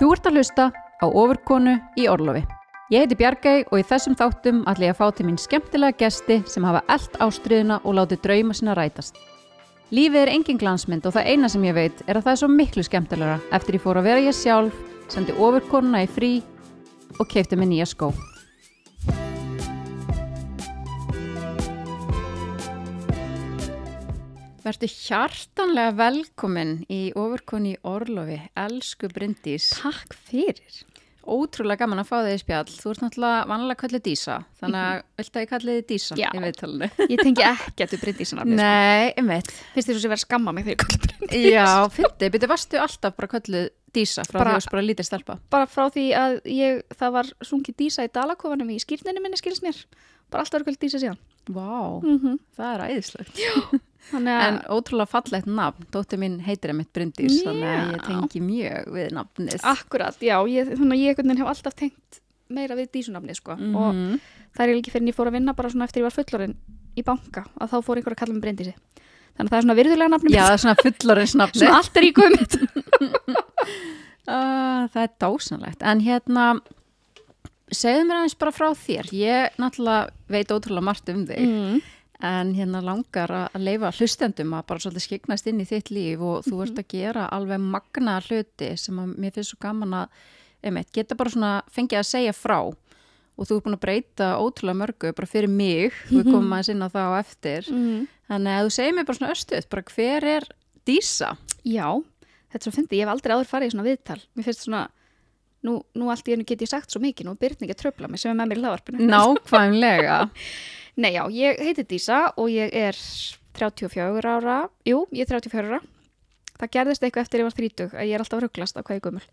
Þú ert að hlusta á ofurkonu í Orlofi. Ég heiti Bjargæ og í þessum þáttum ætla ég að fá til mín skemmtilega gesti sem hafa eld ástriðuna og látið drauma sinna rætast. Lífið er engin glansmynd og það eina sem ég veit er að það er svo miklu skemmtilegra eftir ég fór að vera ég sjálf, sendi ofurkonuna í frí og keipti mig nýja skó. Vertu hjartanlega velkomin í ofurkonu í Orlofi, elsku Bryndís. Takk fyrir. Ótrúlega gaman að fá þig í spjall. Þú ert náttúrulega vanlega kallið Dísa, þannig að viltu að ég kalli þig Dísa Já. í viðtalinu? Ég tengi ekkert við Bryndísarnafni. Sko. Nei, einmitt. Finnst þér svo sem verið að skamma mig þegar ég kalli Bryndís? Já, fyndi, byrju, varstu alltaf bara kallið Dísa frá Bara- því að þú bara lítið stelpa? Bara frá því að ég, það var sungið Dísa í Dalakofanum í skýrninni minni skilst mér. Bara alltaf verið kallt Dísa síðan. Vá, Mm -hmm. það er æðislegt. En ótrúlega fallegt nafn, dóttir mín heitir einmitt Bryndís, þannig að ég tengi mjög við nafnið. akkurat, já, ég, þannig að ég hef alltaf tengt meira við Dísunafni, sko. Og Mhm. það er ekki fyrir en ég fór að vinna bara svona eftir ég var fullorinn í banka, að þá fór einhver að kalla mig Bryndísi. Þannig að það er svona virðulega nafni Já, það er svona fullorins nafni. Svona allt er í guðmynd. Uh, það er dásanlegt. En hérna, segðu mér aðeins bara frá þér. Ég náttúrulega veit ótrúlega margt um þig. Mm. En hérna langar að að leifa hlustendum að bara svolítið skiknast inn í þitt líf og þú ert að gera alveg magna hluti sem að mér finnst svo gaman að einmitt, geta bara svona fengið að segja frá og þú ert búin að breyta ótrúlega mörgu bara fyrir mig, við komum aðeins inn á það á eftir. Mm. Þannig að þú segir mér bara svona östuð, bara hver er Dísa? Já, þetta er svo fyndi, ég hef aldrei áður farið í svona viðtal. Mér finnst svona, nú, nú allt í hennu get ég sagt svo mikið, nú er Byrni ekki að tröfla mig sem er með mér í hlaðvarpinu. Nákvæmlega. Nei, já, ég heiti Dísa og ég er 34 ára, jú, ég er 34 ára. Það gerðist eitthvað eftir ég var 30, að ég er alltaf að rugglast á hvað ég gömul.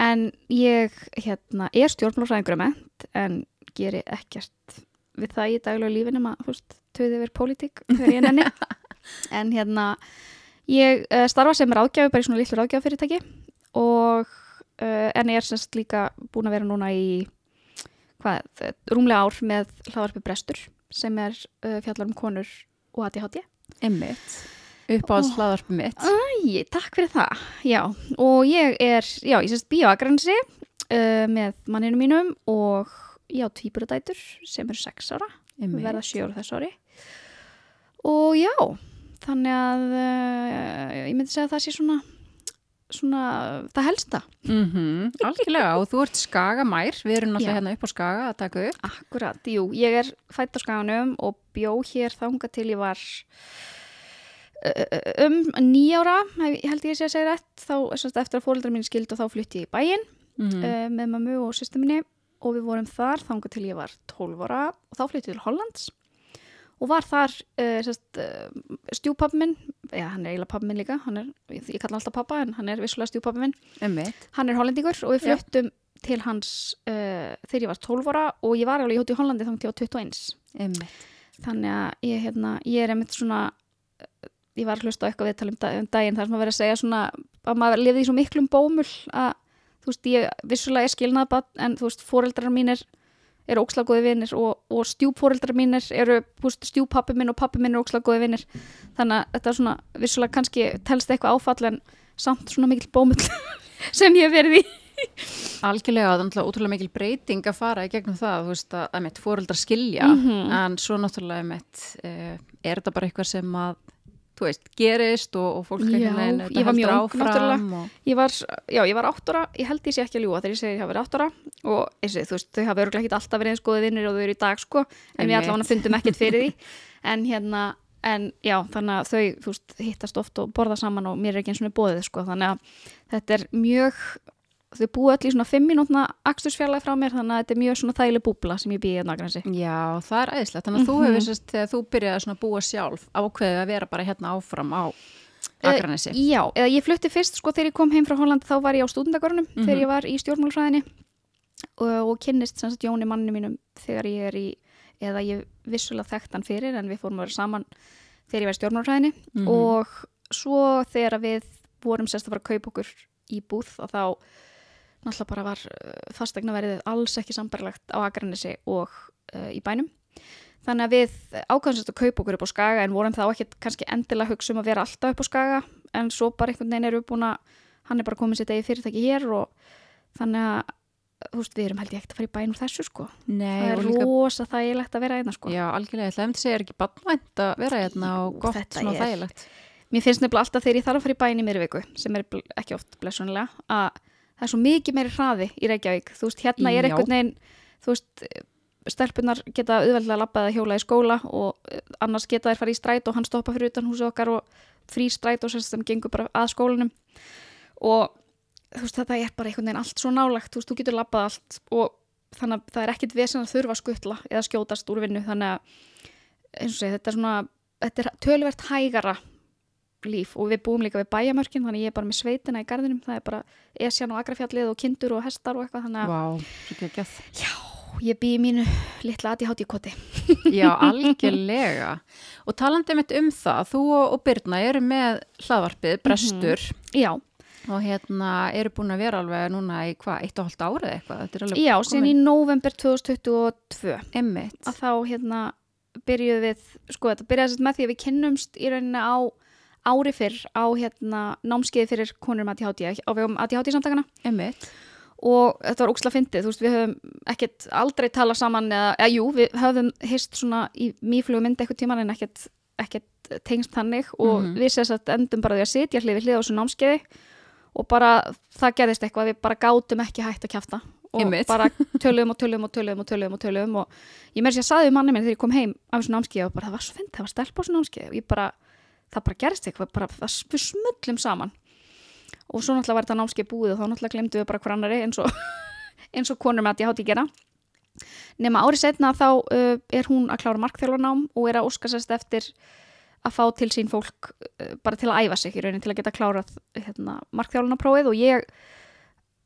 En ég, hérna, er stjórnmálfræðingur að ment, en geri ekkert við það í daglega lífinu, maður, þú veist, töði yfir pólitík þegar ég er nenni. en hérna, ég uh, starfa sem ráðgjafi bara í svona lillu ráðgjafafyrirtæki og uh, en ég er semst líka búin að vera núna í hvað, eh, rúmlega ár með hlaðvarpi Brestur sem er uh, fjallar um konur og ADHD. Einmitt. Uppáhalds Ó. hlaðarpi mitt. Æ, takk fyrir það. Já, og ég er, já, ég sést bíóagransi uh, með manninu mínum og já, tvíburadætur sem eru sex ára, Einmitt. verða sjö ára þess ári. Og já, þannig að ég myndi segja að það sé svona, svona, það helsta. Mm Algjörlega, og þú ert skagamær, við erum náttúrulega hérna upp á skaga að taka upp. Akkurat, jú, ég er fætt á skaganum og bjó hér þanga til ég var um nýjára, ég held ég sé að segja rétt, þá semst, eftir að fóreldrar mín skildu þá flutti ég í bæinn Mm uh, með mammu og sýstu minni og við vorum þar þanga til ég var 12 ára og þá flutti ég til Hollands og var þar uh, sest, uh, stjúpappi minn, já hann er eiginlega pappi minn líka, er, ég, kalla alltaf pappa en hann er vissulega stjúpappi minn, Einmitt. hann er hollendingur og við Já. fluttum til hans uh, þegar ég var 12 ára og ég var alveg í hóti í Hollandi þannig til ég var 21 Einmitt. þannig að ég, hérna, ég er einmitt svona eh, ég var að hlusta á eitthvað viðtal um, da- daginn þar sem að vera að segja svona að maður lifði í svo miklum bómul að þú veist, ég vissulega er skilnaðabann en þú veist, foreldrar mínir eru ógslagóði vinnir og, og stjúpforeldrar mínir eru, stjúpappi minn og pappi minn eru ógslagóði vinnir þannig að þetta er svona, vissulega kannski telst eitthvað áfall en samt svona mikil bómul sem ég hef verið í Algjörlega, það er náttúrulega ótrúlega mikil breyting að fara í gegnum það, þú veist að, að mitt fóreldrar skilja, Mhm. en svo náttúrulega mitt, uh, er þetta bara eitthvað sem að, þú veist, gerist og, og fólk Já, þetta ég var mjög ung, náttúrulega. og, Ég var, já, ég var átt ára, ég held ég sé ekki að ljúga þegar ég segi ég hafa verið átt ára. Og eins og þú veist, þau hafa örgulega ekki alltaf verið eins góði vinnir og þau eru í dag sko, en við allavega fundum ekkert fyrir því. En hérna, en já, þannig að þau, þú veist, hittast oft og borða saman og mér er ekki eins og bóðið sko, þannig að þetta er mjög, þau búið öll í svona fimm mínútna akstursfjarlæg frá mér, þannig að þetta er mjög svona þægileg búbla sem ég býði að nagransi. Já, það er æðislegt, þannig að þú Mhm. hefur sérst, þegar þú byrjaði svona að búa sjálf ákveðið að vera bara hérna áfram á Akranesi. Já, eða ég flutti fyrst sko þegar ég kom heim frá Holland þá var ég á stúdendagörnum Mhm. þegar ég var í stjórnmálfræðinni og, og kynnist sem sagt Jóni manni mínum þegar ég er í, eða ég vissulega þekkt hann fyrir en við fórum að náttúrulega bara var fastegna verið alls ekki sambarlegt á Akranesi og uh, í bænum. Þannig að við ákvæðum sérst að kaupa okkur upp á skaga en vorum þá ekki kannski endilega hugsa um að vera alltaf upp á skaga. En svo bara einhvern veginn eru búin að hann er bara komið sér degi fyrirtæki hér og þannig að þú veist, við erum held ég ekkert að fara í bæn úr þessu sko. Nei, það er og líka, rosa þægilegt að vera einna sko. Já, algjörlega, ég ætla að segja er ekki badvænt að vera hérna og gott þetta svona er- þægilegt. mér finnst nefnilega alltaf þegar ég þarf að fara í bæn í mér viku sem er ekki oft blessunlega að það er svo mikið meiri hraði í Reykjavík. Þú veist, hérna er einhvern veginn þú veist, stelpunar geta auðveldlega labbað að hjóla í skóla og eh, annars geta þær fara í stræt og hann stoppa fyrir utan húsi okkar og frí stræt og sem gengur bara að skólanum. Og þú veist, þetta er bara einhvern veginn allt svo nálagt, þú veist, þú getur labbað allt og þannig að það er ekkit vesen að þurfa að skuttla eða skjótast úr vinnu. Þannig að eins og segi, þetta er svona þetta er tölvert hægara líf og við búum líka við bæjamörkin þannig ég er bara með sveitina í garðinum það er bara esjan og agrafjallið og kindur og hestar og eitthvað þannig að svo geggjað. ég bý í mínu litla aðtíhátt í koti Já, algjörlega. Og talandi mitt um það, þú og, Birna eru með hlaðvarpið, Brestur, já, og hérna eru búin að vera alveg núna í hvað, eitt og hálft árið eitthvað. Já síðan í november 2022 emmitt. að þá hérna byrjuðum við, sko þetta byrjaði með því að við kynnumst í rauninni á ári fyrr á hérna námskeiði fyrir konur með ADHD á vegum ADHD samtakana Emmitt. og þetta var óksla fyndið, þú veist, við höfum ekkert aldrei talað saman eða, eða jú, við höfum hist svona í mýflugu myndi eitthvað tíman en ekkert, ekkert tengst þannig og Mhm. við sérst að endum bara því að sitja hlið við hlið á þessu námskeiði og bara það gerðist eitthvað, við bara gátum ekki hægt að kjafta og Einmitt. bara töluðum og töluðum og töluðum og töluðum og töluðum og ég meira sér að saði manni minn þegar ég kom heim af þessu námskeiði og bara það var svo fyndið, það var stelp á þessu námskeiði og ég bara, það bara gerðist eitthvað, bara við smullum saman. Og svo náttúrulega var þetta námskeið búið og þá náttúrulega glemdu við bara hver annari eins og, eins og konur með að ég hátt í gera. Nema árið setna þá uh, er hún að klára markþjálfarnám og er að óska sérst eftir að fá til sín fólk uh, bara til að æfa sig í raunin til að geta klárað hérna, markþjálfarnaprófið og ég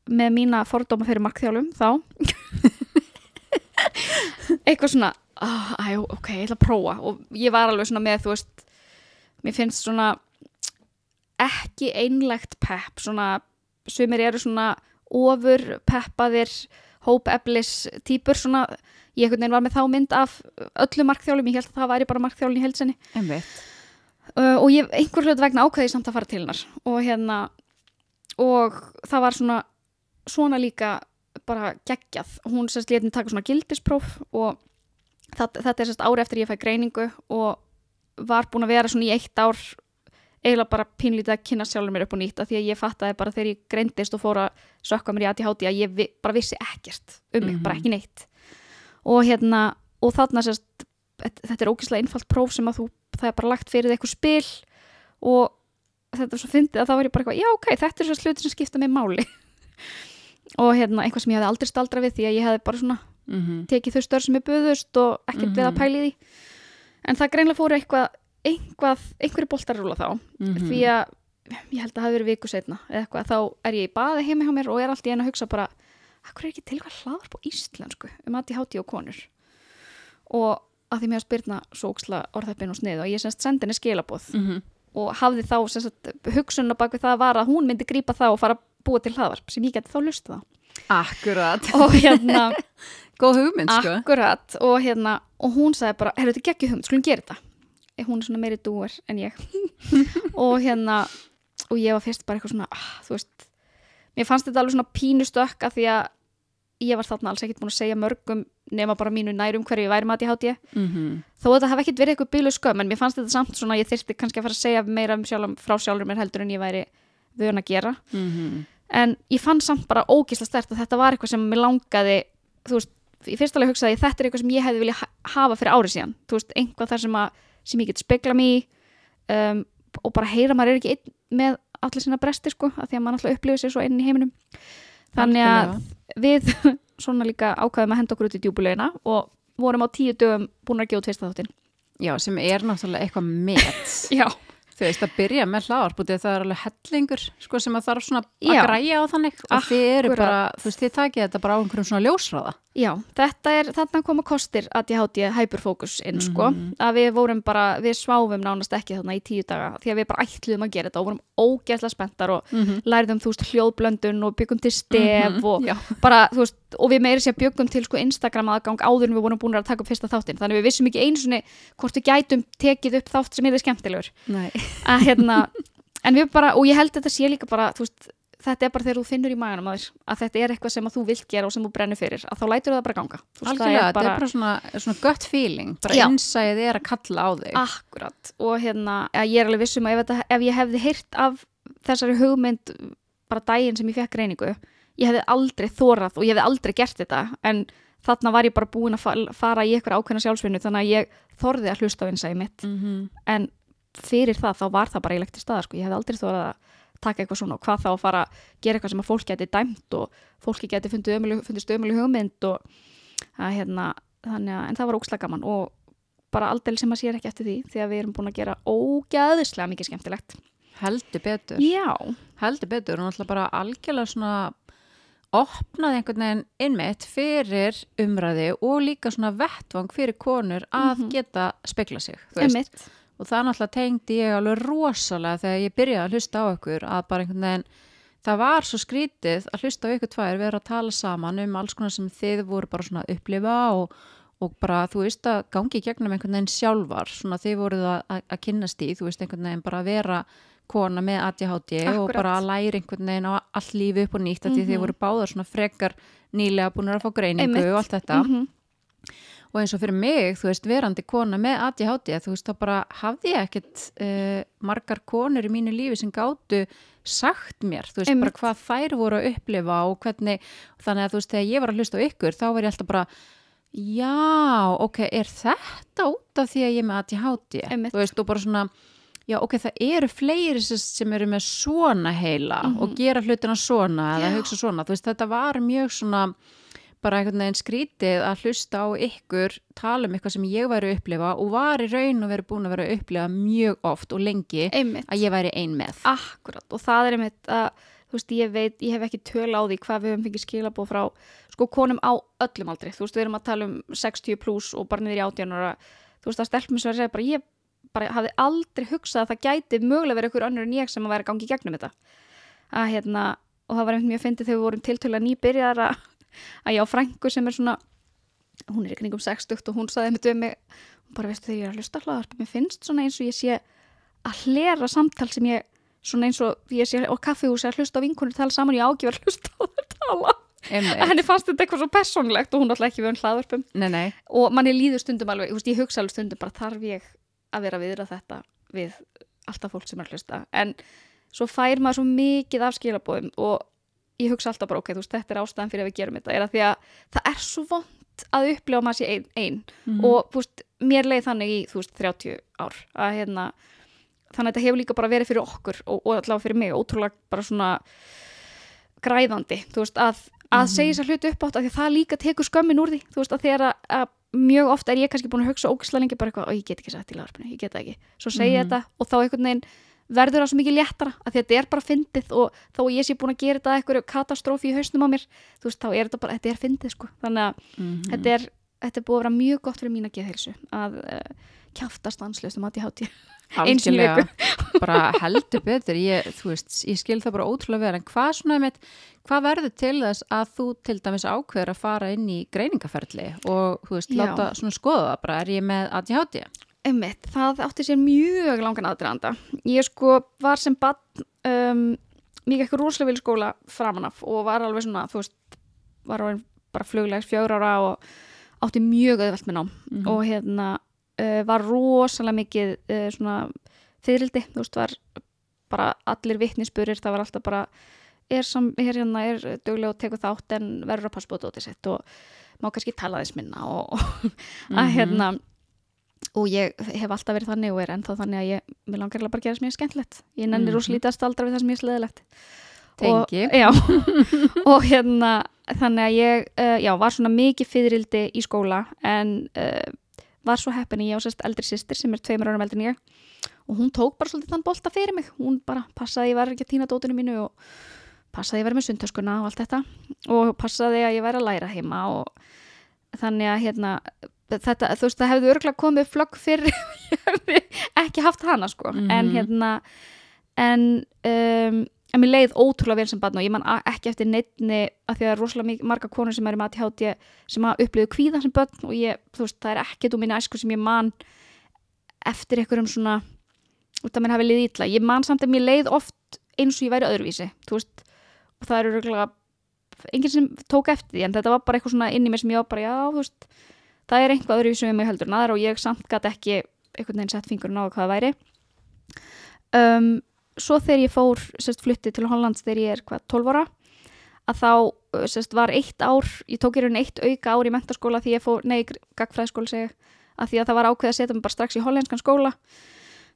með mína fordóma fyrir markþjálfum þá eitthvað svona oh, æ, ok, ég ætla að prófa. Og ég var alveg svona með þú veist mér finnst svona ekki einlegt pepp svona, sumir eru svona ofur peppaðir hópeflis típur svona, ég einhvern veginn var með þá mynd af öllu markþjálum, ég held að það væri bara markþjálun í heilsinni Emmitt. uh, og ég einhver hlut vegna ákveði samt að fara til hennar. Og hérna og það var svona svona líka bara geggjað. Hún sérst létin taka svona gildispróf og það, þetta er sérst ári eftir ég fæ greiningu og var búin að vera svona í eitt ár eiginlega bara pínlítið að kynna sjálfur mér upp og nýtt af því að ég fattaði bara þegar ég greindist og fór að sökka mér í ADHD að ég bara vissi ekkert um mig, Mhm. bara ekki neitt og hérna, og þarna sérst þetta er ógeðslega einfalt próf sem að þú það er bara lagt fyrir eitthvað spil og þetta er svo fyndið að það var ég bara eitthvað, já ok, þetta er svo sluti sem skipta mig máli og hérna, eitthvað sem ég hefði aldrei staldra við því að ég hefði bara svona Mm tekið þau stör sem er buðust og ekkert við að Mhm. pæli því en það greinlega fóru eitthvað einhvað, einhverju boltar rúla þá Mhm. því að ég held að það hafi verið viku setna eða eitthvað, þá er ég í baði heima hjá mér og er allt í einu að hugsa bara hvað er ekki til hvað hlaðar på íslensku um ADHD og konur og að því mér að spyrna svo óksla orðheppin og snið og ég semst sendi henni skilaboð Mhm. og hafði þá semst hugsunna bak við það var að hún myndi grípa það og fara að búa til hlaðvarp sem ég geti þá lustið á Akkurat. og hérna Góð hugmynd, sko. Akkurat og hérna og hún sagði bara, herru þetta geggju hugmynd, skulum gera þetta. Eh, hún er svona meiri dúer en ég. Og hérna og ég var fyrst bara eitthvað svona ah, þú veist, mér fannst þetta alveg svona pínustökk að því að ég var þarna alls ekkert búin að segja mörgum nema bara mínu nærum hverju ég væri mati hátt ég Mm þó að þetta hef ekkert verið eitthvað bílu skömm en mér fannst þetta samt svona ég þyrfti kannski að fara að segja meira um sjálf, frá sjálfur mér heldur en ég væri vön að gera. -hmm. en ég fann samt bara ógisla stert að þetta var eitthvað sem mér langaði þú veist, í fyrsta lega hugsaði ég þetta er eitthvað sem ég hefði viljað ha- hafa fyrir árið síðan. Þú veist, einhvað þar sem, að, sem ég get spegla í, um, og bara heyra maður er ekki einn með allir sína bresti sko, af því að maður alltaf upplifir sér svo inn í heiminum. Þannig að við svona líka ákvaðum að henda okkur út í djúbulegina og vorum á tíu dögum búin að gefa tvista þáttinn. Já, sem er náttúrulega eitthvað met. Já, Þú veist, að byrja með hlaðarpútið það er alveg hellingur sko, sem að þarf svona að græja á þannig og þið eru bara, þú veist, þið takið þetta bara á einhverjum svona ljósráða. Já, þetta er, þarna koma kostir að ég háti hyperfókus inn, sko, Mhm. að við vorum bara, við sváfum nánast ekki þarna í tíu daga, því að við bara ætluðum að gera þetta og vorum ógeðslega spenntar og Mm -hmm. lærðum, þú veist, hljóðblöndun og byggum til stef og Já. bara, þú veist, og við meiri sér byggum til sko Instagram aðgang áður en við vorum búin að taka upp fyrsta þáttinn, þannig við vissum ekki einu sinni hvort við gætum tekið upp þátt sem er skemmtilegur að hérna en við bara, og ég held að þetta sé líka bara veist, þetta er bara þegar þú finnur í maganum að, að þetta er eitthvað sem þú vilt gera og sem þú brennur fyrir að þá lætur það bara ganga veist, það Algjörlega, er þetta er bara svona, svona gött feeling, bara Já. innsæðið er að kalla á þig. Akkurat og hérna, ég er alveg vissum að ef, þetta, ef ég hefði heyrt af þessari hugmynd bara daginn sem ég fekk reyningu ég hefði aldrei þórað og ég hefði aldrei gert þetta en þarna var ég bara búin að fa- fara í eitthvað ákveðna sjálfsvinnu þannig að ég þorði að hlusta á innsæði mitt Mm -hmm. en fyrir það þá var það bara eiginlegt til staðar sko. ég hefði aldrei þórað að taka eitthvað svona og hvað þá að fara að gera eitthvað sem að fólk geti dæmt og fólki geti fundist ömuleg hugmynd og að, hérna, þannig að en það var ókslega gaman og bara aldrei sem að sér ekki eftir því því að við erum búin að gera ógæðislega mikið skemmtilegt Heldur betur. Já, heldur betur og náttúrulega bara algjörlega svona opnaði einhvern veginn innmitt fyrir umræði og líka svona vettvang fyrir konur að Mhm. geta spekla sig og það náttúrulega tengdi ég alveg rosalega þegar ég byrjaði að hlusta á ykkur að bara einhvern veginn það var svo skrítið að hlusta á ykkur tvær vera að tala saman um alls konar sem þið voru bara svona að upplifa og, og bara þú veist að gangi gegnum einhvern veginn sjálfar svona þið voruð að, að, að kynnast í þú veist einhvern veginn bara að vera kona með ADHD og Akkúrat. bara að læra einhvern veginn á allt lífi upp og nýtt að því þið Mhm. voru báðar svona frekar nýlega búin að fá greiningu Einmitt. og allt þetta Mhm. og eins og fyrir mig, þú veist, verandi kona með ADHD, þú veist, þá bara hafði ég ekkit uh, margar konur í mínu lífi sem gátu sagt mér, þú veist, Einmitt. bara hvað þær voru að upplifa og hvernig, þannig að þú veist, þegar ég var að hlusta á ykkur, þá var ég alltaf bara já, ok, er þetta út af því að ég er með ADHD Einmitt. þú veist, og bara svona já, ok, það eru fleiri sem- eru með svona heila Mhm. og gera hlutina svona eða Já. hugsa svona, þú veist, þetta var mjög svona bara einhvern veginn skrítið að hlusta á ykkur tala um eitthvað sem ég væri að upplifa og var í raun og verið búin að vera að upplifa mjög oft og lengi Einmitt. að ég væri ein með. Akkurat og það er einmitt að þú veist, ég veit, ég hef ekki töl á því hvað við höfum fengið skilabóð frá sko konum á öllum aldri, þú veist, við erum að tala um 60 pluss og bara niður í 18 ára. Þú veist, að stelpum er að segja bara ég bara hafði aldrei hugsað að það gæti mögulega verið ykkur önnur en ég sem að vera gangi gegnum þetta. Að hérna, og það var einmitt mjög fyndið þegar við vorum tiltölulega nýbyrjar að, að ég á frængu sem er svona hún er í kringum 60 og hún saði við mig hún bara veistu þegar ég er að hlusta hlaðarp mér finnst svona eins og ég sé að hlera samtal sem ég svona eins og ég sé á kaffihúsi að hlusta á vinkonur tala saman ég ágjöf að hlusta á þær tala. Einmitt. henni fannst þetta eitthvað svo personlegt og hún alltaf ekki við Nei, nei, og manni líður stundum alveg, ég hugsa alveg stundum bara þarf ég að vera viðra þetta við alltaf fólk sem er að hlusta en svo fær maður svo mikið af skilabóðum og ég hugsa alltaf bara ok, þú veist, þetta er ástæðan fyrir að við gerum þetta er að því að það er svo vond að upplifa maður sé ein, ein. Mhm. og þú veist, mér leið þannig í þú veist, 30 ár að hérna þannig að þetta hefur líka bara verið fyrir okkur og, og allavega fyrir mig, ótrúlega bara svona græðandi, þú veist, að, að Mhm. segja þessar hluti upp átt að því að það líka tekur skömmin úr því, þú veist, að þegar að mjög oft er ég kannski búin að hugsa ógislega lengi bara eitthvað, og ég get ekki sagt í lagarpinu, ég get ekki svo segja Mhm. þetta og þá einhvern veginn verður það svo mikið léttara, að þetta er bara fyndið og að ég sé búin að gera þetta eitthvað katastrófi í hausnum á mér, þú veist, þá er þetta bara þetta er fyndið, sko, þannig að Mhm. þetta er, þetta er búið að vera mjög gott fyrir geðheilsu að uh, stanslust um að ég hátti einu sinni í algjörlega bara heldur betur ég, þú veist, ég skil það bara ótrúlega vel en hvað svona með, hvað verður til þess að þú til dæmis ákveður að fara inn í greiningaferli og þú veist, Já. láta svona skoða það bara, er ég með ADHD? Einmitt, það átti sér mjög langan aðdraðanda. Ég sko var sem bann um, mikið eitthvað rosalega vil skóla framan af og var alveg svona, þú veist, var alveg bara fluglegs fjögur ára og átti mjög auðvelt með nám Mhm. og hérna uh, var rosalega mikið uh, svona fyririldi, þú veist, var bara allir vitnisburir, það var alltaf bara er, sam, er hérna, er duglega og tekur þátt en verður að passa búið dótið sitt og má kannski tala þess minna og, og að Mhm. hérna og ég hef alltaf verið þannig og er ennþá þannig að ég, mér langar eiginlega bara gera sem ég er skemmtilegt ég nenni Mhm. mm lítið að staldra við sem ég er sleðilegt og, já, og hérna þannig að ég uh, já, var svona mikið fyririldi í skóla en uh, var svo heppin að ég á sérst eldri sýstir sem er tveimur árum eldri en ég. Og hún tók bara svolítið þann bolta fyrir mig. Hún bara passaði að ég var ekki að týna dótinu mínu og passaði að ég væri með sundtöskuna og allt þetta. Og passaði að ég væri að læra heima og þannig að hérna þetta, þú veist, það hefði örgulega komið flögg fyrir ekki haft hana sko, Mhm. en hérna en um, en mér leið ótrúlega vel sem barn og ég man ekki eftir neittni að því að það er rosalega marga konur sem er með ADHD sem að upplýðu kvíða sem börn og ég, þú veist, það er ekkert úr minni æsku sem ég man eftir einhverjum svona út að mér hafi liðið illa, ég man samt að mér leið oft eins og ég væri öðruvísi, þú veist og það eru röglega enginn sem tók eftir því en þetta var bara eitthvað svona inn í mér sem ég var bara já, þú veist, það er einhvað öðru sem ég mig heldur en aðra og ég samt gæti ekki einhvern veginn sett fingurinn á hvað það væri. Um, svo þegar ég fór sérst flutti til Hollands þegar ég er hvað 12 ára að þá sérst var eitt ár ég tók í rauninni eitt auka ár í mentaskóla því ég fór, nei, gagfræðskóla segja að því að það var ákveð að setja mig bara strax í hollenskan skóla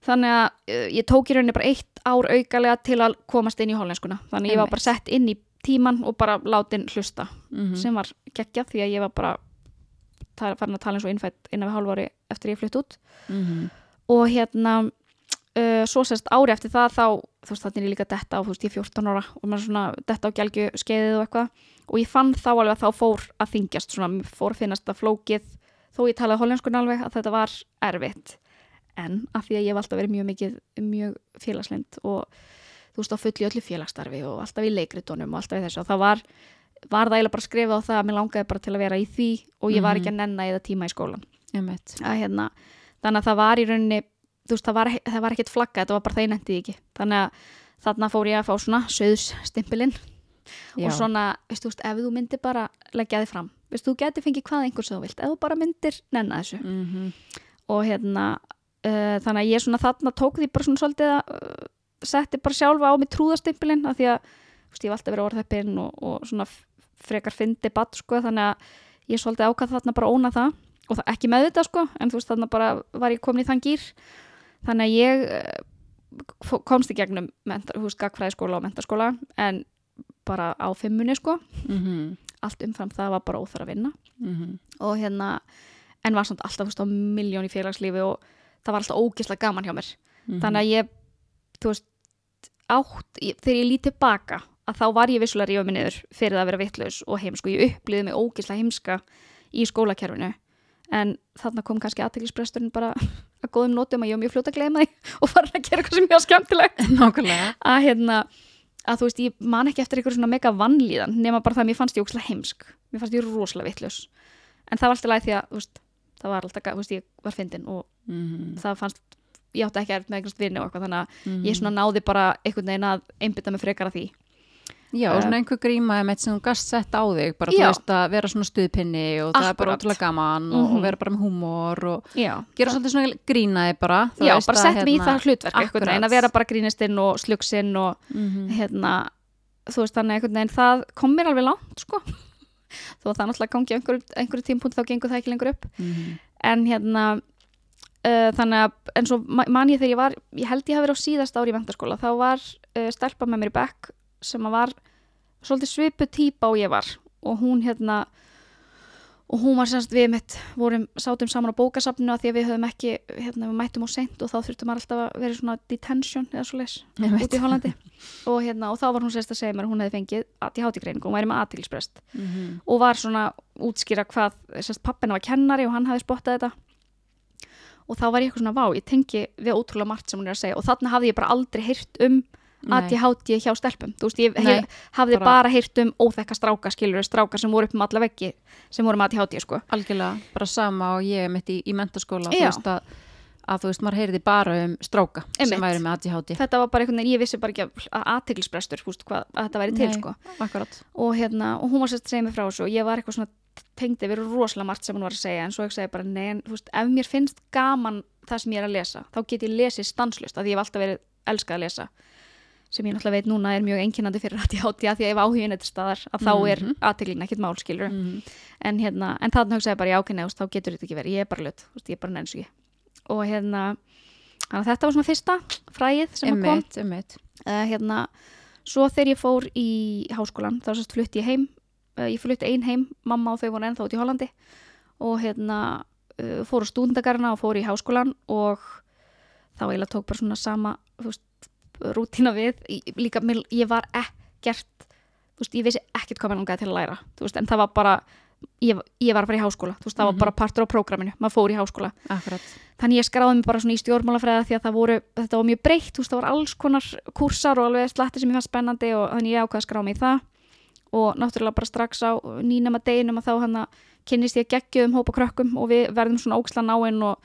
þannig að ég tók í rauninni bara eitt ár aukalega til að komast inn í hollenskuna þannig að ég var bara sett inn í tíman og bara látin hlusta Mhm. sem var geggjað því að ég var bara farin að tala eins og innfætt innan við hálf ári eftir ég flutt út Mhm. og hérna uh, svo sérst ári eftir það þá þú veist þannig er ég líka detta á, þú veist ég er 14 ára og maður svona detta á gelgju skeiðið og eitthvað. Og ég fann þá alveg að þá fór að þingjast svona, fór að finnast að flókið þó ég talaði hollenskunni alveg að þetta var erfitt. En af því að ég hef alltaf verið mjög mikið mjög félagslind og þú veist á fulli öllu félagsstarfi og alltaf í leikritunum og alltaf í þessu og það var var það eiginlega bara skrifað á það að mér langaði bara til að vera í því og ég var Mhm. ekki að nenna eða tíma í skólan að hérna, þannig að það var í rauninni þú veist, það var, það var ekkert flagga þetta var bara það ég nefndi ekki. Þannig að þarna fór ég að fá svona söðsstimpilinn og svona, veist, þú veist, ef þú myndir bara leggja þig fram, veist, þú geti fengið hvað einhvers þú vilt, ef þú bara myndir nenna þessu. Mhm. og hérna uh, þannig að ég svona þarna tók því bara svona svolítið að uh, setti bara sjálfa á mig trúðastimpilinn af því að, þú veist, ég valdi að vera orðheppinn og, og svona frekar fyndi badd, sko, þannig að ég svolítið ákvað þarna bara óna það. Og það ekki með þetta, sko, en þú veist, þarna bara var ég komin í þann gýr þannig að ég fó- komst í gegnum gagfræðiskóla og mentaskóla en bara á fimmunni, sko Mhm. allt umfram það var bara óþar að vinna Mhm. og hérna en var samt alltaf veist, á miljón í félagslífi og það var alltaf ógislega gaman hjá mér Mhm. þannig að ég, veist átt, ég, þegar ég lít tilbaka að þá var ég vissulega rífa mig niður fyrir að vera vittlaus og heimsk og ég upplýði mig ógislega heimska í skólakerfinu en þarna kom kannski aðteglisbresturinn bara að góðum nótum að ég var mjög fljóta að gleyma því og fara að gera eitthvað sem mjög skemmtilegt Nákvæmlega. að hérna að þú veist, ég man ekki eftir eitthvað svona mega vannlíðan nema bara það að mér fannst ég ógislega heimsk mér fannst ég rosalega vittlaus en það var alltaf læg því að, veist, það var alltaf, veist, ég var fyndin og Mhm. það fannst, ég átti ekki erfitt með einhvers vinni og eitthvað, þannig að Mhm. ég svona náði bara einhvern veginn að einbytta mig frekar að því Já, og svona einhver gríma sem þú gast sett á þig, bara þú veist að vera svona stuðpinni og það er bara ótrúlega gaman og, Mhm. og vera bara með húmor og já, gera svolítið svona grínaði bara já bara sett mig í hérna, það hlutverk einhvern akkurat. veginn, að vera bara grínistinn og slugsinn og Mhm. hérna, þú veist þannig einhvern veginn það kom mér alveg langt sko þó að það náttúrulega gangi á einhverju, einhverju tímpúnt þá gengur það ekki lengur upp Mhm. en hérna uh, þannig að en svo ma- man ég þegar ég var ég held ég hafi verið á síðast ári í mentaskóla þá var uh, stelpa með mér í bekk sem að var svolítið svipu típa og ég var og hún hérna og hún var semst við mitt vorum sátum saman á bókasafninu að því að við höfum ekki hérna við mættum á seint og þá þurftum maður alltaf að vera svona detention eða svo Einmitt. út í Hollandi og hérna og þá var hún semst að segja mér að hún hefði fengið ADHD greiningu og væri með aðtilsprest Mhm. og var svona útskýra hvað sérst, pappina var kennari og hann hafði spottað þetta og þá var ég eitthvað svona vá, ég tengi við ótrúlega margt sem hún er að segja og þarna hafði ég bara aldrei heyrt um. ADHD hjá stelpum þú veist, ég Nei, hafði bara- bara, heyrt um óþekka stráka, skilur stráka sem voru upp um alla veggi sem voru með ADHD sko. Algjörlega, bara sama og ég mitt í, í mentaskóla þú veist að, að þú veist, maður heyrði bara um stráka sem Einmitt. væri með ADHD þetta var bara einhvern veginn, ég vissi bara ekki að- að aðteglisbrestur, húst, hvað að þetta væri til Nei. sko. Akkurat og, hérna, og hún var sérst að segja mig frá þessu og ég var eitthvað svona tengdi við rosalega margt sem hún var að segja en svo ég segi bara, nei, en þú veist, ef mér finnst gaman það sem ég er að lesa, þá get ég lesið stanslust, að ég hef alltaf verið elskað að lesa sem ég náttúrulega veit núna er mjög einkennandi fyrir ADHD að því að ef áhugin eitthvað staðar að þá er Mhm. aðteglin ekkit mál skilur Mhm. en, hérna, en þannig hugsaði ég bara, já, ok, neðust, þá getur þetta ekki verið, ég er bara löt, ég er bara nenns ekki og hérna, þetta var svona fyrsta fræið sem að kom. Einmitt uh, hérna, svo þegar ég fór í háskólan, þá sérst flutti ég heim uh, ég flutti ein heim, mamma og þau voru ennþá út í Hollandi. Og hérna uh, fór á stúndagarna og fór í háskólan og þá eiginlega tók bara svona sama þú veist, rútína við. Líka, ég var ekkert þú veist, ég vissi ekkert hvað mér langaði til að læra þú veist, en það var bara ég, ég var að fara í háskóla, þú veist, það Mhm. var bara partur á prógraminu, maður fór í háskóla. Akkurat. Þannig ég skráði mig bara svona í stjórnmálafræða því að það voru, þetta var mjög breytt, þú veist, það var alls konar kursar og alveg slatti sem ég fannst spennandi og þannig ég ákvaði að skrá mig í það. Og náttúrulega bara strax á nýnema deginum að þá hann að kynnist ég geggjöðum hópa krökkum og við verðum svona óksla náinn og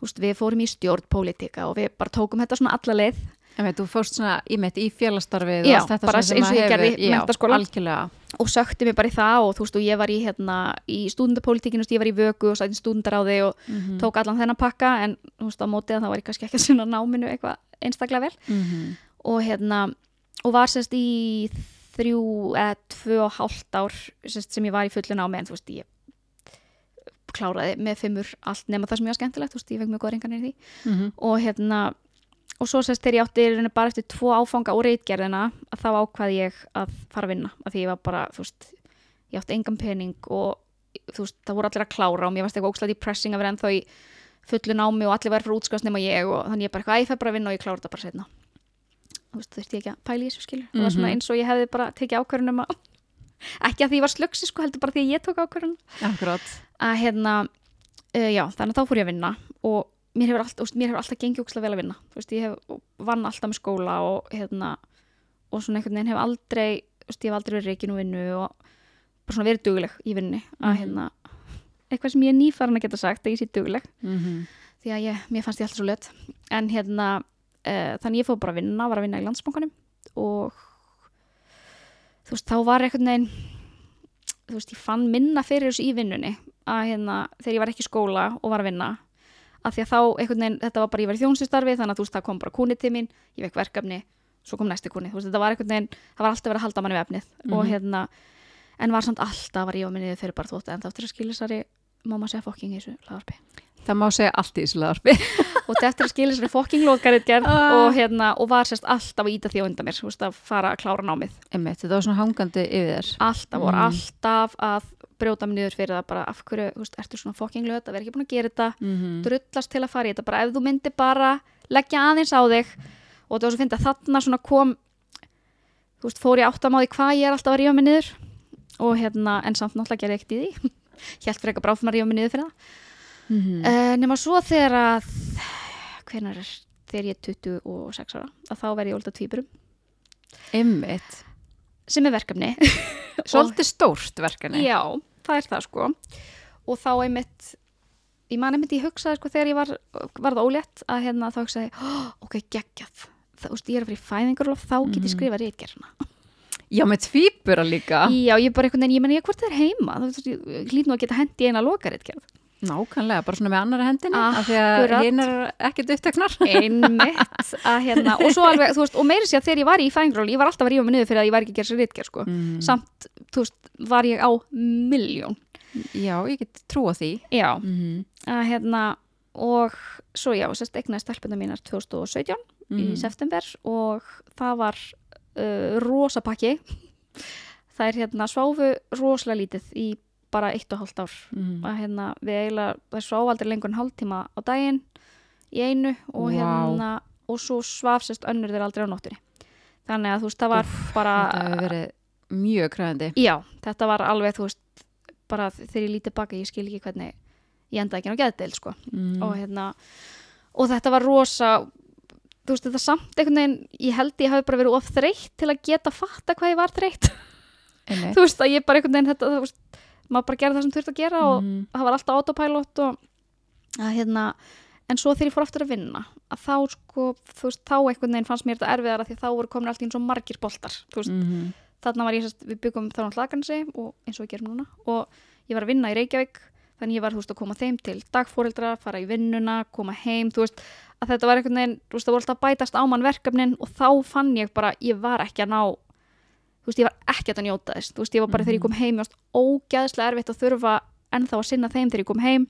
veist, við fórum í stjórnpólitika og við bara tókum þetta svona alla leið veit, þú fórst svona í mitt í félastarfið Já, bara svona eins og ég gerði í. Algjörlega. og sökti mig bara í það og þú veist og ég var í hérna í stúdendapolítikinu, ég var í vöku og sætti stúdendaráði og Mhm. tók allan þennan pakka en þú veist á mótið að það var ég kannski ekki að sinna náminu eitthvað einstaklega vel Mhm. og hérna og var sérst í þrjú eða tvö og hálft ár sérst, sem ég var í fullu námi en þú veist ég kláraði með fimmur allt nema það sem ég var skemmtilegt, þú veist ég fekk mjög góð reynganir í því Mhm. og hérna og svo sérst þegar ég átti bara eftir tvo áfanga og reitgerðina að þá ákvaði ég að fara að vinna að því ég var bara, þú veist ég átti engan pening og þú veist, það voru allir að klára og mér varst eitthvað ókslega depressing að vera ennþá í fullu námi og allir væri frá útskast nema ég og þannig ég bara eitthvað, "Æ, ég fær bara að vinna og ég klára þetta bara setna þú veist, þurfti ég ekki að pæla í þessu skilur það var svona Mhm. eins og ég hefði bara tekið ákvörðun um að ekki að því ég var slöksi sko, heldur bara því ég tók ákvörðun Akkurát. að hérna uh, já, þannig að þá fór ég að vinna og mér hefur, allt, mér hefur alltaf gengið úkslega vel að vinna veist, ég hef vann alltaf með skóla og hérna og svona einhvern veginn hef aldrei úst, ég hef aldrei verið reikin og vinnu og bara svona verið dugleg í vinnu að Mhm. hérna eitthvað sem ég er nýfarin að geta sagt að ég sé dugleg Mhm. því að ég, mér fannst ég alltaf svo löt en hérna, uh, þannig ég fór bara að vinna var að vinna í landsbankanum og þú veist, þá var einhvern veginn þú veist, ég fann minna fyrir þessu í vinnunni að hérna, þegar ég var ekki skóla og var að vinna að því að þá einhvern veginn, þetta var bara, ég var í þjónsistarfi þannig að þú veist, það kom bara kúni til mín ég vekk verkefni, svo kom næsti kúni þú veist, þetta var einhvern veginn, það var alltaf verið að halda manni við efnið og Mhm. hérna, en var samt alltaf var ég á minni fyrir bara þótt en þá eftir að skilisari má maður segja fokking í þessu lagarpi Það má segja allt í þessu laðarpi. og eftir að skilja sér fokking lókarit gerð Ah. og, hérna, og var sérst alltaf að íta því undan mér þú veist, að fara að Mm. brjóta mig niður fyrir það bara af hverju, þú veist, ertu svona fokking löt að vera ekki búin að gera þetta, Mhm. drullast til að fara í þetta bara ef þú myndir bara leggja aðeins á þig og þetta var svo fyndið að þarna svona kom þú veist, fór ég áttam á því hvað ég er alltaf að rífa mig niður og hérna, en samt náttúrulega gerði ekkert í því hjælt fyrir eitthvað bráðum að rífa mig niður fyrir það Mhm. Uh, nema svo þegar að hvenær er þegar ég er 26 ára að þá verð ég ólda tvíburum Einmitt. sem er verkefni Svolítið stórt verkefni. já, það er það sko og þá einmitt ég man einmitt ég hugsaði sko þegar ég var var það ólétt að hérna þá hugsaði oh, ok, geggjað það, úst, ég er að fyrir fæðingar þá get ég Mhm. skrifað reitgerna Já, með tvíbura líka. já, ég bara einhvern veginn, ég menn ég hvort það er heima þú veist, ég hlýt nú að geta hendi eina lokareitgerð Nákvæmlega, bara svona með annara hendinni. Af því að hinn er ekkert uppteknar. einmitt að hérna, og alveg, þú veist, og meiri sé að þegar ég var í fæðingaról, ég var alltaf að rífa mig niður fyrir að ég var ekki að gera sér reitgerð sko Mm. samt, þú veist, var ég á miljón Já, ég get trúa því. já, Mm að hérna og svo já, sérst egnaði stelpuna mínar 2017 Mhm. í september og það var uh, rosa pakki það er hérna sváfu rosalega lítið í bara eitt og hálft ár Mm. að hérna við eiginlega, það sváfu aldrei lengur en hálftíma á daginn í einu og Vá. hérna og svo svaf sérst önnur þeir aldrei á nóttunni þannig að þú veist, það var bara Þetta hefur verið mjög kræðandi. Já, þetta var alveg, þú veist, bara þegar ég lítið baka, ég skil ekki hvernig ég endaði ekki á geðdeil, sko. Mm. Og hérna, og þetta var rosa, þú veist, þetta samt einhvern veginn, ég held ég hafi bara verið of þreytt til að geta fatta hvað ég var þreytt. Þú veist, að ég bara einhvern veginn, þetta, þú veist, maður bara gerði það sem þurft að gera og Mhm. það var alltaf autopilot og að hérna, en svo þegar ég fór aftur að vinna, að þá, sko, þú veist, þá einhvern veginn fannst mér þetta erfiðara því þá voru komin allt í eins og margir boltar, þú veist, Mhm. Þarna var ég sérst, við byggum þá náttúrulega Akranesi og eins og við gerum núna. Og ég var að vinna í Reykjavík þannig ég var þú veist að koma þeim til dagfóreldra fara í vinnuna, koma heim þú veist að þetta var einhvern veginn, þú veist það voru alltaf bætast á mann verkefnin og þá fann ég bara ég var ekki að ná þú veist ég var ekki að njóta þess, þú veist ég var bara þegar ég kom heim ég varst ógæðslega erfitt að þurfa ennþá að sinna þeim þegar ég kom heim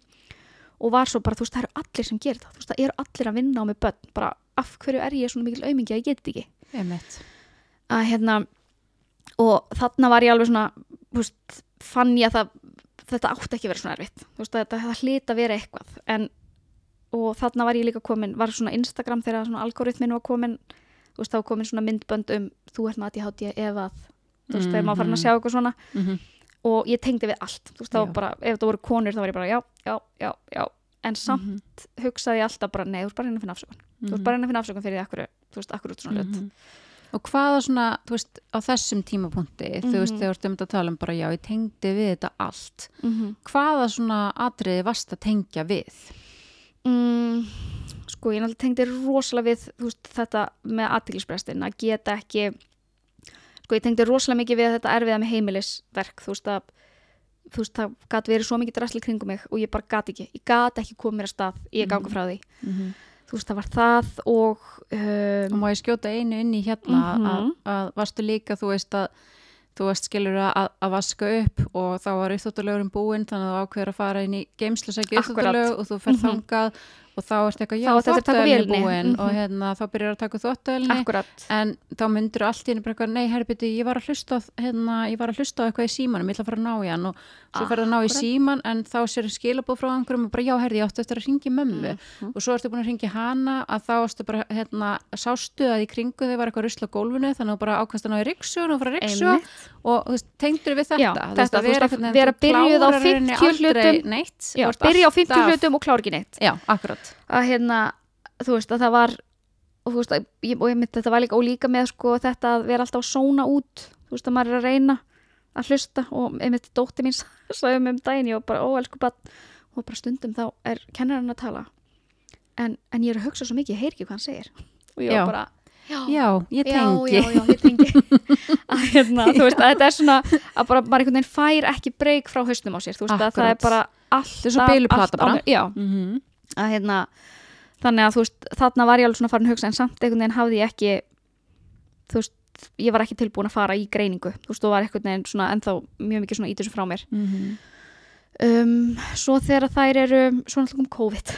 og var svo bara, þú veist það eru allir sem gerir það. Þú veist það eru allir að vinna á mig börn. Bara af hverju er ég svona mikil aumingi að ég get ekki. Að hérna og þarna var ég alveg svona veist, fann ég að það þetta átti ekki að vera svona erfitt. Veist, þetta það hlýta að vera eitthvað. En, og þarna var ég líka komin var svona Instagram þegar svona algoritmin var komin. Veist, þá komin svona myndbönd um þú ert með ADHD ef að þú veist, þegar maður farin að sjá eitthvað svona. Mhm. og ég tengdi við allt, þú veist, þá bara ef það voru konur þá var ég bara já, já, já, já. En samt Mhm. hugsaði ég alltaf bara, nei, þú veist bara að reyna að finna afsökun. Þú veist bara að reyna að finna afsökun fyrir því akkur, þú veist, akkur út svona hlut Mhm. Og hvaða svona, þú veist, á þessum tímapunkti, þú veist, Mhm. þegar þú ert um að tala um bara, já, ég tengdi við þetta allt. mm -hmm. Hvaða svona atriði varst að tengja við? mm, sko ég náttúrulega tengdi rosalega við þú veist, þetta með aðtiklisbrestin að geta ekki sko ég tengdi rosalega mikið við þetta erfiða með heimilisverk þú veist að þú veist það gæti verið svo mikið drasli kringum mig og ég bara gæti ekki, ég gæti ekki komið mér að stað í að ganga Mhm. frá því Mhm. Þú veist það var það og og um, má ég skjóta einu inn í hérna Mhm. að, að varstu líka, þú veist að þú veist skilur að, að vaska upp og þá var uppþóttulegurinn búinn þannig að þú ákveður að fara inn í geimslu sækja Akkurat. uppþóttulegu og þú fer Mhm. þangað og þá ertu eitthvað, já, Þá átti eftir að taka þvottuvelin er búinn og Mhm. hérna, þá byrjar að taka akkurat en þá myndur allt í henni bara eitthvað, nei, herbiti, ég var að hlusta hérna, ég var að hlusta á eitthvað í símanum, ég ætla að fara að ná í hann og svo ferði að ná í síman en þá sér skilabóð frá einhverjum og bara, já, herði, ég átti eftir að ringi mömmu. Mhm. og svo ertu búin að ringi hana að þá ertu bara, hérna, sástu að í kringu þau var eitthvað rusla gólfinu þannig að þú bara ákvæmst að ná í riksun og fara riksu og þú veist, tengdur við þetta Já, þetta, þú veist, að vera byrjuð á klárar í rauninni 50 aldrei hlutum. neitt, já, byrja á 50 alltaf- hlutum og klára ekki neitt. Já, akkurat. Að hérna, þú veist að það var og þú veist að ég, og ég mynd þetta var líka og líka með sko þetta að vera alltaf að sóna út. Þú veist að maður er að reyna að hlusta og einmitt dótti mín sagði mér um daginn ég var bara óelsku bann og bara stundum þá er kennarinn að tala. En, en ég er að hugsa svo mikið ég heyr ekki hvað hann segir. Og ég var bara já, já, ég tengi. já, já, ég tengi. Að hérna, þú veist að þetta er svona að bara, maður einhvern veginn fær ekki breyk frá hausnum á sér, þú veist að það er Akkurat. bara alltaf, Þetta svo biluplata allt á bara. mér- já, Mhm. að hérna þannig að þú veist, þarna var ég alveg svona farin að hugsa en samt einhvern veginn hafði ég ekki þú veist, ég var ekki tilbúin að fara í greiningu, þú veist, þú var einhvern veginn svona ennþá mjög mikið svona í þessu frá mér Mhm. um, svo þegar þær eru svo náttúrulega um COVID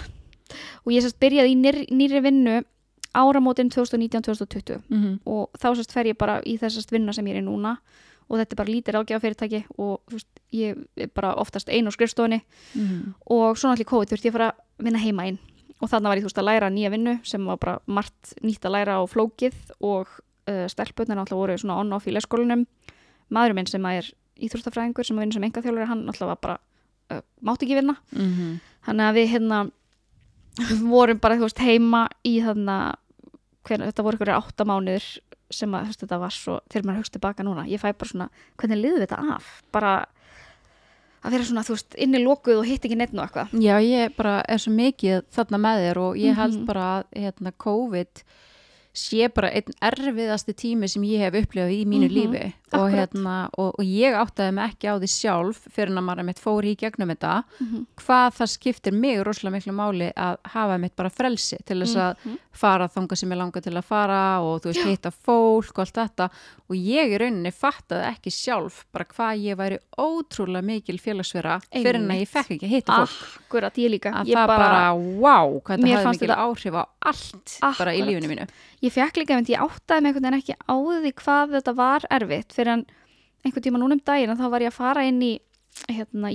og ég sérst byrjaði í nýr, nýri vinnu áramótin 2019-2020 Mhm. og þá sérst fer ég bara í þessast vinna sem ég er í núna og þetta er bara lítið ráðgjafafyrirtæki og veist, ég er bara oftast ein á skrifstofunni Mhm. og svo náttúrulega í COVID þurfti ég að fara að vinna heima inn og þarna var ég þú veist að læra nýja vinnu sem var bara margt nýtt að læra á flókið og uh, stelpunir náttúrulega voru svona on-off í leikskólanum. Maðurinn minn sem að er íþróttafræðingur sem að vinna sem engaþjálfur hann náttúrulega var bara uh, mátti ekki vinna. Mhm. þannig að við hérna vorum bara þú veist heima í þarna hver, þetta voru ykkur átta mánuður sem að veist, þetta var svo þegar maður hugst tilbaka núna. Ég fæ bara svona hvernig liðu þetta af? Bara að vera svona þú veist inni lokuð og hitt ekki neitt og eitthvað. Já, ég bara er svo mikið þarna með þér og ég held Mhm. bara að hérna, COVID sé bara einn erfiðasti tími sem ég hef upplifað í mínu Mhm, lífi og, akkurat. hérna, og, og ég áttaði mig ekki á því sjálf fyrir að maður mitt fór í gegnum þetta Mhm. hvað það skiptir mig rosalega miklu máli að hafa mitt bara frelsi til þess að Mhm. fara þanga sem ég langar til að fara og þú veist hitta fólk og allt þetta og ég í rauninni fattaði ekki sjálf bara hvað ég væri ótrúlega mikil félagsfera fyrir en að ég fekk ekki að hitta fólk akkurat ég líka að ég það bara, wow, hvað þetta hafði mikil áhrif á allt bara í Akkurat. lífinu mínu ég fekk líka mynd, ég áttaði mig einhvern veginn ekki á því hvað þetta var erfitt. Fyrir en einhvern tíma núna um daginn að þá var ég að fara inn í hérna,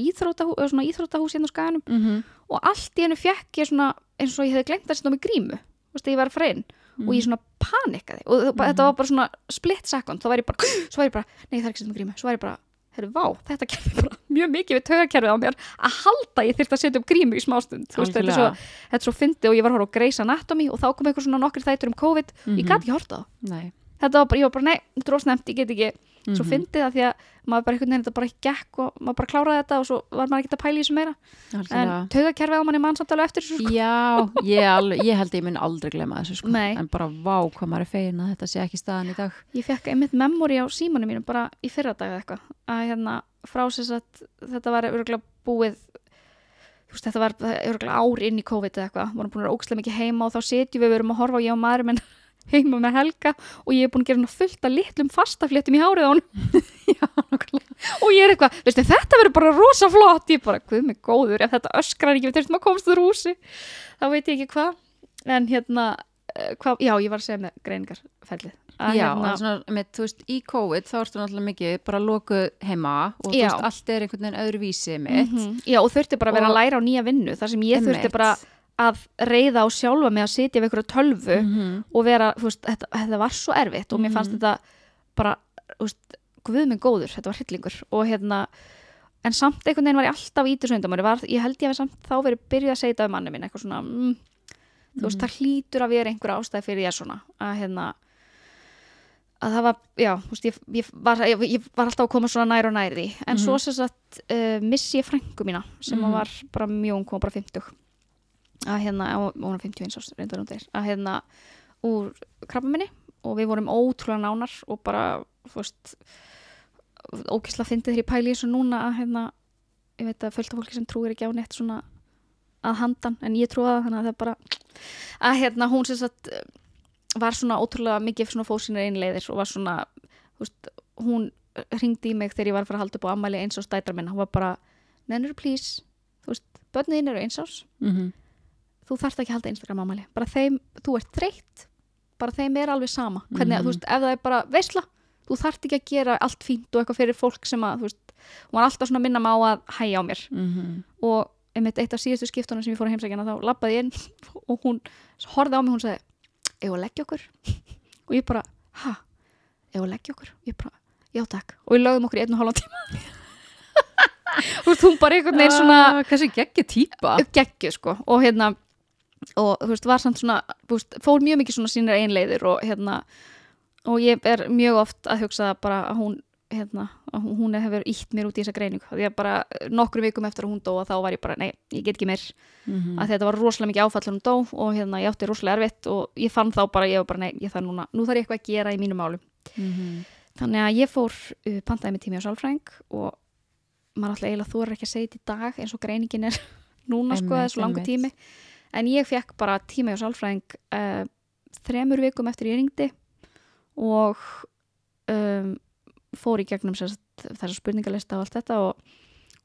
svona íþróttahús hérna á skaganum. Mm -hmm. og allt í hennu fekk ég svona eins og ég hefði glemt að setja mig grímu. Veist, ég var að fara inn. Og Mhm. ég svona panikaði. Og mm þetta var bara svona split second, þá var ég bara, svo var ég bara nei það er ekki setja mig grímu, svo var ég bara herru, vá, þetta gerði bara mjög mikið við taugakerfið á mér að halda ég þyrfti að setja upp grímu í smástund. Veist, þetta er svo, þetta er svo fyndi og ég var að horfa á Grey's Anatomy og þá kom eitthvað svona nokkri þættur um COVID. Mhm. ég gæti ekki horta á þetta var bara, ég var bara, nei, ósnemt, ég get ekki svo Mhm. fyndið það því að maður bara einhvern veginn þetta bara ekki gekk og maður bara kláraði þetta og svo var maður ekki að pæla í þessu meira en Algjörlega. taugakerfið á manni mann samt alveg eftir þessu sko. Já, ég, alveg, ég held að ég mun aldrei glemma þessu sko. Nei. en bara vá hvað maður er fegin að þetta sé ekki staðan í dag ég fekk einmitt memori á símanum mínum bara í fyrra dag eða eitthvað að hérna frá sér að þetta var örgulega búið veist, þetta var örgulega ár inn í COVID eða eitthvað, vorum búin að ókslega mikið heima og þá setjum við, við erum að horfa á ég og maður minn heima með Helga og ég er búin að gera fullt af litlum fastafléttum í hárið á hann og ég er eitthvað, veistu, þetta verður bara rosa flott, ég bara, guð mig góður ef þetta öskrar ekki, við þurftum að komast úr húsi. Þá veit ég ekki hvað. En hérna, eh, hvað, já, ég var að segja með greiningarferlið. Að Já, hérna, svona, með, þú veist, í COVID þá ertu náttúrulega mikið bara lokuð heima og þú Já. veist, allt er einhvern veginn öðru vísi mitt Mhm. Já, og þurfti bara að vera Og- að læra á nýja vinnu þar sem ég þurfti bara að reyða á sjálfa mig að sitja við ykkur tölvu Mhm. og vera, þú veist, þetta, þetta var svo erfitt og mér fannst Mhm. þetta bara, þú veist, guð minn góður, þetta var hryllingur og hérna, en samt einhvern veginn var ég alltaf í þessu undan var, ég held ég að samt þá verið byrjuð að segja þetta um manni minn, eitthvað svona mm, þú veist, Mhm. það hlýtur að vera einhver ástæð fyrir ég svona, að hérna að það var, já, þú veist, ég, ég, var, ég, ég var alltaf að koma svona nær og nær því en Mhm. svo sem sagt uh, missi ég frængu mína sem Mhm. var bara mjög hún var bara 50 að hérna, og hún er 51 árs reyndar hún deyr, að hérna úr krabba minni og við vorum ótrúlega nánar og bara, þú veist ókysla fyndið þegar ég pæli í þessu núna að hérna, ég veit að fölta fólki sem trúir ekki á neitt svona að handan, en ég trúa það þannig að það bara að hérna hún sem sagt var svona ótrúlega mikið svona fóð sínir einleiðir og var svona veist, hún ringdi í mig þegar ég var að fara að halda upp á ammæli eins og stædrar minna, hún var bara nennur please, þú veist, börnin eru eins ás Mhm. Þú þarft ekki að halda Instagram ammæli bara þeim, þú ert þreytt bara þeim er alveg sama. Hvernig, Mhm. þú veist, ef það er bara veisla þú þarft ekki að gera allt fínt og eitthvað fyrir fólk sem að, þú veist, hún var alltaf svona að minna mig á að hæja á mér. Mhm. og einmitt eitt af síðustu skiptunum sem ég fór að heimsækjana þá labbaði ég inn og hún horfði á mig hún sagði, eigum við að leggja okkur? Og ég bara, ha? Eigum við að leggja okkur, ég bara, já takk. Og við lögðum okkur í einu og hálfan tíma. Veist, hún bara einhvern veginn svona Ah, Hversu geggi típa geggju sko. Og hérna og þú veist, var samt svona veist, fór mjög mikið svona sínir einleiðir og hérna og ég er mjög oft að hugsa bara að hún hérna, að hún- hefur ítt mér út í þessa greiningu. Því að bara nokkru vikum eftir að hún dó og þá var ég bara, nei, ég get ekki meir. Mhm. að þetta var rosalega mikið áfall þegar hún dó og hérna, ég átti rosalega erfitt og ég fann þá bara, ég var bara, nei, ég þarf núna nú þarf ég eitthvað að gera í mínu málum Mhm. þannig að ég fór uh, pantaði með tími á sálfræðing og maður alltaf eiginlega þú er ekki að segja þetta í dag eins og greiningin er núna sko, langa Einmitt, tími en ég fekk bara tími á sálfræðing uh, þremur vikum eftir ég ringdi og um, fór í gegnum sem sagt, þessa spurningalista og allt þetta og,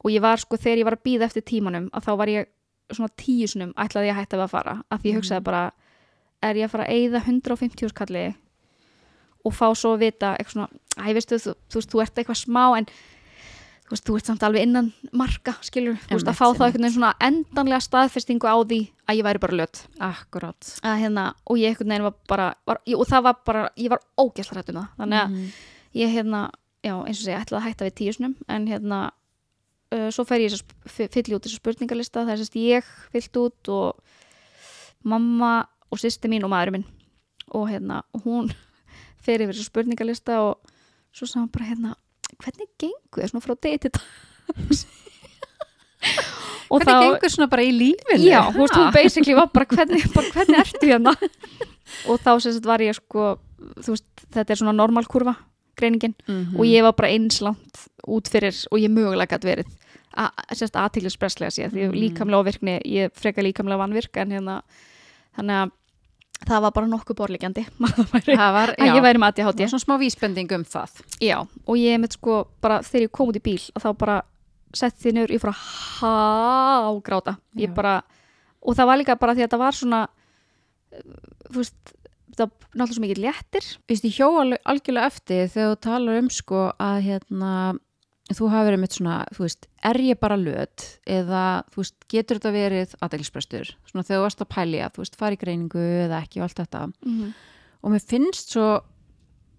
og ég var sko þegar ég var að býða eftir tímanum að þá var ég svona tíu sinum ætlaði ég að hætta við að fara að því ég hugsaði Mhm. bara er ég að fara að eyða 150 skalli og fá svo að vita eitthvað svona, æ, veistu, þú, þú veist, þú ert eitthvað smá en þú veist, þú ert samt alveg innan marka, skilur, þú veist, að fá þá einhvern veginn svona endanlega staðfestingu á því að ég væri bara löt. Akkurát að hérna, og ég einhvern veginn var bara var, ég, og það var bara, ég var ógæsla rætt um það. Þannig að Mhm. ég hérna, já, eins og segja, ætlaði að hætta við tíusnum en hérna uh, svo fer ég fylli út þessu spurningalista það er sérst ég fyllt út og mamma og sýsti mín og maðurinn minn. Og hérna, hún fer yfir þessu spurningalista og svo hann bara hérna hvernig gengur þér svona frá degi til dags Hvernig gengur svona bara í lífinu? Já, þú veist, hún basically var bara hvernig, bara hvernig ertu hérna og þá sem sagt var ég sko veist, þetta er svona normalkurva greiningin Mhm. og ég var bara einslant út fyrir og ég mögulega gæti verið sérst aðtílispresslega sér því Mhm. líkamlega ofvirkni, ég freka líkamlega vanvirk en hérna þannig að það var bara nokkuð borlíkjandi Það að ég væri með það ADHD svona smá vísbending um það. Já, og ég mitt sko bara þegar ég kom út í bíl þá bara sett því niður, ég fór að hágráta. Og það var líka bara því að þetta var svona uh, þú veist, þetta var náttúrulega svo mikið léttir. Vist, ég hjó algjörlega eftir þegar þú talar um sko að hérna þú hafi verið mitt svona, þú veist, er ég bara löt eða, þú veist, getur þetta verið aðeinsprestur, svona þegar þú varst að pælja þú veist, fara í greiningu eða ekki og allt þetta. Og mér finnst svo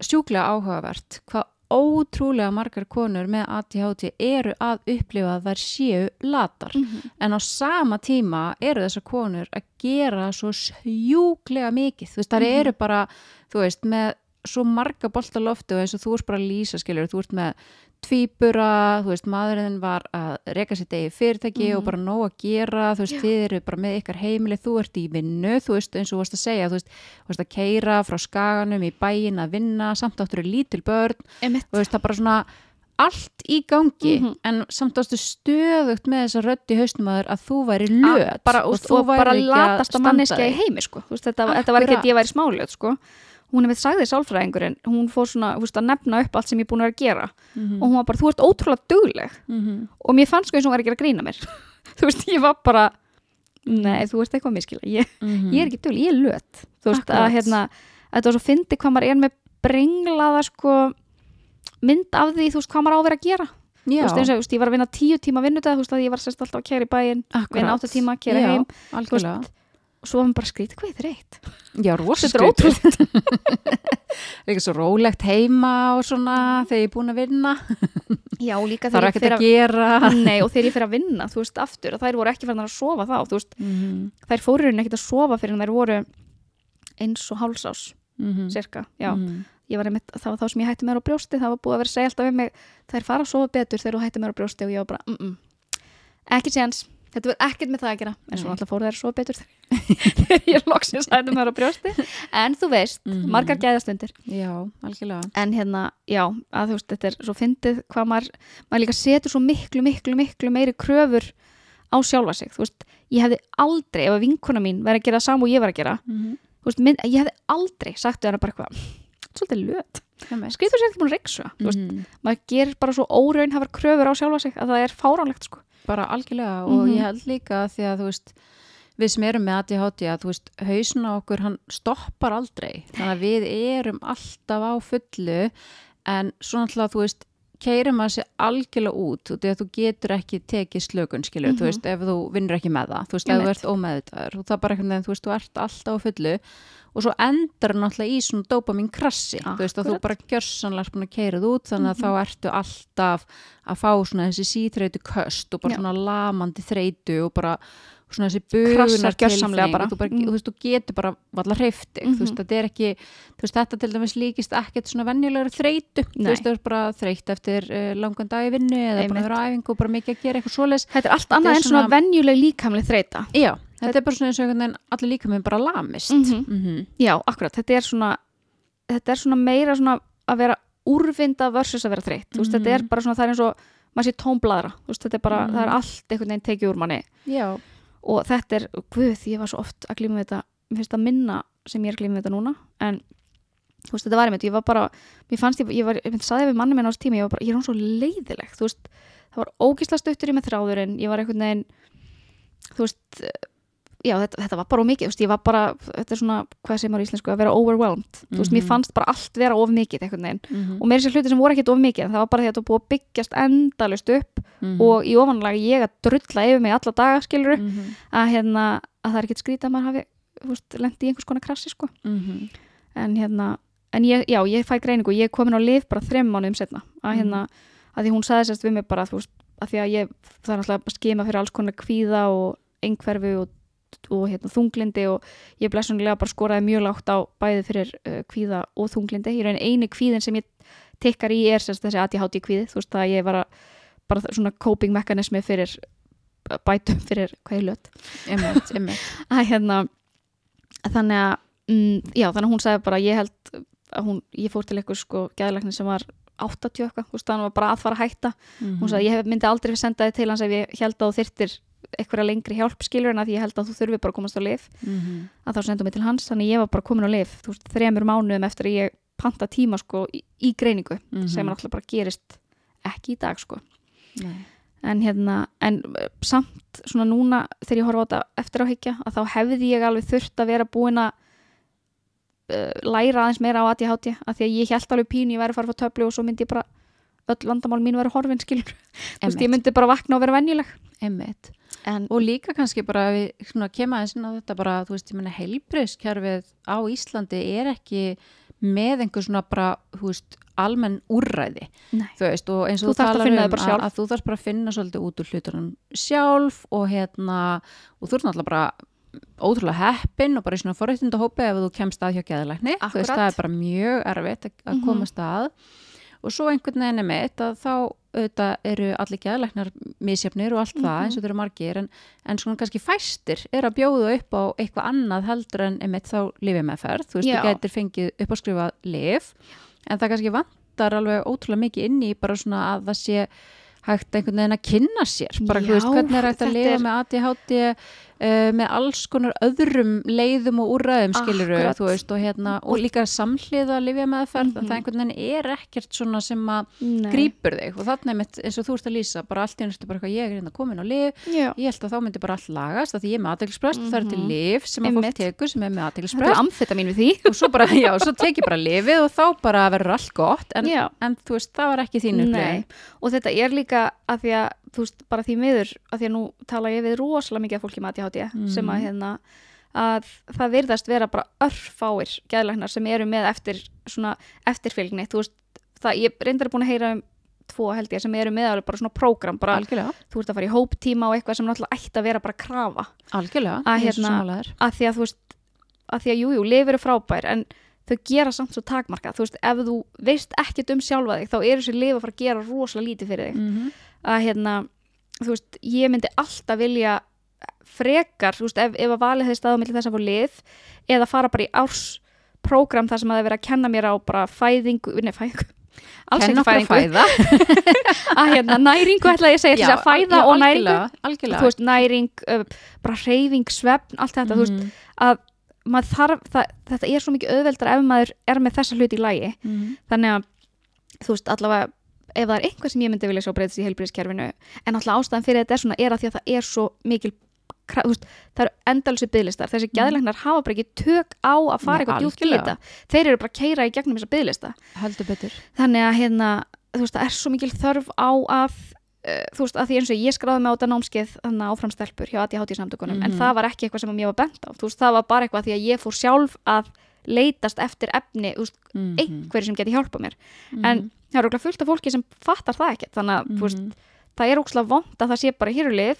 sjúklega áhugavert hvað ótrúlega margar konur með ADHD eru að upplifa að þær séu latar. En á sama tíma eru þessar konur að gera svo sjúklega mikið, þú veist, þar Mhm. eru bara þú veist, með svo marga bolta loftu og eins og þú ert bara að lýsa skilur, þú ert með tvíbura, þú veist, maðurinn var að reka sér degi fyrirtæki Mhm. og bara nóg að gera, þú veist, þið eru bara með ykkar heimili, þú ert í vinnu, þú veist, eins og þú varst að segja, þú veist, þú veist að keira frá skaganum í bæin að vinna, samt áttur er lítil börn, Einmitt. þú veist, það bara svona allt í gangi, Mhm. en samt ástu stöðugt með þessa rödd í haustum að að þú væri löt bara, og, og, bara værir ekki að latasta standa manneskja í heimi sko. Þú veist, þetta, þetta var ekki að ég væri smálöt sko. Hún er með sagði sálfræðingurinn hún fór svona þú veist, að nefna upp allt sem ég er búin að vera að gera Mhm. og hún var bara, þú ert ótrúlega dugleg Mhm. og mér fannst sko eins og hún var ekki að grína mér þú veist, ég var bara nei, þú ert eitthvað að miskila ég, Mhm. ég er ekki dugleg, ég er löt þú veist, að Akkurat. hérna, að þetta var svo fyndi hvað maður er með brenglaða sko mynd af því, þú veist, hvað maður á að vera að gera þú Já, veist, eins og, þú veist, ég var að vinna tíu tíma vinnudag þú veist, að ég var sérst alltaf að kæra í bæinn vinna átta tíma, kæra Já, heim algjörlega. Svo var maður bara skrítið hvað er þreytt Já, rosa þetta er ótrúlega Líka svo rólegt heima og svona þegar ég er búin að vinna. já, líka Það er þegar ég ekkert fer að gera. nei, og þegar ég fyrir að vinna, þú veist, aftur og þær voru ekki fyrir að sofa þá, þú veist. Mhm, þær fóru henni ekkert að sofa fyrir en þær voru eins og hálsás mhm, cirka, já, ég var einmitt það var þá sem ég hætti mér á brjósti, það var búið að vera að segja alltaf við mig þær fara að sofa betur þegar þú hætti mér á brjósti. Og ég var bara, mm -mm. ekki séns þetta verður ekkert með það að gera en svo alltaf fór þær svo betur þegar ég loksins hættum þær á brjósti. En þú veist, Mhm. margar gæðastundir. Já, algjörlega. En hérna, já, að þú veist þetta er svo fyndið hvað maður, maður líka setur svo miklu, miklu, miklu meiri kröfur á sjálfa sig, þú veist ég hefði aldrei, ef að vinkona mín verið að gera það sama og ég var að gera, mm -hmm. þú veist minn, ég hefði aldrei sagt við hana bara eitthvað svolítið löt, skriður sér ekki búin að reyksa veist, Mhm. maður gerir bara svo óraunhafar kröfur á sjálfa sig að það er fáránlegt sko bara algjörlega og Mhm. ég held líka því að þú veist við sem erum með ADHD að þú veist hausin á okkur hann stoppar aldrei þannig að við erum alltaf á fullu en svo náttúrulega þú veist keirum að sér algjörlega út að þú getur ekki tekið slökun skilur, Mhm. þú veist, ef þú vinnur ekki með það þú veist, ef þú ert ómeðvitaður þú þú ert alltaf á fullu og svo endar hann náttúrulega í svona dopamin krassi, þú veist, að þú bara gjörsanlega búin að keirað út, þannig að Mhm. þá ertu alltaf að fá svona þessi síþreytu köst og bara Já. svona lamandi þreytu og bara svona þessi bugunar gjörsamlega bara. þú, bara Mm. þú veist, þú getur bara valla hreiftig, þú veist, Mhm. þetta er ekki þú veist, þetta til dæmis líkist ekkert svona venjulegur þreytu, þú Nei. veist, það er bara þreytt eftir uh, langan dag í vinnu eða bara Einmitt. vera á æfingu og bara mikið að gera eitthvað svoleiðis þetta er allt annað er en svona venjuleg líkamleg þreita Já, þetta er bara svona eins og einhvern veginn allir líka með bara lamist. Mhm. Mhm. já, akkurat, þetta er svona þetta er svona meira svona að vera úrvinda versus að vera þreytt. Þú veist, þetta er Mhm. bara svona, það er eins og maður sé tómbladra, þetta er bara, Mhm. það er allt einhvern veginn tekið úr manni. Já, og þetta er, guð, ég var svo oft að glíma þetta, mér finnst það minna sem ég er að glíma þetta núna, en þú veist, þetta var einmitt, ég var bara, mér fannst ég, ég var, ég saði við manni minn á þessu tíma, ég var bara, ég er hún svo leiðileg, þú veist, það var ógisla stuttur í með þráðurinn, ég var einhvern veginn þú veist já, þetta, þetta var bara of mikið, þú veist, ég var bara þetta er svona, hvað segir maður í íslensku, að vera overwhelmed þú veist, mér Mhm. fannst bara allt vera of mikið einhvern veginn, Mhm. og mér er sér hluti sem voru ekkit of mikið, en það var bara því að var búið að byggjast endalust upp Mhm. og í ofanlega ég að drulla yfir mig alla daga, skilur Mhm. að hérna, að það er ekkit skrítið að maður hafi þú veist, lendi í einhvers konar krassi, sko Mhm. en hérna, en ég, já, ég fæ greiningu ég komin á lif bara þrem að hérna, að því þú að því að ég það er náttúrulega að skima fyrir alls konar kvíða og einhverfu og, og hérna, þunglindi og ég blessunlega bara skoraði mjög lágt á bæði fyrir uh, kvíða og þunglindi, ég raun eini kvíðin sem ég tikkar í er sérst þessi ADHD kvíði, þú veist að ég var að bara svona coping mekanismi fyrir bætum fyrir hvað ég löt Einmitt, einmitt. að hérna þannig að, mm, já þannig að hún sagði bara ég held að hún, ég fór til eitthvað sko gæðlækni sem var 80 eitthvað, þannig var bara að fara að hætta Mhm. hún sagði ég myndi aldrei senda þið til hans ef ég held þú þyrtir eitthvað lengri hjálp skilur en að ég held að þú þurfi bara að komast á lif Mhm. að þá sendum mig til hans, þannig ég var bara komin á lif þú veist, þremur mánuðum eftir að ég panta tíma sko í, í greiningu Mhm. sem náttúrulega bara gerist ekki í dag sko Nei. en hérna, en uh, samt svona núna þegar ég horfa á þetta eftir á higgja að þá hefði ég alveg þurft að vera búin að uh, læra aðeins meira á ADHD að því að ég held alveg pínu, ég væri að fara að fá töflu og svo myndi ég bara, öll vandamál mín væri horfin skilur, þú veist, ég myndi bara vakna og vera venjuleg Einmitt. en, Og líka kannski bara við kemur aðeins inn á þetta bara, þú veist, ég menna heilbriðskerfið á Íslandi er ekki með einhver svona bara, þú veist, almenn úrræði, veist, og eins og Þú þú, talar um að, að þú þarfst bara að finna svolítið út úr hlutunum sjálf og hérna, og þú ert náttúrulega bara ótrúlega heppin og bara í svona forréttinda hópi ef þú kemst að hjá geðalækni, þú veist, það er bara mjög erfitt að, að Mhm. komast að. Og svo einhvern veginn er mitt að þá auðvitað eru allir geðalæknar misjafnir og allt það Mhm. eins og þeir eru margir en, en svona kannski fæstir er að bjóða upp á eitthvað annað heldur en einmitt þá lifið með ferð þú veist, Já. þú gætir fengið upp á skrifa lif en það kannski vantar alveg ótrúlega mikið inn í bara svona að það sé hægt einhvern veginn að kynna sér bara, þú veist, Já, hvernig er hægt að lifa með ADHD uh, með alls konar öðrum leiðum og úrræðum skiluru, þú veist, og hérna og líka samhliða lifja meðferð Mhm. það einhvern veginn er ekkert svona sem að nei. grípur þig. Og þannig mitt eins og þú ert að lýsa bara allt í ennustu bara eitthvað ég er hérna komin á lif Já. ég held að þá myndi bara allt lagast að því ég er með aðeinsprest og það er til Mhm. lif sem að fólk tekur sem er með því. Og svo bara, já, svo tek ég bara lifið og þá bara verður allt gott en, en þú veist, það var ekki þín Nei, upplifin og þetta er líka að því að þú veist, bara því miður að því að nú tala ég við rosalega mikið af fólki með ADHD Mhm. sem að hérna að það virðast vera bara örfáir geðlæknar sem eru með eftir svona eftirfylgni, þú veist það, ég reyndar búin að heyra um tvo held ég sem eru með alveg bara svona prógram bara, algjörlega, þú ert að fara í hóptíma og eitthvað sem náttúrulega ætti að vera bara krafa. Algjörlega Að hérna- að því að þú veist að því að jújú, jú, lifir er frábær en þau gera samt svo takmarka þú veist, ef þú veist ekkert um sjálfa þig þá eru þessi lif að fara að gera rosalega lítið fyrir þig. Mhm. Að hérna þú veist, ég myndi alltaf vilja frekar, þú veist, ef, ef að valið hefði staðið á milli þess að fá lið eða fara bara í ársprógram þar sem að það verið að kenna mér á bara fæðingu, nei fæðingu alls ekki fæðingu, að hérna næringu ætla ég að segja þess að fæða og næringu. algjörlega, þú veist, næring, bara hreyfing, svefn allt þetta, þú veist, Mhm, að þarf, það, þetta er svo mikið auðveldar ef maður er með þessa hluti í lægi mhm. þannig að, þú veist, allavega ef það er einhver sem ég myndi vilja sjá breytist í heilbríðiskerfinu en alltaf ástæðan fyrir þetta er svona er að því að það er svo mikil veist, það eru endalsu bygglistar þessi geðlegnar hafa bara ekki tök á að fara Nei, eitthvað djúpt í þetta. Þeir eru bara að keira í gegnum þessa bygglista þannig að hérna, þú veist, það er svo mikil þörf á að uh, þú veist, að því eins og ég skráði mig á þetta námskeið þannig áfram stelpur hjá ADHD samtökunum en Mhm. það var ekki eitthvað sem mér var bent á. Þú veist, það var bara eitthvað því að ég fór sjálf að leitast eftir efni, þú veist, Mhm, einhverju sem geti hjálpað mér mhm, en það er okkur fullt af fólki sem fattar það ekkert þannig að, veist, mhm. það er ókslega vond að það sé bara hér og lið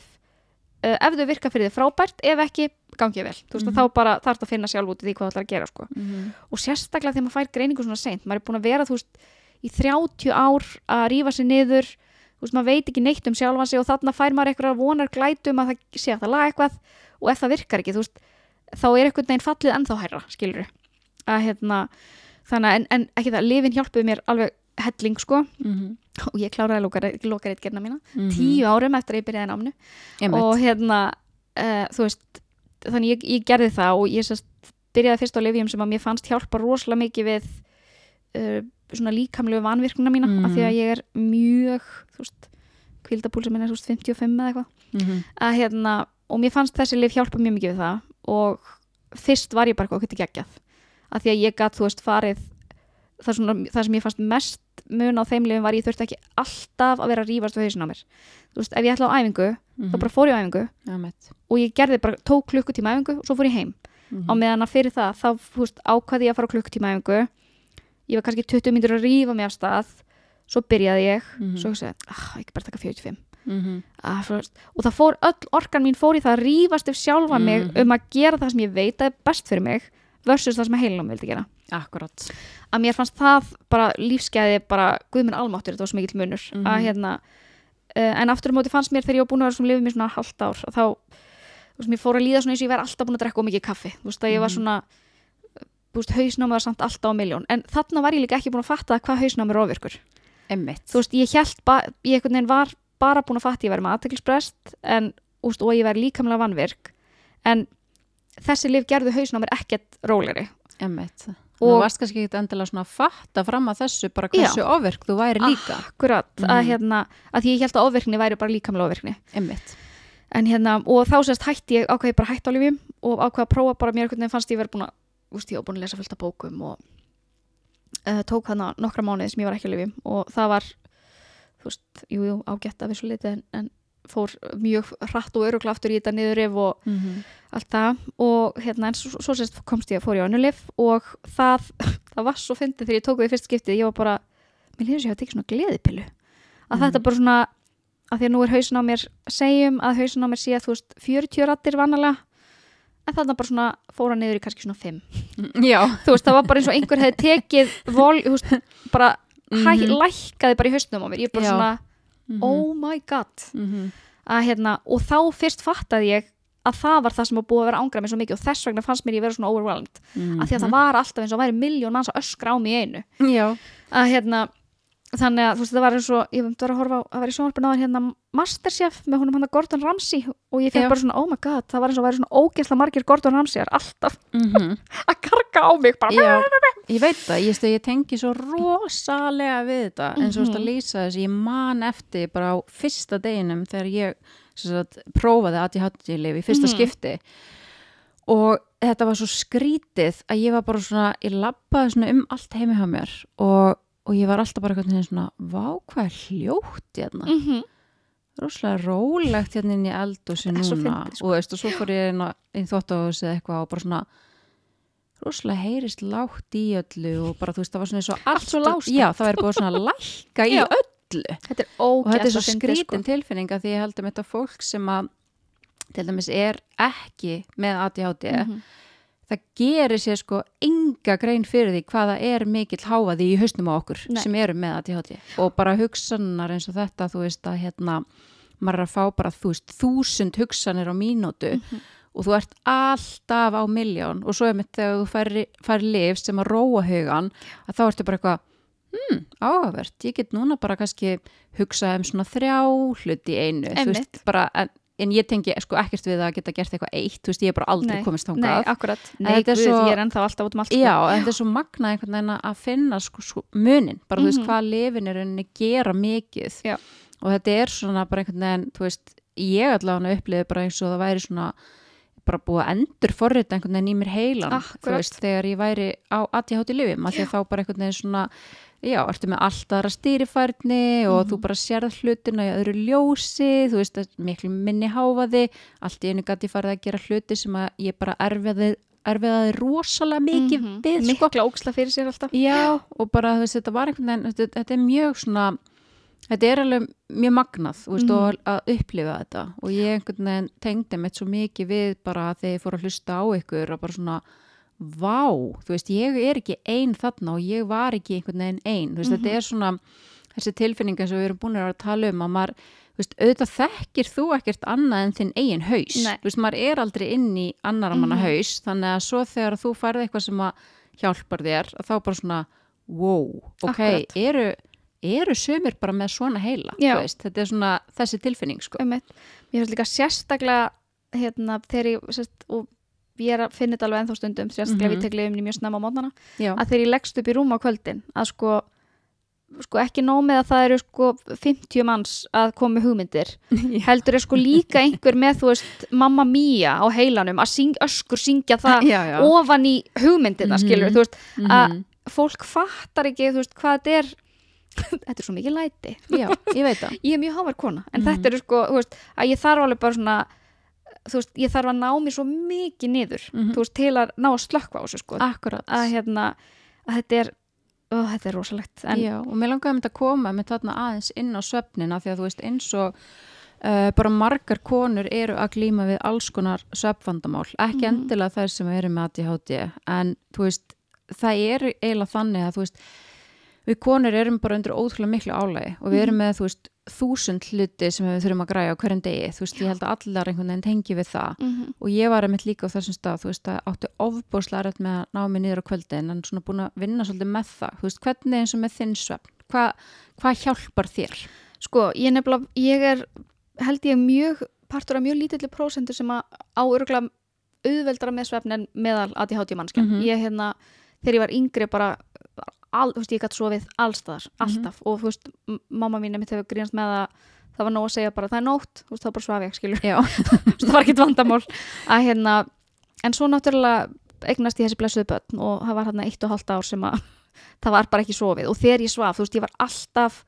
uh, ef þau virka fyrir þið frábært, ef ekki gangi vel, veist, Mhm. að þá bara þarf að finna sjálf út í því hvað það ætlar að gera, sko Mhm. og sérstaklega þegar maður fær greiningu svona seint maður er búin að vera, veist, í 30 ár að rífa sig niður veist, maður veit ekki neitt um sjálfan sig og þarna fær maður eitthvað vonar glætum að það sé að það laga eitthvað og ef það virkar ekki, þá er eitthvað neginn fallið ennþá hærra, skilur að hérna, þannig að en, en ekki það, lifin hjálpuðu mér alveg helling, sko, Mhm, og ég kláraði lokarit gerna mína, mhm. tíu árum eftir að ég byrjaði námnu Einmitt. og hérna uh, þú veist, þannig ég, ég gerði það og ég sest, byrjaði fyrst á lifjum sem að mér fannst hjálpa rosalega mikið við uh, svona líkamlegu vanvirkuna mína Mhm. af því að ég er mjög þú veist, kvildapúlsum minn er þú veist 55 eða eitthvað. Mhm, að hérna, og mér fannst þessi lif hjálpa mjög mikið við það og fyrst var ég bara eitthvað ekki geggjað af því að ég gat, þú veist, farið það, svona, það sem ég fannst mest mun á þeim lifin var ég þurfti ekki alltaf að vera að rífast við hausin á mér þú veist, ef ég ætla á æfingu, þá mhm. bara fór ég á æfingu Einmitt. og ég gerði bara, tók klukkutíma æfingu og svo fór ég heim Mhm. á meðan að fyrir það þá þú veist, ákvaði ég að fara klukkutíma æfingu ég var kannski 20 myndir að rífa mig af stað svo byrjaði ég Mhm. svo hugsaði, ah, ekki bara taka 45 Mhm. ah, og það fór, öll orkan mín fór í það að rífast Mhm. sem versus það sem heilum vildi gera. Akkurat. Að mér fannst það bara lífskeiði bara guðminn almáttur, þetta var svo mikill munur. Mhm. að hérna uh, en aftur á móti fannst mér þegar ég var búin að vera svona lifið mér svona halvt ár þá, þú veist, mér fór að líða svona eins og ég væri alltaf búin að drekka mikið kaffi. Þú veist, að ég var Mhm. svona þú veist, hausnámið var samt alltaf á miljón en þarna var ég líka ekki búin að fatta hvað hausnámið er ofirkur Einmitt. Þú veist, ég held ég einhvern veginn var bara búin að fatta ég væri með aðteklisbrest en, úst, og ég væri líkamlega vanvirk. En þessi lif gerðu hausnámið ekkert róleri Og- Og varst kannski ekki endilega svona að fatta fram að þessu bara hversu ofverk þú væri líka. Akkurat, að Mhm. hérna að ég held að ofvirkni væri bara líkamlega ofvirkni. Einmitt. En hérna, og þá sérst hætti ég ákveði bara hætti á lifjum og ákveði að prófa bara mér veginn fannst ég verið búin að, úst, ég var búin að lesa fullt af bókum og uh, tók hana nokkra mánuði sem ég var ekki á lifjum og það var þú veist, jú, jú, ágætt af þessu liti en, en fór mjög hratt og örugla aftur í þetta niðurif og Mhm. allt það og hérna en svo, svo sérst komst ég að fór ég á önnulif og það, það var svo fyndið þegar ég tók við í fyrst skiptið, ég var bara mér líður sér að tekið svona gleðipillu að Mhm. þetta bara svona að því að nú er hausin á mér segjum að hausin á mér sé að þú veist 40 rattir vanalega en þarna bara svona fóra niður í kannski svona 5 Já þú veist það var bara eins og einhver hefði tekið vol, þú veist, bara hæ, Mhm. lækkaði bara í hausnum á mér ég bara Já. svona Mhm. oh my god Mhm. að hérna, og þá fyrst fattaði ég að það var það sem var búið að vera ángra mér svo mikið og þess vegna fannst mér ég vera svona overwhelmed Mhm. að því að það var alltaf eins og væri miljón manns að öskra á mig einu að hérna, þannig að þú veist það var eins og ég var að horfa á að vera í sjónvarpinu á hérna Masterchef með honum hann Gordon Ramsay og ég fekk bara svona oh my god, það var eins og væri svona ógeðsla margir Gordon Ramsayar alltaf Mhm. að karga á mig bara ég veit það, ég, ég tengi svo rosalega við þetta eins og þú veist að Mhm. lýsa þess, ég man eftir bara á fyrsta deginum þegar ég sagt, prófaði ADHD-lif í fyrsta Mhm. skipti og þetta var svo skrítið að ég var bara svona, ég labbaði svona um allt heimi hjá mér og, og ég var alltaf bara eitthvað svona, vá hvað hljótt hérna, mm -hmm. rosalega rólegt hérna inn í eldúsi núna fyndið, sko. og veist, og svo fór ég inn á- inn þóttahús eða eitthvað og bara svona rosalega heyrist lágt í öllu og bara þú veist það var svona eins og allt svo lágstemmd. já það væri búið svona að lækka í öllu þetta er og þetta er svo skrítin sko. tilfinning að því ég held um þetta fólk sem að til dæmis er ekki með ADHD Mhm. það gerir sér sko enga grein fyrir því hvaða er mikill háaði í hausnum á okkur Nei. sem eru með ADHD og bara hugsanar eins og þetta þú veist að hérna maður er að fá bara, þú veist, þúsund hugsanir á mínútu Mhm. Og þú ert alltaf á miljón og svo er mitt þegar þú færi, færi lif sem að róa hugan að þá ertu bara eitthvað hmm, áhugavert, ég get núna bara kannski hugsa um svona þrjá hluti í einu, þú Einmitt. veist, bara en, en ég tengi sko ekkert við að geta gert eitthvað eitt, þú veist, ég er bara aldrei Nei, komist Nei, þangað akkurat, nei, guð, svo- ég er ennþá alltaf út um allt sko. Já, en þetta er svo magnað einhvern veginn að finna sko, sko, munin, bara þú veist Mhm. hvað lifin er rauninni gera mikið Já. og þetta er svona bara einhvern veginn, þú veist, ég allavega upplifið bara eins og það væri svona bara búið að endur forrita einhvern veginn í mér heilan, veist, þegar ég væri á ADHD lifim, af því að þá bara einhvern veginn svona já, ertu með allt aðra stýrifærni og Mhm. þú bara sérð hlutina í öðru ljósi, þú veist, miklu minni háfaði, allt í einu gæti farið að gera hluti sem að ég bara erfiði erfiðaði rosalega mikið Mhm. við, sko. Mikla óksla fyrir sér alltaf Já, og bara þú veist, þetta var einhvern veginn, þetta, þetta er mjög svona, þetta er alveg mjög magnað, veist, Mhm. og að upplifa þetta og ég einhvern veginn tengdi mitt svo mikið við bara þegar ég fór að hlusta á ykkur og bara svona, vá, þú veist, ég er ekki ein þarna og ég var ekki einhvern veginn ein, þú veist, Mhm. þetta er svona, þessi tilfinninga sem við erum búin að tala um að maður, veist, auðvitað þekkir þú ekkert annað en þinn eigin haus, Nei. þú veist, maður er aldrei inn í annara manna Mhm. haus, þannig að svo þegar þú færði eitthvað sem að hjálpar þér, að þá bara svona, wow, ok, Akkurat. eru, eru sömur bara með svona heila, Já. veist, þetta er svona þessi tilfinning, sko. Einmitt. Mér finnst líka sérstaklega hérna, þegar ég sérst, og ég finna þetta alveg ennþá stundum sérstaklega Mhm. við teklum mjög snemma á mótnana Já, að þegar ég leggst upp í rúm á kvöldin að sko, sko ekki nóg með að það eru sko 50 manns að koma hugmyndir heldur er sko líka einhver með þú veist Mamma Mia á heilanum að syng, öskur syngja það já, já. ofan í hugmyndina Mhm. skilur þú veist að Mhm. fólk fattar ekki veist hvað þetta er þetta er svo mikið læti Já, ég veit það. ég er mjög hávar kona en Mhm. þetta eru sko, veist, að ég þarf alveg bara svona þú veist, ég þarf að ná mér svo mikið niður, Mhm. þú veist, til að ná að slökkva á þessu sko, að hérna að þetta er, ó, þetta er rosalegt en, Já, og mér langaði að koma með þarna aðeins inn á svefnina því að þú veist eins og uh, bara margar konur eru að glíma við alls konar svefnvandamál, ekki Mhm. endilega þær sem eru með ADHD en þú veist, það er eiginlega þannig að þú veist, við konur erum bara undir ótrúlega miklu álægi og við erum með þú veist þúsund hluti sem við þurfum að græja á hverjum degi, þú veist, ég held að allar einhvern veginn tengi við það. Mm og ég var einmitt líka á þessum stað, þú veist, að átti ofbúrslega rætt með að ná mig niður á kvöldin en svona búin að vinna svolítið með það, þú veist, hvernig eins og með þinn svefn, hvað hva hjálpar þér? sko, ég nefnilega ég er, held ég mjög partur af mjög lítilli prósentur sem að á örgulega auðveldara með svefn en meðal ADHD mannskja Mhm. ég hérna, þegar ég var yngri bara al, þú veist, ég gæti sofið allstaðar, Mhm. alltaf. Og þú veist, mamma mín mitt hefur grínast með að það var nóg að segja bara það er nótt, þú veist, það var bara svaf ég, skilur það var ekkert vandamál. Að hérna, en svo náttúrulega eignast ég þessi blessuðu börn og það var hérna eitt og halvt ár sem að það var bara ekki sofið. Og þegar ég svaf, þú veist, ég var alltaf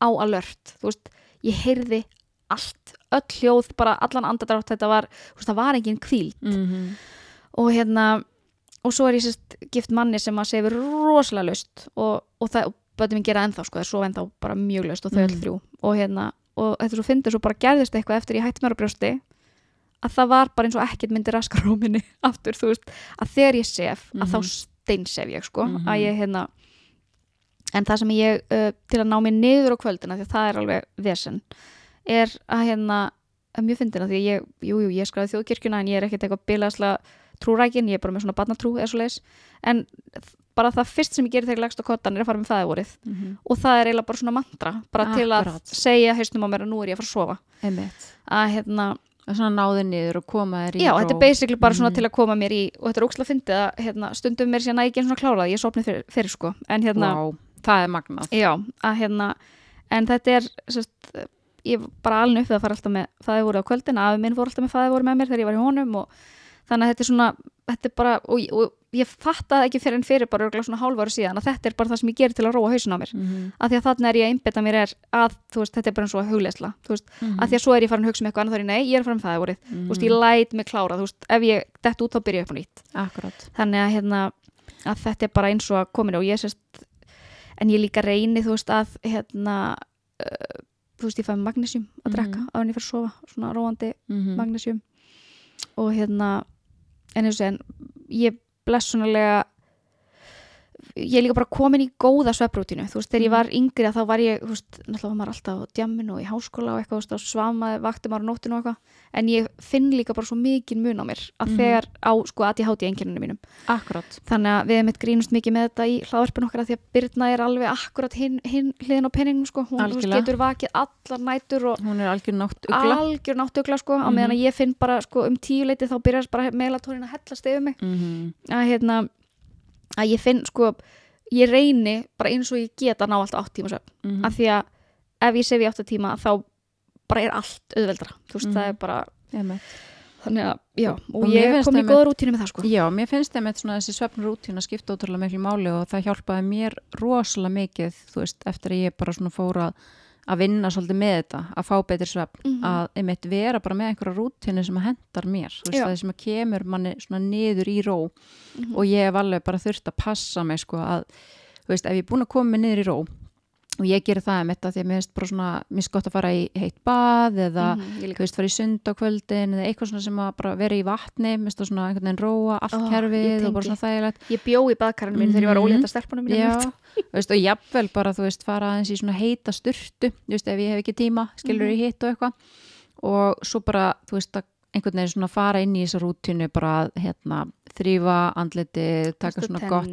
á alert, þú veist, ég heyrði allt, öll hljóð, bara allan andadrátt, þetta var, þú veist, það var engin kvíl mm og hérna og svo er ég sérst gift manni sem að sefur rosalega löst og, og það, og bötum við gera ennþá, sko, það er svo ennþá bara mjög löst og þau Mhm. þrjú og hérna, og þetta svo fyndið svo bara gerðist eitthvað eftir ég hætti mér á brjósti að það var bara eins og ekkert myndi raska róminni aftur, þú veist, að þegar ég sef að þá Mhm. steinsef ég, sko Mhm. að ég hérna en það sem ég, uh, til að ná mér niður á kvöldina því að það er alveg vesen er að hérna að mjög fyndina því ég, jú, jú, ég skræði þjóðkirkjuna en ég er ekkert eitthvað bilaðslega trúrækin, ég er bara með svona barnatrú eða svo leis, en bara það fyrst sem ég gerir þegar ég leggst á kottan er að fara með fæðivorið -hmm. og það er eiginlega bara svona mantra bara til að Akkurat. segja hausnum á mér að nú er ég að fara að sofa Einmitt. að hérna, Það er svona náði niður og koma þér í já, ró. þetta er basically bara svona Mhm. til að koma mér í, og þetta er ókslega fyndið að hérna, stundum mér síðan að ég einu svona klárað, ég sopnið fyrir, fyrir sko, en hérna Vá, það er magnað. Já, að hérna en þetta er sérst, ég var bara alveg upp við að fara alltaf með það voru á kvöldin, afi minn fór alltaf með það voru með mér þegar ég var í honum og þannig að þetta er svona þetta er bara, og, og ég fattaði ekki fyrir en fyrir bara örugglega svona hálfaru síðan að þetta er bara það sem ég gerir til að róa hausin á mér. Mm -hmm. að því að þannig er ég að einbetta mér er að veist, þetta er bara eins og hugleisla veist, Mhm. að því að svo er ég farin að hugsa um eitthvað annað er ég nei, ég er farin með það vorið, þú veist, ég læt mig klára þú veist, ef ég dett út þá byrja ég upp á nýtt. Akkurat. þannig að hérna að þetta er bara eins og að komin og ég sérst en ég líka reyni þú veist að hérna uh, þú veist og hérna en eins og en ég blessunarlega ég er líka bara komin í góða svepprútinu þú veist, þegar ég Mhm. var yngri að þá var ég þú veist, náttúrulega var maður alltaf á djamminu og í háskóla og eitthvað, þú veist, og svamaði vakti maður á nóttinu og eitthvað, en ég finn líka bara svo mikið mun á mér að Mhm. þegar á sko að ég háti einkenninu mínum Akkurat. þannig að við erum eitt grínust mikið með þetta í hlaðvarpinu okkar að því að Birna er alveg akkurat hinn hin, hliðin á penningum sko, hún veist, getur vakið allar nætur og Hún er algjör nátt ugla. algjör náttugla sko, á Mhm. meðan að ég að Mm ég finn sko ég reyni bara eins og ég get að ná alltaf 8 tíma svefn -hmm. af því að ef ég sef í 8 tíma þá bara er allt auðveldra þú veist Mhm. það er bara Einmitt. þannig að já og, Og ég kom í góða rútínu með það sko Já, mér finnst eitthvað svona þessi svefnrútín að skipta ótrúlega miklu máli og það hjálpaði mér rosalega mikið, þú veist, eftir að ég bara svona fór að, vinna svolítið með þetta, að fá betri svefn, Mhm. að einmitt vera bara með einhverja rútínu sem að hendar mér, þú veist, það sem að kemur manni svona niður í ró Mhm. og ég hef alveg bara þurft að passa mig sko að, þú veist, ef ég er búin að koma mig niður í ró og ég gerir það einmitt að því að mér finnst bara svona, mér finnst gott að fara í heitt bað eða Mhm, ég þú veist, fara í sund á kvöldin eða eitthvað svona sem að bara vera í vatni minnst það svona einhvern veginn róa allt Ó, kerfið ég og bara svona þægilegt. Ég bjó í baðkarinu mínu þegar ég var Mhm. ólétta stelpunum mínu Já, veist, og jafnvel bara þú veist, fara aðeins í svona heita sturtu þú veist, ef ég hef ekki tíma, skilur Mhm. í hitt og eitthvað. Og svo bara, þú veist, að einhvern veginn svona fara inn í þessa rútínu bara að, hérna, þrýfa andliti taka svona gott,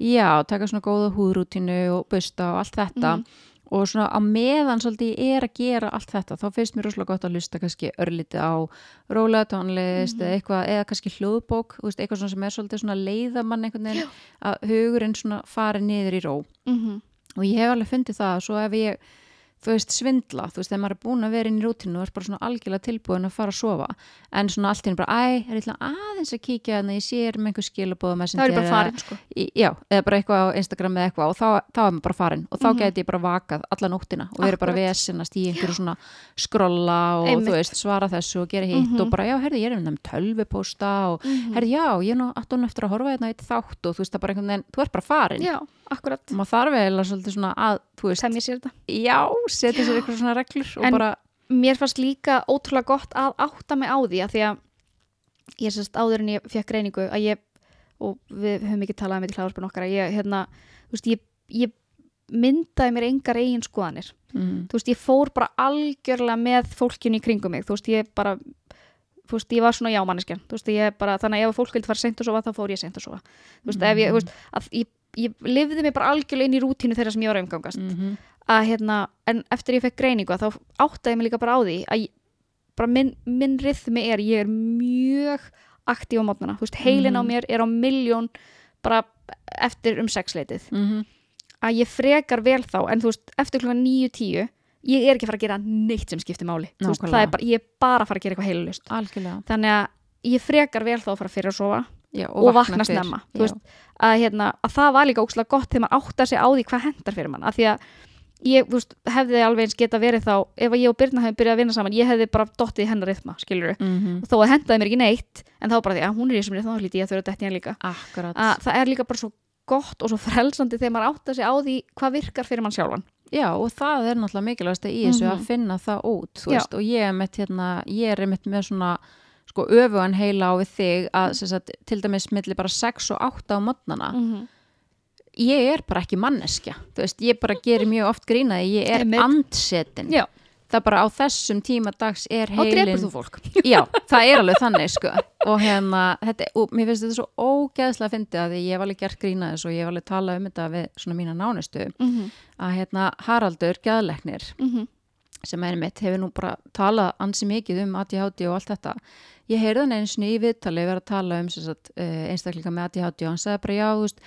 já, taka svona góða húðrútínu og busta og allt þetta Mhm. og svona á meðan svolítið ég er að gera allt þetta, þá finnst mér rosalega gott að lusta kannski örlítið á rólega tónlist Mhm. eða eða kannski hljóðbók veist, eitthvað svona sem er svolítið svona leiðamann einhvern veginn að hugurinn svona fari niður í ró Mhm. og ég hef alveg fundið það, svo ef ég þú veist, svindla, þú veist, þegar maður er búin að vera inn í rútinu og er bara svona algjörlega tilbúin að fara að sofa, en svona allt í einu bara, æ, er eitthvað aðeins að kíkja þannig ég sé um einhver skilabóða með það er bara farin sko. já, eða bara eitthvað á Instagram eða eitthvað og þá, þá er maður bara farin og þá Mhm. geti ég bara vakað alla nóttina og verið bara vesinast í einhverju svona skrolla og Einmitt. þú veist, svara þessu og gera hitt Mhm. og bara, já, herði, ég er um tölvupósta og Mhm. herði, já, ég er nú aftur að horfa farin já, akkurat, maður þarf eiginlega svolítið svona að, þú veist, ég sér já, setja sér eitthvað svona reglur og En- bara, mér fannst líka ótrúlega gott að átta mig á því að því að ég sérst áður en ég fekk greiningu að ég, og við höfum ekki talað um þetta í hláðarpun okkar að ég, hérna, þú veist, ég, ég myndaði mér engar eigin skoðanir. Mm, þú veist, ég fór bara algjörlega með fólkinu í kringum mig, þú veist, ég bara þú veist, ég var svona jámanneskjan. Þú veist, ég bara, þannig að ef fólk vildi fara seint að sofa þá fór ég seint að sofa, þú veist, ef ég, þú veist að ég, ég lifði mig bara algjörlega inn í rútínu þeirra sem ég var að umgangast. Mm að hérna, en eftir ég fekk greiningu þá áttaði ég mig líka bara á því að ég, bara minn, minn rithmi er ég er mjög aktíf á mótnana. Þú veist, heilin á Mhm. mér er á miljón bara eftir um sexleitið. Mm að ég frekar vel þá en þú veist, eftir klukkan 9-10 ég er ekki að fara að gera neitt sem skiptir máli. Þú veist, það er bara, ég er bara að fara að gera eitthvað heilulust algjörlega. Þannig að ég frekar vel þá að fara fyrir að sofa já, og, vakna fyrr. snemma. Veist, að, hérna, að það var líka ókslega gott þegar maður átta sig á því hvað hendar fyrir mann. Af því að ég veist, hefði alveg eins geta verið þá ef ég og Birna hefði byrjað að vinna saman ég hefði bara dottið hennar rithma, skilur Mhm. þó að hendaði mér ekki neitt en þá bara því að hún er í þessum rithma þá hlýti ég þurfa að detti hann líka. Að það er líka bara svo gott og svo frelsandi þegar maður átta sig á því hvað virkar fyrir mann sjálfan. Já, og það er náttúrulega mikilvægast í þessu Mhm. að finna það út, veist, og ég er mitt hérna, ég er mitt með svona sko öfugan heila á við þig að sem sagt, til dæmis milli bara 6 og 8 á modnana, -hmm. Ég er bara ekki manneskja, veist, ég bara gerir mjög oft grínaði, ég er andsetin. Já. það bara á þessum tíma dags er heilin Já, það er alveg þannig sko. Og hérna, þetta, og mér finnst þetta svo ógeðslega að fyndi að ég hef alveg gert grína þessu og ég hef alveg talað um þetta við svona mína nánustu mm -hmm. að hérna Haraldur Gæðleiknir sem er mitt hefur nú bara talað ansi mikið um ADHD og allt þetta. Ég heyrði hann einu sinni í viðtali verið að tala um sagt, uh, einstaklinga með ADHD og hann sagði bara já, þú veist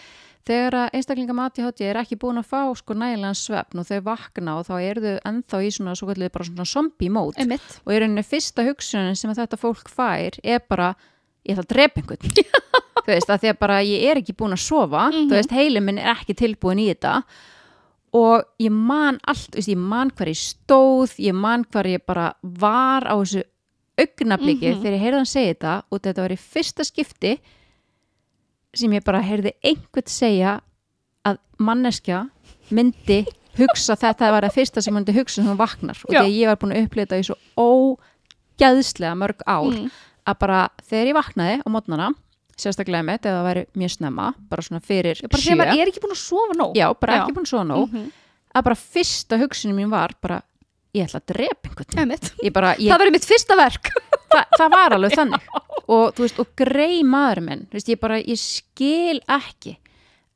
þegar að einstaklinga með ADHD er ekki búin að fá sko nægilegan svefn og þau vakna og þá eru þau ennþá í svona, svo bara svona zombie mót og í rauninni fyrsta hugsunin sem að þetta fólk fær er bara, ég ætla að drepa einhvern þú veist, að því að bara ég er ekki búin að sofa, Mhm. þú veist, heilin minn er ekki tilbúin í þetta og ég man allt, veist, ég man hver ég stóð, ég man hver ég bara var á þessu augnabliki Mhm. þegar ég heyrði hann segja þetta og þetta var í fyrsta skipti sem ég bara heyrði einhvern segja að manneskja myndi hugsa þetta var það fyrsta sem myndi hugsa sem hún vaknar. Og því að ég var búin að upplita í svo ógæðslega mörg ár Mm. að bara þegar ég vaknaði á mótnana sérstaklega með eða það væri mjög snemma, bara svona fyrir bara þegar sjö. maður er ekki búin að sofa nóg. Já, bara Já. ekki búin svo nóg. Mhm. að bara fyrsta hugsunum mín var bara, ég ætla að drepa einhvern ég bara, ég, það verður mitt fyrsta verk það, það var alveg þannig. Og veist, og grei maður minn veist, ég bara, ég skil ekki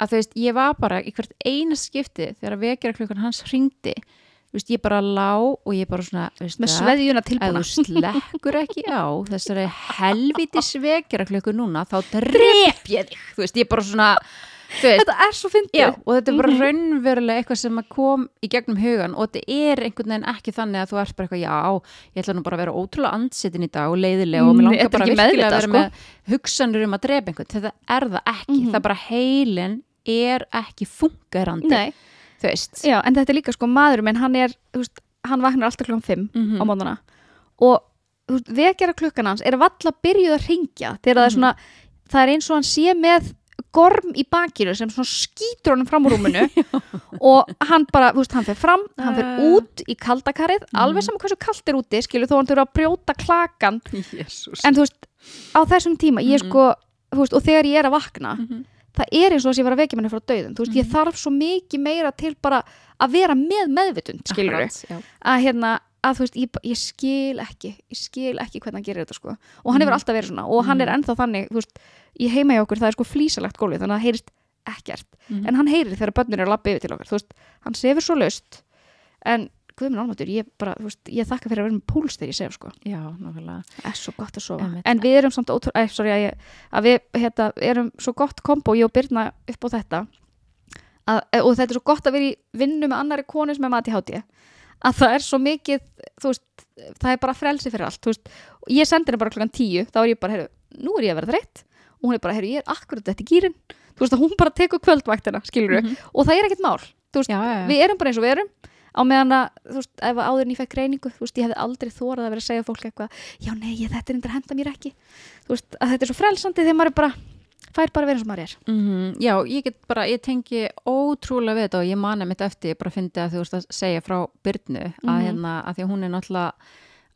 að veist, ég var bara í hvert eina skipti þegar vekjara klukkan hans veist, ég bara lá og ég bara svona, með sveðjuna tilbúna. þú slekkur ekki á þessari helvitis vekjara klukku núna, þá drep ég þig. Ég bara svona þetta er svo fyndið Já, og þetta er bara Mhm. raunverulega eitthvað sem kom í gegnum hugan og þetta er einhvern veginn ekki þannig að þú ert bara eitthvað, já, ég ætla nú bara að vera ótrúlega andsetin í dag og leiðilega og mér Nei, langar bara virkilega að vera sko. með hugsanur um að drepa einhvern, þetta er það ekki Mhm. það er bara heilin er ekki fungerandi, þú veist já, en þetta er líka sko maður minn, hann er, veist, hann vaknar alltaf klukkan 5 Mhm. á móðuna og þú veist, vekjara klukkan hans er valla byrjuð að ringja þegar það er Mhm. svona, það er eins og hann sé með gorm í bakinu sem skýtur honum fram úr rúminu og hann bara, þú veist, hann fer fram hann fer Ah. út í kaldakarið Mhm. alveg saman hversu kalt er úti, skilur þó hann þurfa að brjóta klakan, Jesus. en þú veist á þessum tíma, ég Mhm. sko þú veist, og þegar ég er að vakna Mhm. það er eins og þess að ég var að vekja manni frá döðum þú veist, ég Mhm. þarf svo mikið meira til bara að vera með meðvitund, já. að hérna, að þú veist, ég, ég skil ekki ég skil ekki hvernig hann gerir þetta sko og hann hefur Mhm. alltaf verið svona og hann er Mhm. ennþá þannig, þú veist, ég heima í okkur það er sko flísalagt gólfið, þannig að það heyrist ekkert Mhm. en hann heyrir þegar börnir eru að lappa yfir til okkar, þú veist, hann sefur svo löst en guð minn álmatur, ég bara, þú veist, ég þakka fyrir að vera með púls þegar ég sef sko já, nákvæmlega Það er svo gott að sofa. En við erum samt ótrú, æ, sorry, að, ég, að við hérna, erum svo gott kombo, ég og Birna upp á þetta að, og þetta er svo gott að vera í vinnu með annari konu sem er mati hátíð að það er svo mikið, veist það er bara frelsi fyrir allt, ég sendi henni bara klokkan tíu, þá er ég bara, heyrðu nú er ég að vera þreytt. Og hún er bara, heyrðu, ég er akkurat þetta í gýrin, þú veist að hún bara tekur kvöldvaktina, skilur Mhm. og það er ekkert mál, þú veist, já, já, já. við erum bara eins og við erum. Á meðan að, þú veist, ef áður en ég fekk greiningu þú veist, ég hefði aldrei þórað að vera að segja fólk eitthvað já, nei, þetta er endur að henda mér ekki. Þú veist, að þetta er svo frelsandi þegar maður er bara fær bara eins og maður er Mhm, Já, ég get bara, ég tengi ótrúlega við þetta og ég mani mitt eftir, ég bara fyndi að þú veist að segja frá Byrnu að Mhm. hérna, að því að hún er náttúrulega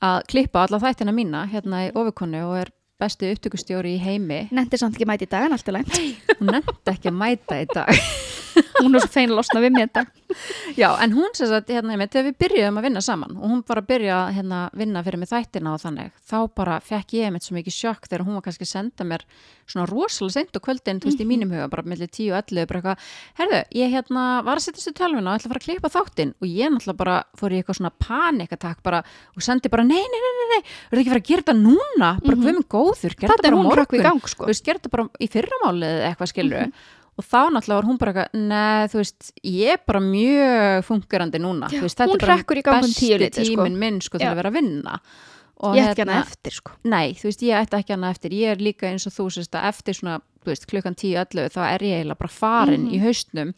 að klippa alla þættina mína hérna í ofurkonu og er bestu upptökustjóri í heimi. nefndi samt ekki mæti í dag en allt er lænt Hún nefndi ekki að mæta í dag. hún er svo fein að losna við mér þetta. Já, en hún sem sagt, hérna, einmitt, þegar við byrjuðum að vinna saman og hún bara byrjaði að hérna, vinna fyrir mig þættina og þannig, þá bara fekk ég einmitt svo mikið sjokk þegar hún var kannski að senda mér svona rosalega seint og kvöldin, þú veist, í mínum huga, bara millir 10 og 11, bara eitthvað, herðu, ég hérna var að setja sér tölvuna og ætla að fara að klippa þáttinn. Og ég náttúrulega bara fór í eitthvað svona panikatak bara og sendi bara, nei, nei, nei, nei, nei, verður ekki að fara að gera þetta núna, bara Mhm. hvað minn góður, gera þetta bara morgun, gang sko. Veist, gera þetta bara í fyrramálið eitthvað skilur og þá náttúrulega var hún bara neð, þú veist, ég er bara mjög fungerandi núna, Já, þú veist, þetta er bara um besti tíuleytið, sko. minn sko til Já. að vera að vinna. Og ég ætti ekki hana eftir sko. Nei, þú veist, ég ætti ekki hana eftir. Ég er líka eins og þú sérst að eftir svona þú veist, klukkan 10-11 þá er ég eiginlega bara farin Mhm. í haustnum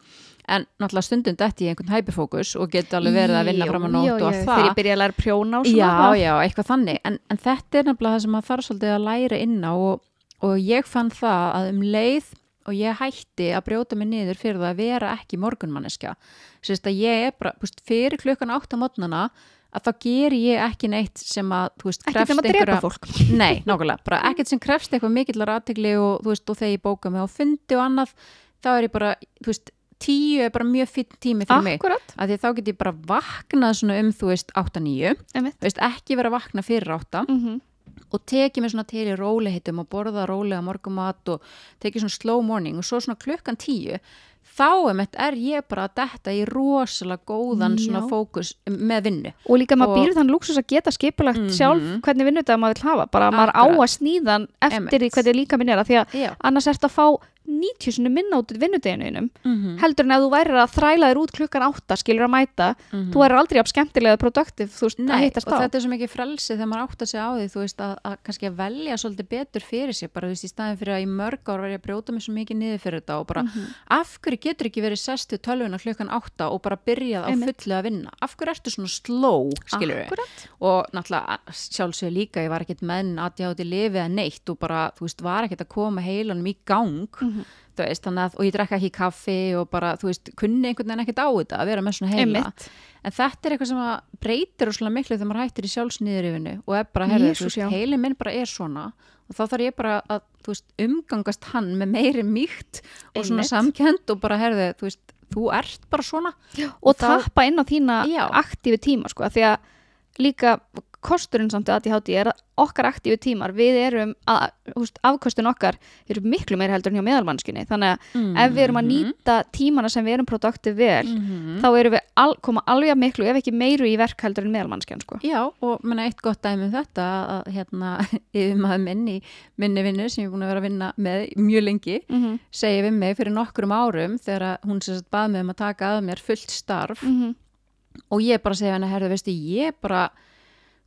en náttúrulega stundum detti ég einhvern hyperfókus og get alveg verið að vinna fram jú, nótt og jú, að þegar ég það byrja að læra prjóna og svona. Já, það- já, eitthvað þannig. En, en þetta er nefnilega það sem maður þarf svolítið að læra inn á og, og ég fann það að um leið og ég hætti að brjóta mig niður fyrir það að vera ekki morgunmanneskja. Sérst að ég er bara, púst, fyrir klukkan 8 mótnana að þá ger ég ekki neitt sem að, þú veist, krefst þegar maður drepa einhverja- fólk. Nei, nákvæmlega, bara ekkert sem krefst eitthvað mikillar aðtegli og þú veist, og þegar ég bóka mig á fundi og annað, þá er ég bara þú veist, tíu er bara mjög finn tími fyrir mig, akkurat, því að þá get ég bara vaknað svona um, þú veist, 8-9 einmitt. Þú veist, ekki vera að vakna fyrir 8 Mhm. Og tekið mér svona til í rólehitum og borða rólega morgumat og tekið svona slow morning og svo svona klukkan 10 þá er ég bara að detta í rosalega góðan Já. svona fókus með vinnu og líka maður Og- býr þann lúksus að geta skipulagt Mhm. sjálf hvernig vinnudag maður vil hafa bara að maður á Akkurat. að sníðan eftir því Einmitt. hvernig líka minn er að því að Já, annars ert að fá 90 sinni minna út í vinnudeginuðinum mm heldur en að þú værir að þræla þér út klukkan 8 skilur að mæta, þú er aldrei af skemmtilega produktiv, þú veist, að Mhm. Nei, hittast og á þetta er svo mikið frelsi þegar maður átt að segja á því, þú veist, að, að kannski að velja svolítið betur fyrir sér, bara þú veist, í staðin fyrir að í mörg ár verið að brjóta mig svo mikið niður fyrir þetta og bara, Mhm. af hverju getur ekki verið sestu tölvuna klukkan átta og bara byrjað á fullu að vinna, af hverju ertu svona slow, skilur og náttúrulega sjálfsögur líka, ég var ekkert menn að ég átti og bara, þú veist, að og ég drekka ekki kaffi og bara, þú veist, kunni einhvern veginn ekkert á þetta að vera með svona heila. Einmitt. en þetta er eitthvað sem breytir úrslega miklu þegar maður hættir í sjálfsniðurifinu og er bara, herðu, heilin minn bara er svona. Og þá þarf ég bara að, þú veist, umgangast hann með meiri mýkt og svona samkend og bara, herðu, þú veist, þú ert bara svona. Og þá- tappa inn á þína Já. aktífi tíma sko, því að líka kosturinn samt að ADHD er að okkar aktífi tímar, við erum að, húst, afkostun okkar eru miklu meira heldur en hjá meðalmannskinni þannig að ef við erum að nýta tímana sem við erum produktiv vel, Mhm. þá erum við al, koma alveg að miklu, ef ekki meiru í verk heldur en meðalmannskjan sko. Já, og menna eitt gott dæmi um þetta að hérna, yfir maður minn í minni vinnu sem ég er búin að vera að vinna með mjög lengi, mm -hmm. segi við mig fyrir nokkrum árum þegar hún sem sagt bað mig um að taka að mér fullt starf Mhm. og ég bara segi henni, herðu, veistu, ég bara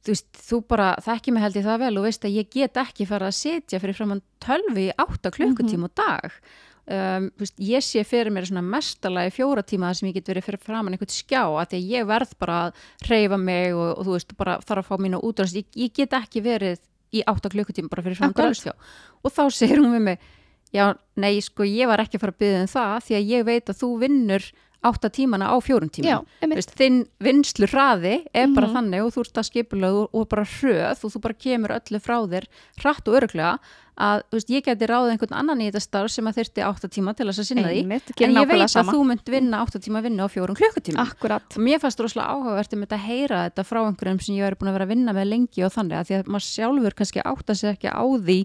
þú veist, þú bara þekki mig held ég það vel og veist að ég get ekki fara að setja fyrir framann tölvi átta klukkutíma á dag. Um, veist, ég sé fyrir mér svona mestalagi fjóra tíma sem ég get verið fyrir framann einhvern skjá að því að ég verð bara að reyfa mig og, og þú veist, bara þarf að fá mínu útrás. Ég, ég get ekki verið í átta klukkutíma bara fyrir framann tölvskjá og þá segir hún við mig já, nei, sko, ég var ekki að fara að byggja um það því að ég veit að þú vinnur átta tímana á fjórum tíma Já, einmitt. veist, þinn vinslu hraði er bara Mhm. þannig og þú ert að skipulega og, og bara hröð og þú bara kemur öllu frá þér hratt og öruglega að veist, ég geti ráðið einhvern annan í þetta starf sem að þyrfti átta tíma til þess að sinna því Einmitt, en gerir ég veit sama. að þú mynd vinna átta tíma vinnu á fjórum klukkutíma Akkurat. og mér fannst rosalega áhugavert um þetta að heyra þetta frá einhverjum sem ég væri búin að vera að vinna með lengi og þannig að því að maður sjálfur kannski átta sig ekki á því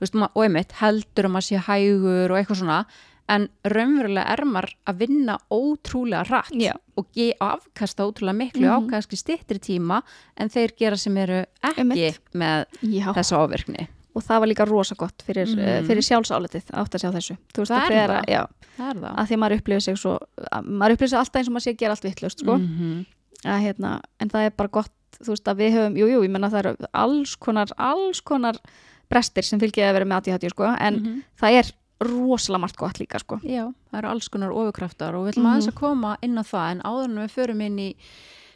veist, og einmitt heldur að maður sé hægur og eitthvað svona en raunverulega er maður að vinna ótrúlega rætt Já. og afkasta ótrúlega miklu Mhm. á kannski styttri tíma en þeir gera sem eru ekki með Já. þessa ávirkni og það var líka rosa gott fyrir, mm. fyrir sjálfsáletið að átta sig á þessu veist Það að er þegar, það. já, það er það að því að maður upplifir sig svo að maður upplifir sig alltaf eins og maður sé að gera allt vittlust sko. Mhm. að, hérna, en það er bara gott þú veist að við höfum, jú, jú, ég menna það eru alls konar, alls konar brestir sem fylgja að vera með ADHD sko, en Mhm. það er rosalega margt gott líka sko. Já, það eru alls konar ofurkraftar og við ætlum Mhm. aðeins að koma inn á það en áður en við förum inn í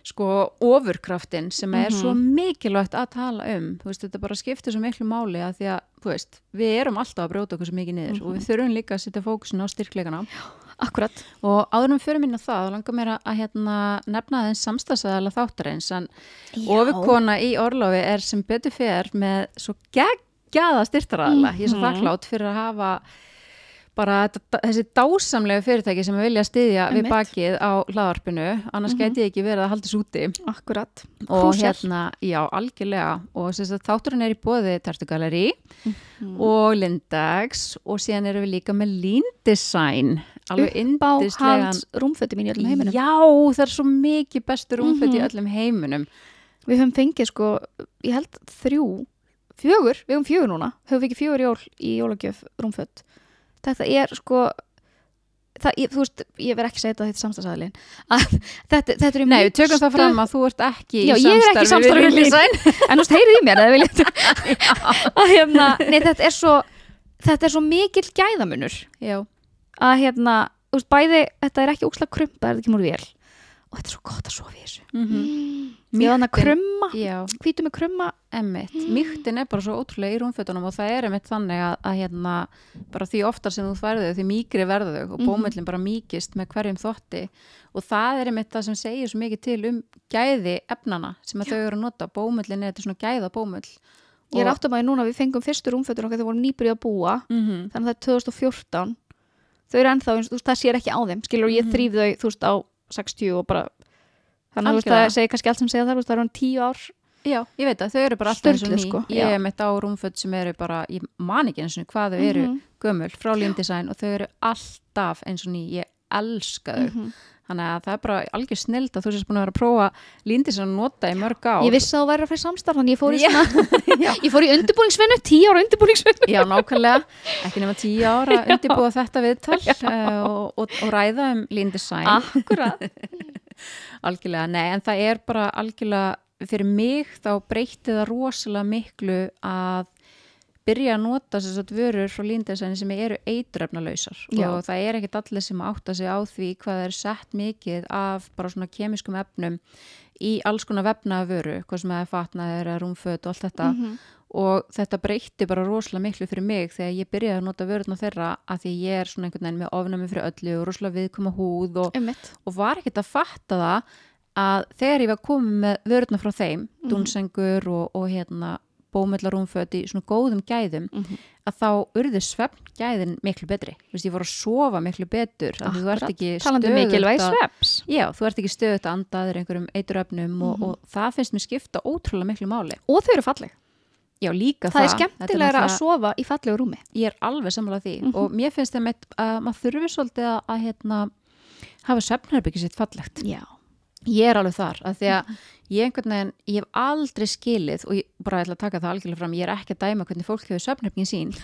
sko ofurkraftin sem er Mhm. svo mikilvægt að tala um þú veist, þetta bara skiptir svo miklu máli að því að, þú veist, við erum alltaf að brjóta okkur svo mikið niður og við þurfum líka að setja fókusin á styrkleikana Akkurat, og áður en við förum inn á það, þá langar mér að, hérna, nefna þeim samstagsæðala þáttarins en ofurkona í orlofi er sem betur fer með svo geggjaða styrtaræðala ég er svo Mhm. þakklátt fyrir að hafa bara þessi dásamlega fyrirtæki sem vilja styðja við bakið á hlaðarpinu annars Mhm. gæti ég ekki verið að halda þessu úti. Akkurat. Og Crucial. hérna, já, algjörlega. Og þátturinn er í bóði Tertugaleri Mhm. og Lindex og síðan erum við líka með Lean Design alveg Bá yndislegan hans rúmfötum mín í öllum heiminum. Já, það er svo mikið bestu rúmföt í Mhm. öllum heiminum. Við höfum fengið sko, ég held þrjú fjögur, við höfum fjögur núna. Höfum við ekki fjögur jól í jólagjöf rúmfött þetta er sko það, ég, þú veist, ég verð ekki að segja þetta þetta samstagsæðalinn þetta, þetta er Nei, við tökum það fram að þú ert ekki Já, ég er ekki. Design en þú veist, heyrið í mér að að hérna, nei þetta er svo þetta er svo mikill gæðamunur. Já, að hérna, þú veist, bæði þetta er ekki úkslega krumpa, er ekki múr vel og þetta er svo gott að sofa í þessu. Mm. Ég var hann að krumma, já. Hvítu með krumma. Emmitt, mýktin er bara svo ótrúlega í rúmfötunum og það er emmitt þannig að, að hérna, bara því oftar sem þú færðu þau því mýkri verðu þau og Mhm. bómöllin bara mýkist með hverjum þotti og það er emmitt það sem segir svo mikið til um gæði efnana sem að þau eru að nota, bómöllin er þetta svona gæða bómöll ég er áttum að núna við fengum fyrstu rúmfötur okkar þegar vorum nýbyrjuð að búa. Mm -hmm. þannig að það er 2014 þau eru ennþá, veist, það sér ekki á þeim. Skilur, ég Mhm. þrýf þau, þú veist, á 60 og bara, þannig að það segir kannski allt sem segja veist, það er hann 10 ár Já, ég veit að þau eru bara alltaf eins og ný sko, ég já. er mitt á rúmföt sem eru bara, ég man ekki eins og hvað þau eru Mhm. gömul frá Lindesign og þau eru alltaf eins og ný, ég elska þau Mhm. Þannig að það er bara algjör snild að þú sést búin að vera að prófa Lindesign að nota í mörg ár. Ég vissi að þú væri að fyrir samstarf, þannig ég fór í fór í undirbúningsvinnu, 10 ára undirbúningsvinnu. Já, nákvæmlega, ekki nema tíu ára að undirbúa þetta viðtal uh, og, og, og ræða um Lindesign akkurat, algjörlega, nei, en það er bara algjörlega, fyrir mig þá breytti það rosalega miklu að byrja að nota að vörur frá líndesæni sem eru eiturefnalausar Já. og það er ekkit allir sem átta sig á því hvað er sett mikið af bara svona kemiskum efnum í alls konar vefnaða vöru, hvað sem er fatnaður rúmföt og allt þetta Mhm. og þetta breytti bara rosalega miklu fyrir mig þegar ég byrjaði að nota vörðna þeirra að því ég er svona einhvern veginn með ofnami fyrir öllu og rosalega viðkoma húð og, og var ekkert að fatta það að þegar ég var komið með vörðna frá þeim, Mhm. dúnsengur og, og hérna bómellarúmföt í svona góðum gæðum Mhm. að þá urðu svefn gæðin miklu betri Þú veist, ég voru að sofa miklu betur því þú ert ekki um að- sveps. Já, þú ert ekki stöðut að andaður einhverjum eituröfnum og, Mhm. og það finnst mér skipta ótrúlega miklu máli. Og þau eru falleg. Já, líka það. Það er skemmtilegra að sofa í fallegu rúmi. Ég er alveg sammála því Mhm. og mér finnst það með að maður þurfi svolítið að, að hérna, hafa svefnherbyggið sitt fallegt. Já. Ég er alveg þar, af því að ég einhvern veginn, ég hef aldrei skilið og ég bara ætla að taka það algjörlega fram, ég er ekki að dæma hvernig fólk hefur svefnherbyggin sín,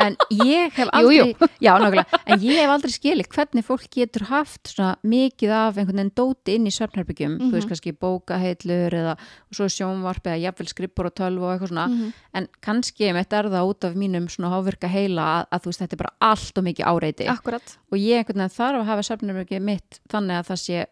en ég hef Jú, aldrei, jú. já, nákvæmlega, en ég hef aldrei skilið hvernig fólk getur haft svona mikið af einhvern veginn dóti inn í svefnherbyggjum, þú veist Mhm. kannski bókaheillur eða svo sjónvarp eða jafnvel skrippur og tölvu og eitthvað svona, Mhm. en kannski mitt er það út af mínum svona hávirka heila að, að þú veist þetta er bara allt og mikið áreiti Akkurat. og ég einhvern veginn þarf að hafa svefnherbyggjum mitt þannig að það sé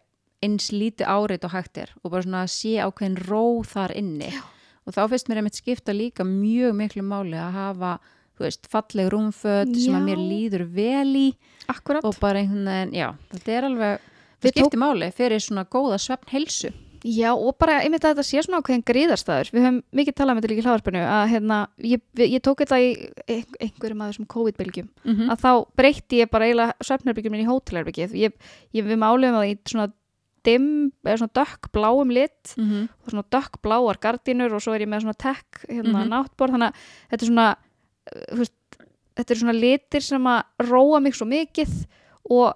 eins lítið áreit og hægt er og bara svona að sé ákveðin ró þar inni Já. og þá finnst mér einmitt skipta líka mjög miklu máli að hafa þú veist, falleg rúmföt sem að mér líður vel í Akkurat. og bara einhvern veginn, já, þetta er alveg það skiptir máli fyrir svona góða svefn heilsu Já, og bara einmitt að þetta sé svona ákveðin gríðarstæður. Við höfum mikið talað með þetta líka í hláðarpinu að hérna, ég, ég tók þetta í ein- einhverjum af þessum COVID-bylgjum mm -hmm. að þá breytti ég bara eiginlega svefnherbyggjum minn í hótelherbyggið. Ég, ég við máluðum það í svona dimm, eða svona dökk bláum lit og svona dökk bláar gardínur og svo er ég með svona tech hérna Mhm. náttborð þannig að þetta er svona þú veist, þetta er svona litir sem að róa mig svo mikið og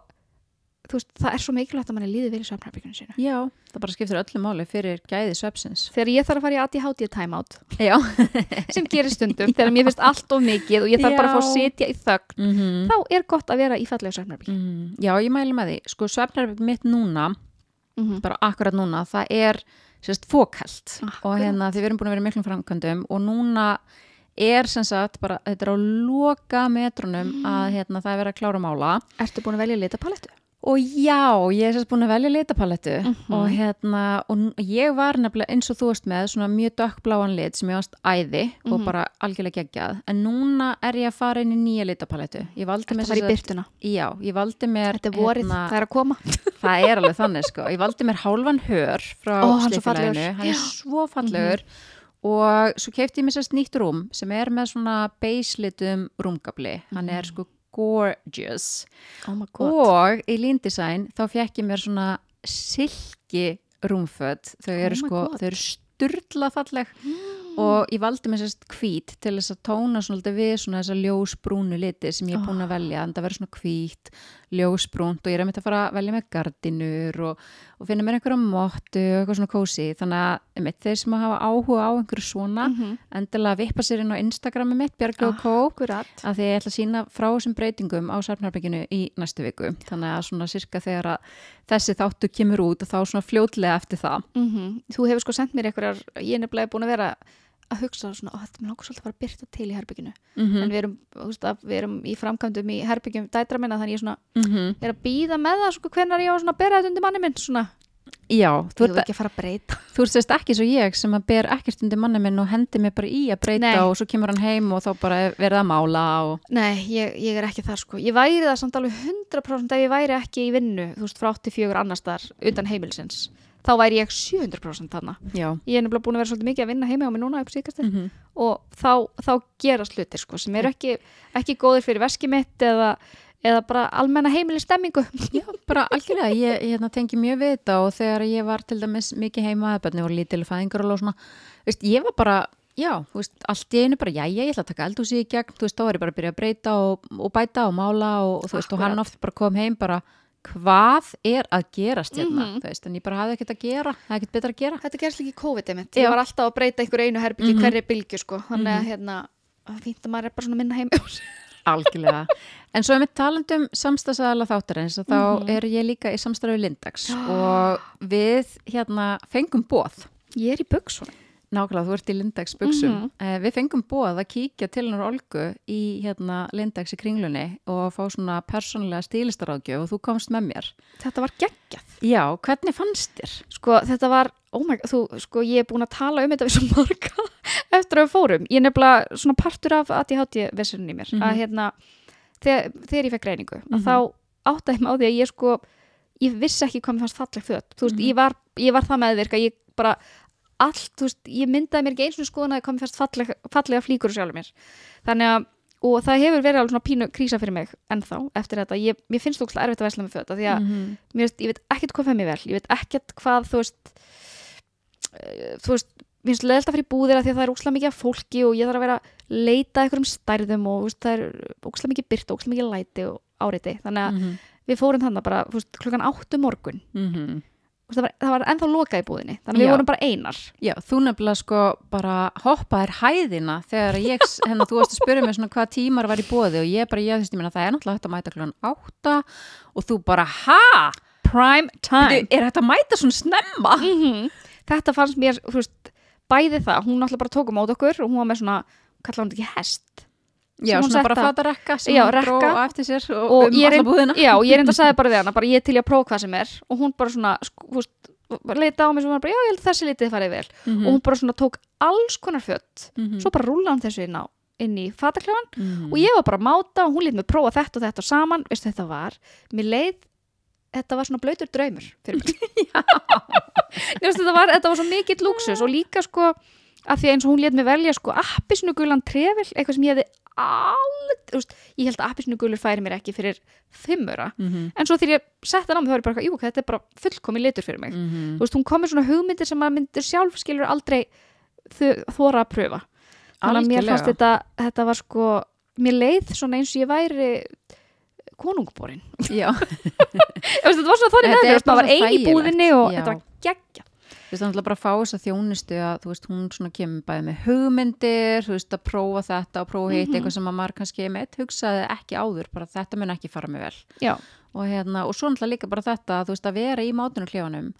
veist, það er svo mikilvægt að manni líði vel í svefnherbyggjunum sínu. Já, það bara skiptir öllu máli fyrir gæði svefsins Þegar ég þarf að fara í ADHD timeout Já, sem gerir stundum þegar mér finnst allt of mikið og ég þarf bara að fá að Já. sitja í þögn mm -hmm. þá er gott að vera í fallega svefnherbyggjum Mm, já, ég mæli með því. Sko, svefnherbygg mitt núna, mm -hmm. bara akkurat núna, það er sérst fókælt og hérna því við erum búin að vera miklum framkvæmdum og núna er sem sagt bara, þetta er á loka metrunum Mm. að hérna það er verið að klára mála Ertu búin að velja litapalettu? Og já, ég er sérst búin að velja litapalettu Mhm. og hérna, og ég var nefnilega eins og þú veist með svona mjög dökkbláan lit sem ég varst æði og Mhm. bara algjörlega geggjað. En núna er ég að fara inn í nýja litapalettu. Að fara í byrtuna? já, ég valdi mér Þetta er vorið, hérna, það er að koma. Það er alveg þannig sko. Ég valdi mér hálfan hör frá hann er svo sliðfélaginu fallegur. hann er svo fallegur. Og svo keipti ég mér sérst nýtt rúm sem er með svona beislitum rúmgabli hann er sko gorgeous. Oh og í Lean Design þá fekk ég mér svona silki rúmföt. Þau eru Oh sko, þau eru sturla falleg. Og ég valdi mér sérst hvít til þess að tóna svona við svona þessa ljósbrúnu liti sem ég er búin að velja en það verður svona hvít, ljósbrúnt og ég er einmitt að fara að velja með gardinur og, og finna mér einhverja mottu og eitthvað svona kósi, þannig að einmitt, þeir sem hafa áhuga á einhverju svona Mhm. endilega vippa sér inn á Instagrami mitt Björgu og Kó Akkurat. að því ég ætla að sína frá þessum breytingum á Sarpnarbygginu í næstu viku. Þannig að svona sirka þegar að þessi þáttu kemur út og þá svona fljótlega eftir það. Mm Þú hefur sko sendt mér einhverjar ég er nefnilega búin að vera að hugsa svona, þetta er langur svolítið að fara að byrta til í herbygginu mm en við erum, veist, að við erum í framkvæmdum í herbyggjum dætra minna þannig ég svona -hmm. er að býða með það sko hvenar ég á að bera þetta undir manni minn svona, Já, þú ert, ekki að fara að breyta. Þú ert sérst ekki svo ég sem að ber ekkert undir manni minn og hendi mig bara í að breyta Nei. og svo kemur hann heim og þá bara er verið að mála og Nei, ég, ég er ekki þar sko. Ég væri það samt alveg 100% ef ég væri ekki í vinnu, þú veist, frá 84 annars þar utan heimilsins þá væri ég 700% þarna. Já. Ég er nefnilega búin að vera svolítið mikið að vinna heimi á mig núna upp síðkastir mm og þá, þá gerast hlutir sko, sem eru ekki, ekki góðir fyrir veski mitt eða, eða bara almenna heimili stemmingu. Já, bara algjörlega, ég, ég hérna, tengi mjög við þetta og þegar ég var til dæmis mikið heima, bönni voru lítil fæðingar og svona, veist, ég var bara, já, þú veist, allt í einu bara, já, ég ætla að taka eldhúsi í gegn, þú veist, þá er ég bara að byrja að breyta og, og bæta og mála og, og þú veist, og hann oft bara kom heim bara, hvað er að gerast hérna, Mhm. þú veist, en ég bara hafði ekkert að gera, hafði ekkert betra að gera. Þetta gerst líka í COVID mitt, Já. ég var alltaf að breyta einhver einu herbyggi Mhm. hverri bylgju sko, þannig að Mhm. hérna fínt að maður er bara svona minna heimi Algjörlega. En svo er með talandum samstagsæðala þáttarins og þá Mhm. er ég líka í samstarfi Lindax og við hérna fengum bóð Ég er í buksun Nákvæmlega, þú ert í Lindex buksum. Mhm. við fengum bóð að kíkja til hennar Olgu í hérna, Lindex í kringlunni og fá svona persónulega stílistaráðgjöf og þú komst með mér. Þetta var geggjað Já, hvernig fannst þér? Sko þetta var, oh my god, þú, sko ég er búin að tala um þetta við svo marga eftir að við fórum, ég er nefnilega svona partur af ADHD-vessunni í mér Mhm. að hérna, þegar, þegar ég fekk greiningu að Mhm. þá áttaði ég mig á því að ég sko ég vissi ekki hvað mér fannst falleg föt þú veist, Mhm. ég, var, ég var það meðvirk að ég bara allt, þú veist, ég myndaði mér ekki eins og skoðanaði hvað mér fannst falleg, fallega flíkur úr sjálfur mér þannig að og það hefur verið alveg svona pínu krísa fyrir mig ennþá eftir þetta, ég, mér finnst þú erfitt að vesla með föt af því að Mhm. mér veist, ég veit ekkert hvað fæð mér vel ég veit ekkert hvað þú veist eh, þú veist mér finnst leðilt að fyrir búðir að því að það er ókslega mikið af fólki og ég þarf að vera að leita að einhverjum stærðum og veist, það er ókslega mikið byrt og ókslega mikið læti og áreiti þannig að Mhm. við fórum þannig bara veist, klukkan áttu morgun Mhm. Þú veist, það, var, það var ennþá lokað í búðinni þannig að við Já. vorum bara einar Já, þú nefnilega sko bara hoppaðir hæðina þegar ég, hérna, þú varst að spyrja mig svona hvað tímar var í bóði og ég bara, ég veist, ég meina það er náttúrulega hægt að mæta klukkan átta og þú bara, ha? prime time Bíddu, Er hægt að mæta svona snemma? Mhm. þetta fannst mér þú veist, bæði það, hún náttúrulega bara tók um mót okkur og hún var með svona, kalla hún þetta ekki hest Já, svona bara setta- flata rekka sem Já, hún dró rekka. á eftir sér og, og um ég alla búðina. já, og ég reynda að sagði bara við hana bara ég til í að prófa hvað sem er og hún bara svona sko, þú veist, leita á mig sem var bara já, ég held þessi litið farið vel Mhm. og hún bara svona tók alls konar fött Mhm. svo bara rúla hann þessu inn, á, inn í fataklefan Mhm. og ég var bara að máta og hún lét mig prófa þetta og þetta saman, veistu þetta var mér leið, þetta var svona blöytur draumur fyrir mig Ég veist, þetta, var, þetta var svo mikill lúksus og líka sko að því að eins og hún lét mig velja sko appisnugulan trefil, eitthvað sem ég hefði alveg, þú veist, ég held að appisnugulur færi mér ekki fyrir fimmura Mhm. en svo þegar ég sett það á mig þá er ég bara, jú, þetta er bara fullkomi litur fyrir mig. Mhm. þú veist, hún kom með svona hugmyndir sem maður myndir sjálf skilur aldrei þora að pröfa. Þannig að mér fannst þetta, þetta var sko mér leið svona eins og ég væri konungborin Já, þetta var svona þannig maður bara var þægilegt, búðinni og já. þetta var geggja þú veist, bara að fá þess að þjónustu að, þú veist, hún svona kemur bæði með hugmyndir, þú veist, að prófa þetta og prófa hitt, Mhm. eitthvað sem að maður kannski meitt hugsaði ekki áður, bara þetta mun ekki fara mig vel. já, Og hérna, og svo náttúrulega líka bara þetta, þú veist, að vera í mátunarklefanum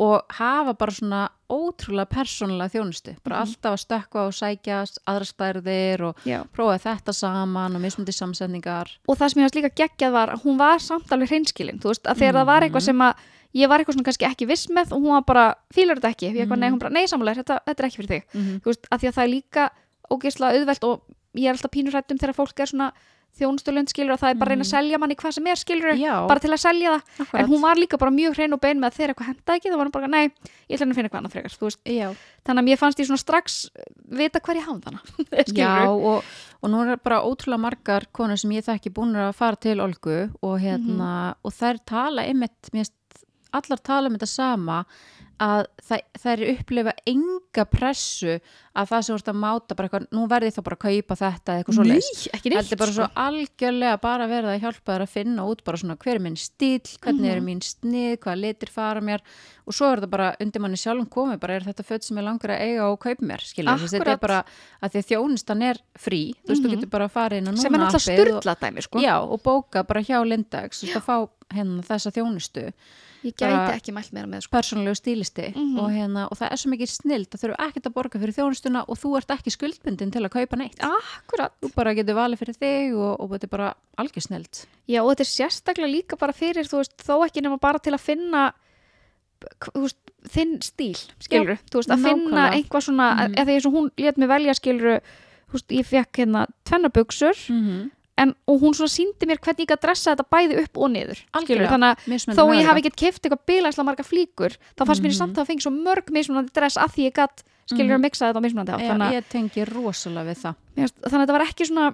og hafa bara svona ótrúlega persónulega þjónustu, bara Mhm. alltaf að stökkva og sækja aðra stærðir og já prófa þetta saman og mismundi samsetningar. og það sem ég varst líka geggjað var að hún var samt alveg hreinskilin, þú veist, að þegar það var eitthvað sem að ég var eitthvað svona kannski ekki viss með og hún var bara, fílar þetta ekki, eitthvað, nei, hún bara, nei, samanlega þetta, þetta er ekki fyrir þig, Mm -hmm. þú veist, að því að það er líka ógeðslega auðvelt og ég er alltaf pínurrættum þegar fólk er svona þjónustulund skilur og það er bara að reyna að selja manni hvað sem er skilur, Já, bara til að selja það. Akkurat. en hún var líka bara mjög hrein og bein með að þegar eitthvað henda ekki, þá var hún bara, nei, ég ætla henni að finna eitthvað annað frekar, þú veist, Já, þannig að mér fannst ég svona strax vita hver ég hafði þannig Já, og, og nú er bara ótrúlega margar konur sem ég þekki búin að fara til Olgu og hérna, og þær tala einmitt, mér allar tala um þetta sama að það, þær upplifa enga pressu að það sem voru að máta bara eitthvað, nú verði þá bara að kaupa þetta eða eitthvað svo leist. ekki Þetta er bara svo algjörlega bara verið að hjálpa þær að finna út bara svona hver er minn stíl, hvernig er mín snið, hvaða litir fara mér. Og svo er þetta bara undir manni sjálfum komið, bara er þetta föt sem ég langar að eiga og kaupa mér, skilja, þetta er bara að því að þjónustan er frí, þú veist, þú getur bara að fara inn og núna sem er og- styrla dæmi sko. Já, og bóka bara hjá Lindax, þú veist, að fá hérna þessa þjónustu, ég gæti ekki mælt meira með sko. persónulegu stílisti Mhm. og hérna, og það er svo mikið snild að þurfu ekkert að borga fyrir þjónustuna og þú ert ekki skuldbundin til að kaupa neitt. akkurat Þú bara getur valið fyrir þig og, og þetta er bara algjör snild. Já, og þetta er sérstaklega líka bara fyrir, þú veist, þó ekki nema bara til að finna veist, þinn stíl, skilur þú veist, að finna nákvæmlega. einhvað svona mm. -hmm. eða eins og hún let mig velja, skilur þú veist, ég fekk hérna tvennabuxur Mm -hmm. En, og hún svona síndi mér hvernig ég gæti dressa þetta bæði upp og niður, Algjörlega. þannig að þó ég hafi ekkert keft eitthvað bilagslega marga flíkur, þá fannst mér Mhm. samt að það fengi svo mörg mismunandi dress að því ég gætt skilur að mixa þetta á mismunandi átt þannig, að- ég tengi rosalega við það. þannig að þetta var ekki svona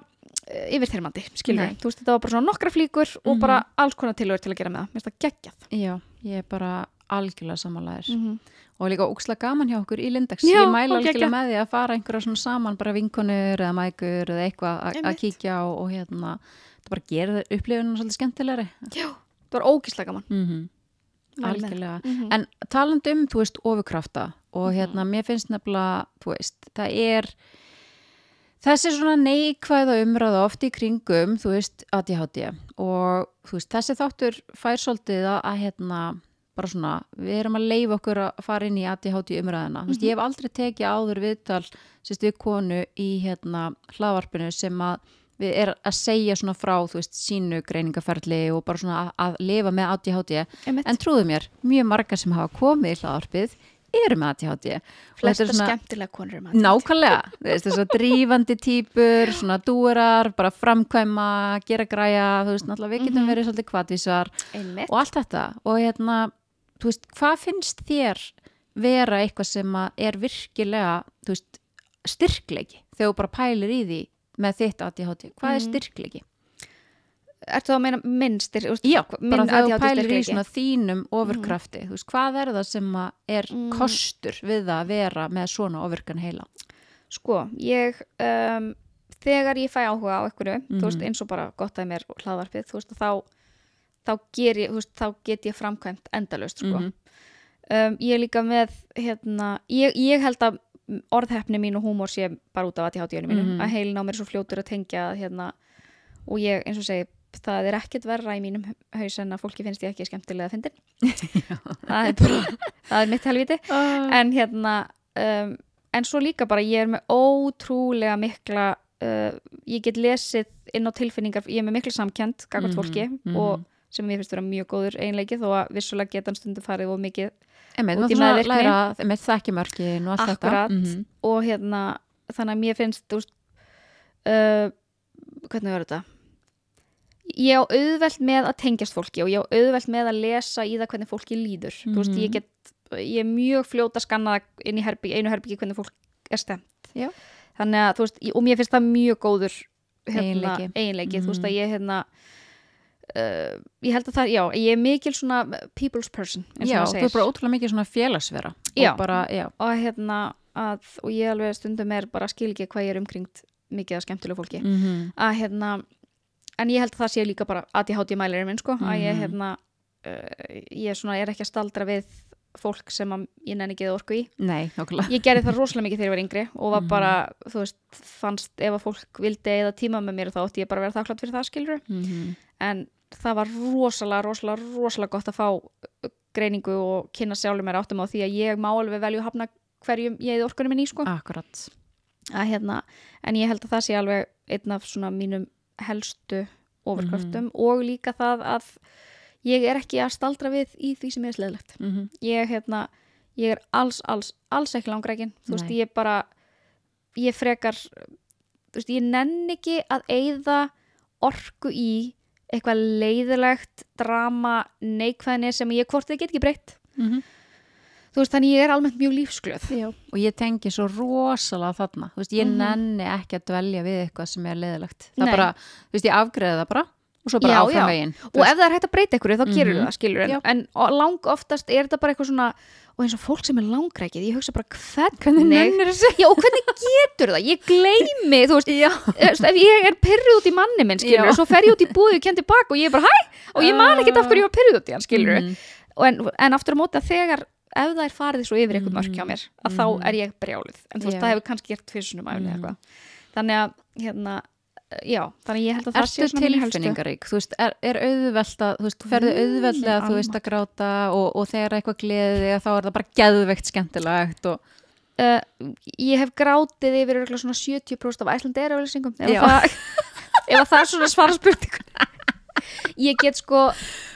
uh, yfirþyrmandi, þú veist, þetta var bara svona nokkra flíkur og Mhm. bara alls konar tilhör til að gera með það, mér finnst það geggjað Já, ég er bara algjörlega samanlæðir. -hmm. Og líka ókslega gaman hjá okkur í Lindex. Já, ég mæla og algjörlega með því að fara einhverja svona saman, bara vinkonur eða mækur eða eitthvað að- kíkja á og hérna, það bara gerir upplifunum svolítið skemmtilegri. Já, það var ógíslega gaman Mm -hmm. Algjörlega. Mhm. En talandi um, þú veist, ofurkrafta og Mhm. hérna, mér finnst nefnilega, þú veist, það er þessi svona neikvæða umræða oft í kringum, þú veist, ADHD og þú veist, þessi þáttur fær svolítið að, að hérna, bara svona, við erum að leifa okkur að fara inn í ADHD umræðina. Þú veist, ég hef aldrei tekið áður viðtal, sérst við konu í hérna hlaðvarpinu sem að við er að segja svona frá, þú veist, sínu greiningaferli og bara svona að, að lifa með ADHD Einmitt. En trúðu mér, mjög margar sem hafa komið í hlaðarpið eru með ADHD flesta svona skemmtilega konur eru með ADHD. nákvæmlega, þess að drífandi típur, svona dúrar bara framkvæma, gera græja þú veist, náttúrulega við getum Mhm. verið svolítið kvatvísar og allt þetta og hérna, veist, hvað finnst þér vera eitthvað sem er virkilega, veist styrkleiki, þegar þú bara pælir í því með þitt ADHD, hvað er Mhm. styrkleiki? Ertu þá að meina minnstir? Já, bara þegar þú pælir í svona þínum ofurkrafti, þú veist, hvað er það sem er Mm. kostur við það að vera með svona ofurkan heila? Sko, ég um, þegar ég fæ áhuga á einhverju þú veist, Mhm. eins og bara gott að mér og hlaðvarpið, þú veist, þá þá, ég, veist, þá get ég framkvæmt endalaust, sko. Mhm. um, ég er líka með, hérna ég, ég held að orðhefni mín og húmór sé bara út af ADHD-inu mínu Mhm. að heilin á mér er svo fljótur að tengja hérna, og ég, eins og segi það er ekkert verra í mínum haus en að fólki finnst ég ekki skemmtilega að fyndin það er bara, það er mitt helviti Uh, en hérna um, en svo líka bara ég er með ótrúlega mikla uh, ég get lesið inn á tilfinningar ég er með mikla samkjönd gagvart Mhm, fólki mhm. og sem mér finnst vera mjög góður einleiki þó að vissulega geta hann stundum farið og mikið Einmitt, út í læra með þekkjumörkin og allt Akkúrat. þetta Mhm. og hérna þannig að mér finnst veist, uh, hvernig verður þetta ég á auðvelt með að tengjast fólki og ég á auðvelt með að lesa í það hvernig fólki líður þú veist, Mhm. ég get ég er mjög fljót að skanna inn í herbyggi, einu herbyggi hvernig fólk er stemt Já. þannig að þú veist, ég- og mér finnst það mjög góður hérna, Eiginleiki. eiginleiki þú veist Mhm. að ég hérna uh, ég held að það, já, ég er mikil svona people's person, eins og Já, maður þú segir. er bara ótrúlega mikið svona félagsvera Já. og bara, já, og hérna að, og ég alveg stundum er bara skil ekki hvað ég er umkringt mikið af skemmtilegu fólki. Mm að hérna en ég held að það sé líka bara ADHD mælirinn minn sko að ég hérna uh, ég svona er ekki að staldra við fólk sem að ég nenni ekki að orku í. Nei, nákvæmlega. Ég gerði það rosalega mikið þegar ég var yngri og var Mhm. bara, þú veist, fannst ef að fólk vildi eða tíma með mér þá átti ég bara að vera þakklátt fyrir það skilur mm en það var rosalega, rosalega, rosalega gott að fá uh, greiningu og kynna sjálfur mér áttum á því að ég má alveg velju að hafna hverjum ég eða orkunum minn í sko. Akkurat. Að hérna, en ég held að það sé alveg einn af svona mínum helstu ofurkröftum og líka það að ég er ekki að staldra við í því sem er sleðlegt mm -hmm. ég, hérna, ég er alls, alls, alls ekki langrækin. Þú veist, ég bara ég frekar þú veist, ég nenn ekki að eyða orku í eitthvað leiðilegt drama, neikvæðinni sem ég hvort þið get ekki breytt þú veist, þannig ég er almennt mjög lífsglöð Já. og ég tengi svo rosalega þarna þú veist, ég Mhm. nenni ekki að dvelja við eitthvað sem er leðilegt það Nei. bara, þú veist, ég afgreði það bara og svo bara áfram veginn og ef það er hægt að breyta ykkur þá gerur Mhm. það skilur en, en og lang oftast er þetta bara eitthvað svona og eins og fólk sem er langrækið, ég hugsa bara hvernig, hvernig já og hvernig getur það, ég gleymi þú veist, Já. ef ég er pyrruð út í manni minn skilur, Já. svo fer ég út í búið og kem tilbaka og ég er bara hæ, og ég man ekkert af hverju ég var pyrruð út í hann skilur, Mhm. og en, en aftur á móti að þegar ef það er farið svo yfir eitthvað mörk hjá mér að Mhm. þá er ég brjálið en þú veist, Já. það hefur kannski gert fyrsunum æfnilega Mhm. eitthvað þannig að, hérna já, þannig ég held að það sé svona tilfinningarík? Þú veist, er, er auðvelt að, þú veist, ferðu auðveldlega, þú veist, að gráta og, og þegar eitthvað gleði þá er það bara geðveikt skemmtilegt og, uh, ég hef grátið yfir örugglega svona 70% af Æslandi er auðlýsingum ef, ef að það er svona svara spurningun ég get sko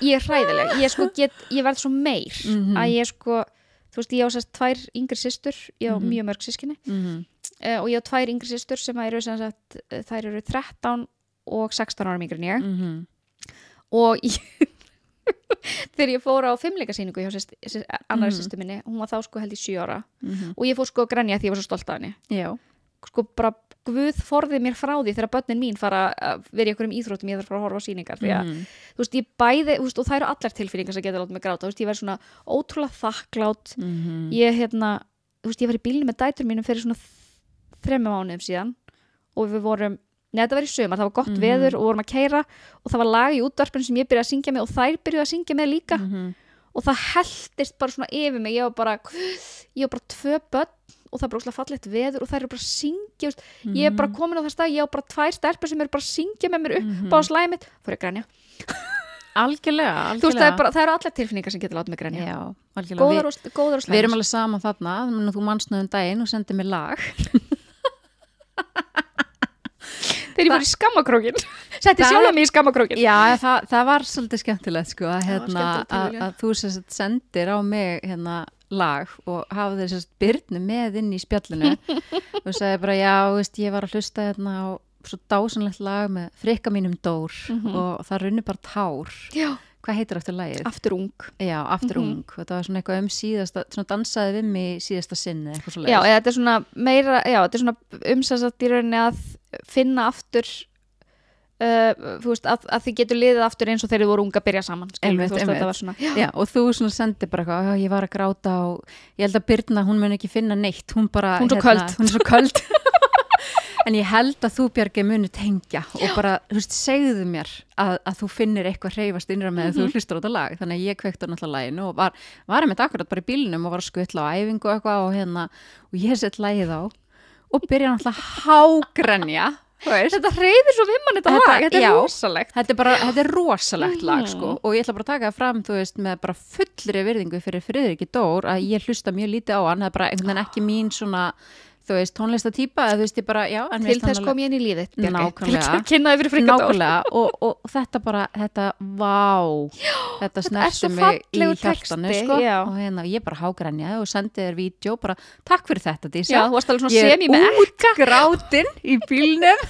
ég er hræðileg, ég sko get ég verð svo meir Mhm. að ég sko þú veist, ég á sérst tvær yngri systur ég á Mhm. mjög mörg sískinni mm uh, og ég á tvær yngri systur sem eru sem sagt, uh, þær eru 13 og 16 ára yngri en ég -hmm. og ég, þegar ég fór á fimmleikasýningu hjá sýst, sýst, annari Mhm. sýstu minni, hún var þá sko held í 7 ára Mhm. og ég fór sko að grænja því ég var svo stolt af henni Já, sko bara Guð forði mér frá því þegar börnin mín fara að vera í einhverjum íþróttum ég þarf að fara að horfa á sýningar því að Mhm. þú veist ég bæði, þú veist, og það eru allar tilfinningar sem geta látið mig gráta, þú veist, ég verð svona ótrúlega þakklátt, Mhm. ég hérna þú veist, ég var í bílnum með dætur mínum fyrir svona þremmu mánuðum síðan og við vorum, neða þetta var í sömar það var gott Mhm. veður og vorum að keira og það var lag í útvarpinu sem ég byrjaði að syngja með og þær byrjuði að syngja með líka. Mhm. og það heldist bara svona yfir mig ég var bara, ég var bara tvö börn og það er bara óslega fallegt veður og þær eru bara að syngja, þú veist, ég er bara komin á það stað ég á bara tvær stelpur sem eru bara að syngja með mér upp Mhm. á slæðið mitt, fór ég grænja Algjörlega, algjörlega þú veist, það er, bara, það eru allar tilfinningar sem getur látið mig grænja Já, algjörlega. Góðar og, og við erum alveg saman þarna Þú manst nú um daginn og sendið mér lag þegar ég fór í skammakrókin setti sjálf mig í skammakrókin Já, það, það var svolítið skemmtilegt sko, að, var hérna, að, að þú sagt sendir á mig hérna, lag og þess að byrnu með inn í spjallinu og sagði bara já, veist, ég var að hlusta hérna á svo dásanlegt lag með frikka mínum Dór Mhm. og það runni bara tár Já. Hvað heitir eftir lagið? Aftur ung. já, aftur Mhm. ung og þetta var svona eitthvað um síðasta svona dansaði við mig síðasta sinni eitthvað svo Já, eða þetta er svona meira, já, þetta er svona umsæðsagt í rauninni að finna aftur uh, þú veist, að, að þið getur liðið aftur eins og þeir eru voru unga að byrja saman skilur, Einmitt, þú veist, einmitt. þetta var svona já, Já, og þú svona sendi bara eitthvað, "Já, ég var að gráta og ég held að Birna, hún mun ekki finna neitt, hún bara, Hún er svo köld. hún er svo köld. en ég held að þú Björgi muni tengja og bara, þú veist, segðu mér að, að þú finnir eitthvað hreyfast innra með mm Mhm. þú hlustur á þetta lag, þannig að ég kvekti á náttúrulega laginu og var, var með akkurat bara í bílnum og var að skutla á æfingu og eitthvað og hérna, og ég sett lagið á og byrja náttúrulega veist, Þetta reyðir svo við mann þetta, Þetta- lag, þetta er já. rosalegt. Þetta er bara, þetta er rosalegt lag Mhm. sko og ég ætla bara að taka það fram, þú veist, með bara fullri virðingu fyrir Friðriki Dór að ég hlusta mjög lítið á hann, það er bara einhvern veginn ekki mín svona, þú veist, tónlistatýpa eða þú veist, ég bara, já, Til þess kom ég inn í líðið Nákvæmlega. Og, og þetta bara, þetta, vá, þetta er snerti svo mig í hjartanu, sko, já. og hérna, ég bara hágrænjaði og sendi þér vídeo, bara, takk fyrir þetta, Dísa. Já, þú varst alveg svona Ég er semi með útgrátin í bílnum.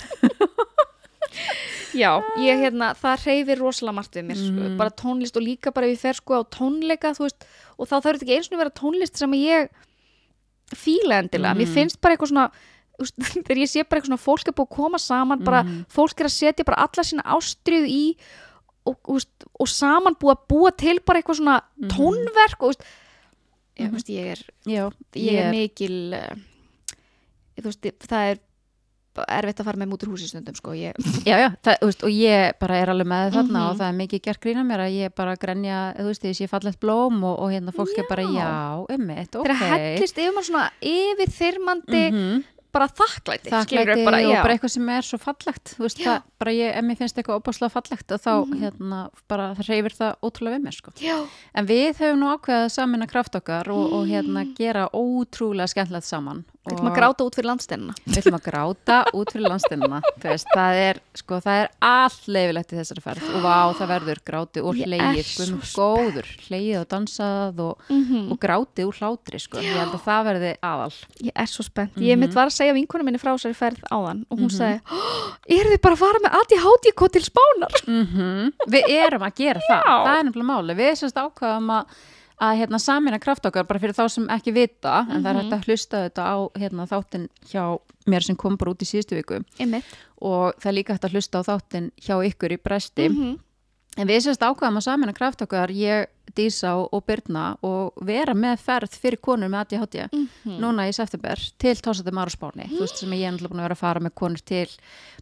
Já, ég hérna, það reyfir rosalega margt við mér, sko, Mhm. bara tónlist og líka bara ef ég fer sko á tónleika, þú veist, og þá þarf þetta ekki eins og vera tónlist sem ég fíla endilega, mér Mhm. finnst bara eitthvað svona, þegar ég sé bara eitthvað svona fólk er búið að koma saman, bara Mhm. fólk er að setja bara alla sína ástriðu í og, veist, og saman búið að búa til bara eitthvað svona Mhm. tónverk og, ég, Mhm. veist, ég er Já, ég er mikil uh, það er erfitt að fara með mútur húsi stundum sko, ég, Já, já, það, veist, og ég bara er alveg með þarna Mhm. og það er mikið gert grína mér að ég bara grenja, þú veist, ég sé fallegt blóm og, og hérna fólk er bara, Já. já, ummitt, ok. þegar hellist yfir maður svona yfir þyrmandi Mhm. bara þakklæti, Þakklæti bara, og já. bara eitthvað sem er svo fallegt, þú veist, það, bara ég, ef mér finnst eitthvað opáslega fallegt og þá, Mhm. hérna, bara það reyfir það ótrúlega við mér, sko. já, En við höfum nú ákveðað að samina kraft okkar og, og hérna gera ótrúlega skemmtilegt saman. Við ætlum að gráta út fyrir landsteinina Við ætlum að gráta út fyrir veist, það er, sko, það er allt leifilegt í þessari ferð. Og vá, það verður gráti og er svo sko, góður. Hlegið og dansað og, mm og gráti úr hlátri, sko. Ég held að það verði aðal. Ég er svo spennt, ég Mhm. mitt var að segja vinkonu minni frá þessari ferð áðan og hún Mhm. sagði, oh, eru þið bara að fara með ADHD til spánar? Við erum að gera það, Já. það er nefnilega máli Við semst ákveðum að, að hérna, samina kraft okkar bara fyrir þá sem ekki vita en það er Mhm. hægt að hlusta þetta á hérna, þáttin hjá mér sem kom bara út í síðustu viku einmitt og það er líka hægt að hlusta á þáttin hjá ykkur í bresti Mhm. En við sérst ákvæðum að samina kraft okkar, ég, Dísa og, Birna og vera með ferð fyrir konur með ADHD Mhm. núna í september til Tósatum ára spáni, þú veist sem ég er náttúrulega búin að vera að fara með konur til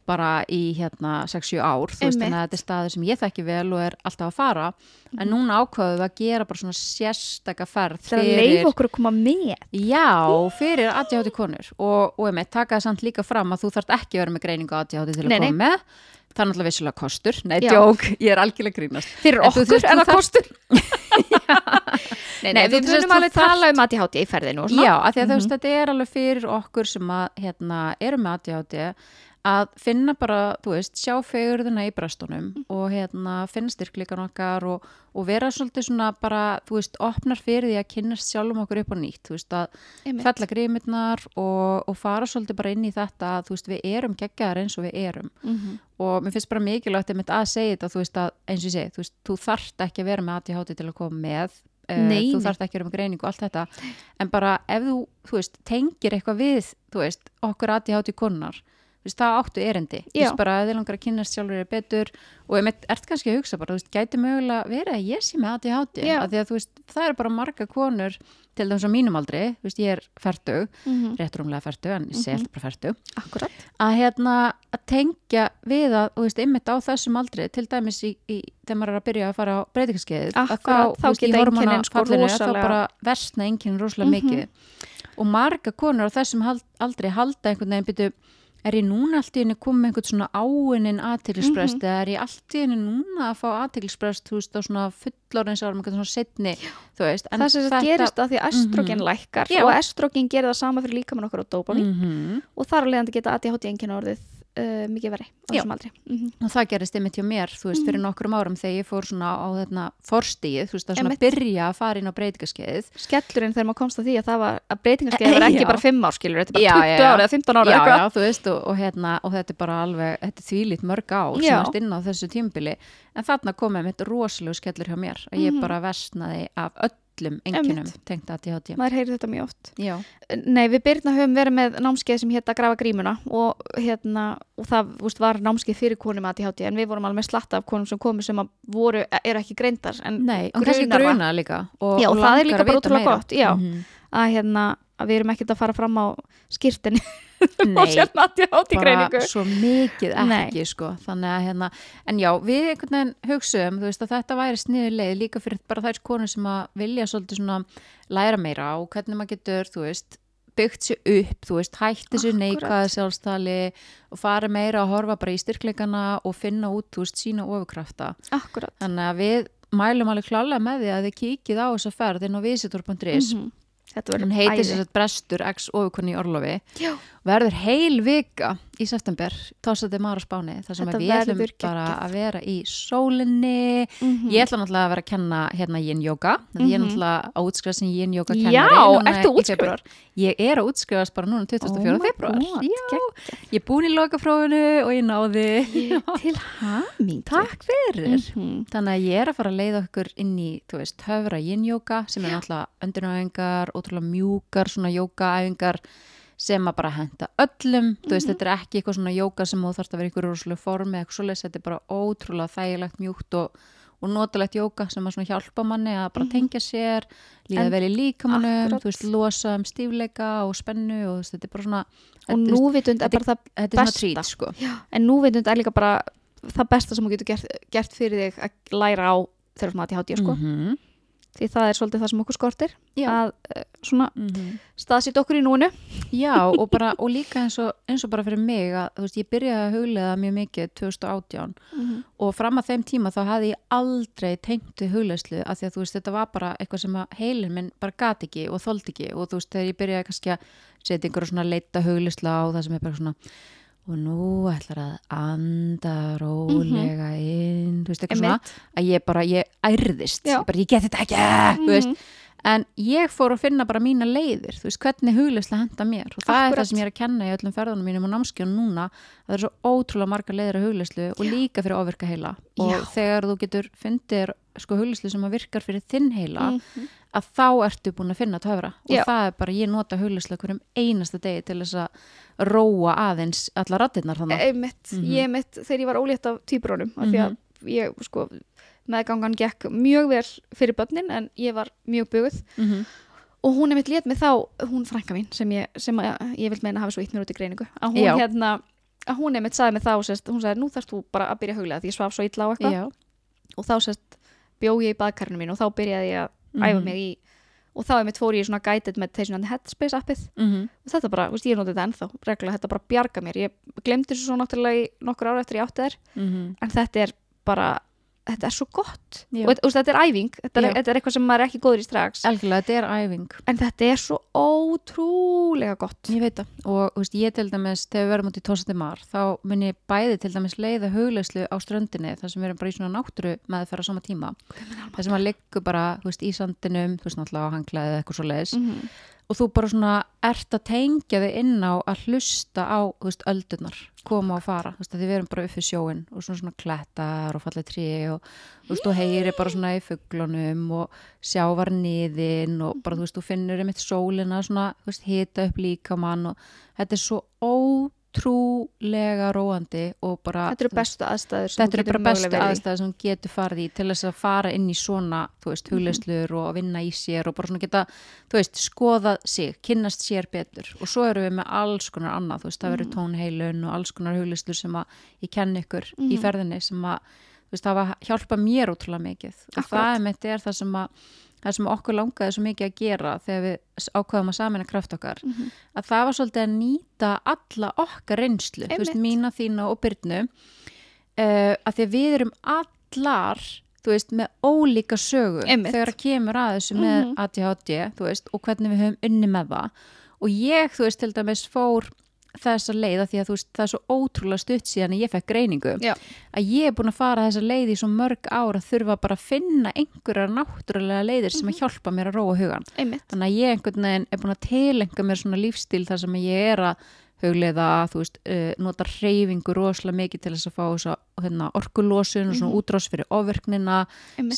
bara í hérna 6-7 ár, þú veist að þetta er staður sem ég þekki vel og er alltaf að fara. En núna ákvæðum við að gera bara svona sérstaka ferð það er að leif okkur að koma með. Já, fyrir ADHD konur. Og, og emi, taka það samt líka fram að þú þarft ekki að vera með greiningu ADHD til að Nei, nei. koma með það er náttúrulega vissulega kostur, nei, djók, ég er algjörlega grínast. Fyrir En þú- okkur þú- er þú það þarft- kostur. Nei, nei, Nei, við þú- þú- munum þú alveg þarft- tala um ADHD í ferðinu og svona. Já, af því að þú veist, Mhm. þetta er alveg fyrir okkur sem að, hérna, eru með ADHD að finna bara, þú veist, sjá fegurðina í bröstunum Mhm. og hérna, finna styrkleikan okkar og, og vera svolítið svona bara, þú veist, opnar fyrir því að kynnast sjálfum okkur upp á nýtt, þú veist, að fella grímirnar og, og fara svolítið bara inn í þetta að, þú veist, við erum geggjaðar eins og við erum Mhm. og mér finnst bara mikilvægt að segja þetta, þú veist, að eins og ég segi, þú veist, þú þarft ekki að vera með ADHD til að koma með eh, Nei, þú þarft ekki að vera með greiningu og allt þetta en bara ef þú, þú veist, tengir eitthvað við, þú veist, okkur ADHD konar, veist, það áttu erindi bara að þið langar að kynast sjálfur er betur og ef ert kannski að hugsa bara, veist, gæti mögulega verið að ég sé með ADHD að þú veist, það eru bara marga konur til þess að mínum aldri, ég er færtug, Mhm. réttrumlega færtug en ég sé Mhm. alltaf bara færtug að hérna að tengja við að, veist, ymmit á þessum aldri til dæmis í, í þegar maður er að byrja að fara á breytingaskeiðið Akkurat, þá geta einkennin sko þá bara versna einkennin rosalega Mhm. mikið og marga konur á þessum aldri halda einhvern veginn byrju er ég núna allt í henni komið með einhvern svona áinnin aðteglisbrest Mhm. eða er ég allt í henni núna að fá aðteglisbrest þú veist á svona fullorins árum einhvern svona setni þú veist það sem þetta gerist að því að estrogen lækkar Já. og estrogen gerir það sama fyrir líkamann okkur á dópamin mm og þar að leiðandi geta ADHD einkenni orðið uh, mikið verri á þessum aldri mm og það gerist einmitt hjá mér, þú veist, fyrir nokkrum árum þegar ég fór svona á þetta forstíð, þú veist, að svona Einmitt. byrja að fara inn á breytingaskeiðið skellurinn þegar maður komst að því að það var að breytingarskeið var ekki Já. bara 5 ár skilur, þetta er bara já, 20 já. ára eða 15 ára já, já, þú veist, og, og, hérna, og þetta er bara alveg, þetta er þvílít mörg ár sem varst inn á þessu tímbili en þarna komið mitt rosalegu skellur hjá mér að ég Mhm. bara vestnaði af öllum enginum tengt að ég maður heyrir þetta mjög oft Já, Nei, við Birna höfum verið með námskeið sem hétt að grafa grímuna og, hérna, og það úst, var námskeið fyrir konum að ADHD en við vorum alveg með slatta af konum sem komu sem að voru, eru ekki greindar en nei, gruna líka og, Já, og það er líka að bara meira. gott, já. Mhm. að, hérna, að við erum ekkert að fara fram á skýrtinni og Nei, sérna ADHD bara greiningu. svo mikið ekki sko. þannig að hérna, en já, við einhvern veginn hugsaum, veist að þetta væri sniður leið líka fyrir bara þær konur sem að vilja læra meira og hvernig maður getur, veist byggt sér upp, veist, hætti sér neikvæða sjálfstali og fara meira að horfa bara í styrkleikana og finna út, sína ofurkrafta. Þannig að við mælum alveg klálega með því að þið kíkið á þessa ferð inn á visitor.is. Þetta verður hún heitir þess að brestur x ofurkunni í Orlofi. Já. verður heil vika í september tósandi Mara Spáni þar sem við ætlum bara geggjað. að vera í sólinni Mhm. ég ætla náttúrulega að vera að kenna hérna yin yoga mm ég er Mhm. náttúrulega að útskrifa sem yin yoga kennari Já, ertu febrúar. ég er að útskrifast bara núna 24. Oh my februar ég er búin í lokaprófinu og ég náði Til haming takk fyrir Mhm. Þannig að ég er að fara að leiða okkur inn í, þú veist, höfra yin yoga sem er náttúrulega öndunæfingar, ótrúlega mjúkar svona yogaæfingar sem að bara henda öllum, þú veist, þetta er ekki eitthvað svona yoga sem þú þarfst að vera í ykkur rosalega formi þetta er bara ótrúlega þægilegt mjúkt og, og notalegt yoga sem að hjálpa manni að bara tengja sér líða En- vel í líkamannum, þú veist, losa um stífleika og spennu og veist, þetta er bara svona Og þetta, núvitund er þetta- bara það þetta besta. trít, sko En núvitund er líka bara það besta sem þú getur gert, gert fyrir þig að læra á þegar þú mátti hátíð sko. -hmm. Því það er svolítið það sem okkur skortir Já. að uh, svona Mm staðsýtt okkur í núinu. Já, og, bara, og líka eins og, eins og bara fyrir mig að þú veist, ég byrjaði að huglega mjög mikið 2018 og fram að þeim tíma þá hafði ég aldrei tengt við huglegslu af því að þú veist, þetta var bara eitthvað sem að heilin minn bara gat ekki og þoldi ekki og þú veist, þegar ég byrjaði kannski að setja einhverja svona leita huglegslu á það sem er bara svona og nú ætlar að anda rólega inn, þú veist, eitthvað svona að ég bara, ég ærðist. Ég bara, ég get þetta ekki, þú veist. En ég fór að finna bara mína leiðir þú veist, hvernig hugleysla henda mér. Og það er Akkúrat. það sem ég er að kenna í öllum ferðunum mínum og námskjónum núna, að það er svo ótrúlega margar leiðir að hugleyslu og líka fyrir ofvirka heila. Og Já. þegar þú getur fundir sko hugleyslu sem að virkar fyrir þinn heila Mhm. Að þá ertu búin að finna töfra og Já. það er bara, ég nota hugleyslu hverjum einasta degi til þess að róa aðeins alla rattirnar þannig einmitt, Mhm. ég mitt þegar ég var ólétt af týpurónum af því að ég sko meðgangan gekk mjög vel fyrir börnin en ég var mjög buguð mm -hmm. og hún er mitt létt með þá, hún frænka mín sem ég, sem að, ég vil meina hafi svo ítt mér út í greiningu að hún Já. hérna að hún er mitt sagði mig þá, sérst, hún sagði nú þarfst þú bara að byrja að huglega því ég svaf svo illa á eitthvað og þá sérst bjó ég í baðkarinu mín og þá byrjaði ég að æfa Mhm. mig í og þá er mitt fór ég svona guided meditation and headspace appið mm og þetta bara, veist, ég notið þetta ennþá reglulega, þetta bara bjarga mér, ég glemdi þessu svo náttúrulega nokkur ára eftir ég átti þær -hmm. en þetta er bara þetta er svo gott. Já. og þetta- þetta er æfing. Þetta er, þetta er eitthvað sem maður er ekki góður í strax. Algjörlega, þetta er æfing. En þetta er svo ótrúlega gott. Ég veit það. Og veist, ég til dæmis þegar við verum út í Tósandi Mar þá mun ég bæði til dæmis leiða hugleyslu á ströndinni þar sem við erum bara í svona náttúru með það á sama tíma. Þar sem að liggur bara veist, í sandinum, þú veist náttúrulega á hanglaði eða eitthvað svo leiðis mm og þú bara svona ert að tengja þig inn á að hlusta á þú veist, öldunar koma og fara. Þú veist, því við erum bara upp fyrir sjóin og svona svona klettar og fallið trí og þú veist, þú heyri bara svona í fugglunum og sjávar niðin og bara þú veist, þú finnur einmitt sólina svona, þú veist, hita upp líka mann og þetta er svo ótrúlega róandi og bara þetta eru bestu aðstæður sem Þetta eru getur bara bestu aðstæði sem getur farið í til þess að fara inn í svona, þú veist, hugleislur og vinna í sér og bara svona geta, þú veist, skoða sig, kynnast sér betur. Og svo erum við með alls konar annað, þú veist, það verður tónheilun og alls konar hugleislur sem að ég kenn ykkur í ferðinni sem að, þú veist, það var hjálpa mér ótrúlega mikið. Og Akkúrat. það er mitt er það sem að það sem okkur langaði svo mikið að gera þegar við ákvaðum að samina kraft okkar Mhm. að það var svolítið að nýta alla okkar reynslu, þú veist, mína, þína og Byrnu uh, að því að við erum allar þú veist, með ólíka sögu Einmitt. þegar að kemur að þessu með Mhm. ADHD, þú veist, og hvernig við höfum unni með það og ég, þú veist, til dæmis fór þessa leið að því að þú veist, það er svo ótrúlega stutt síðan að ég fekk greiningu Já. að ég er búin að fara þessa leið í svo mörg ár að þurfa bara að finna einhverjar náttúrulega leiðir sem Mhm. að hjálpa mér að róa hugan einmitt þannig að ég einhvern veginn er búin að tilenga mér svona lífstíl þar sem ég er að hugleiða, þú veist, uh, nota reyfingu rosalega mikið til þess að fá þess að hérna, orkulósun og svona Mhm. útrás fyrir ofverknina,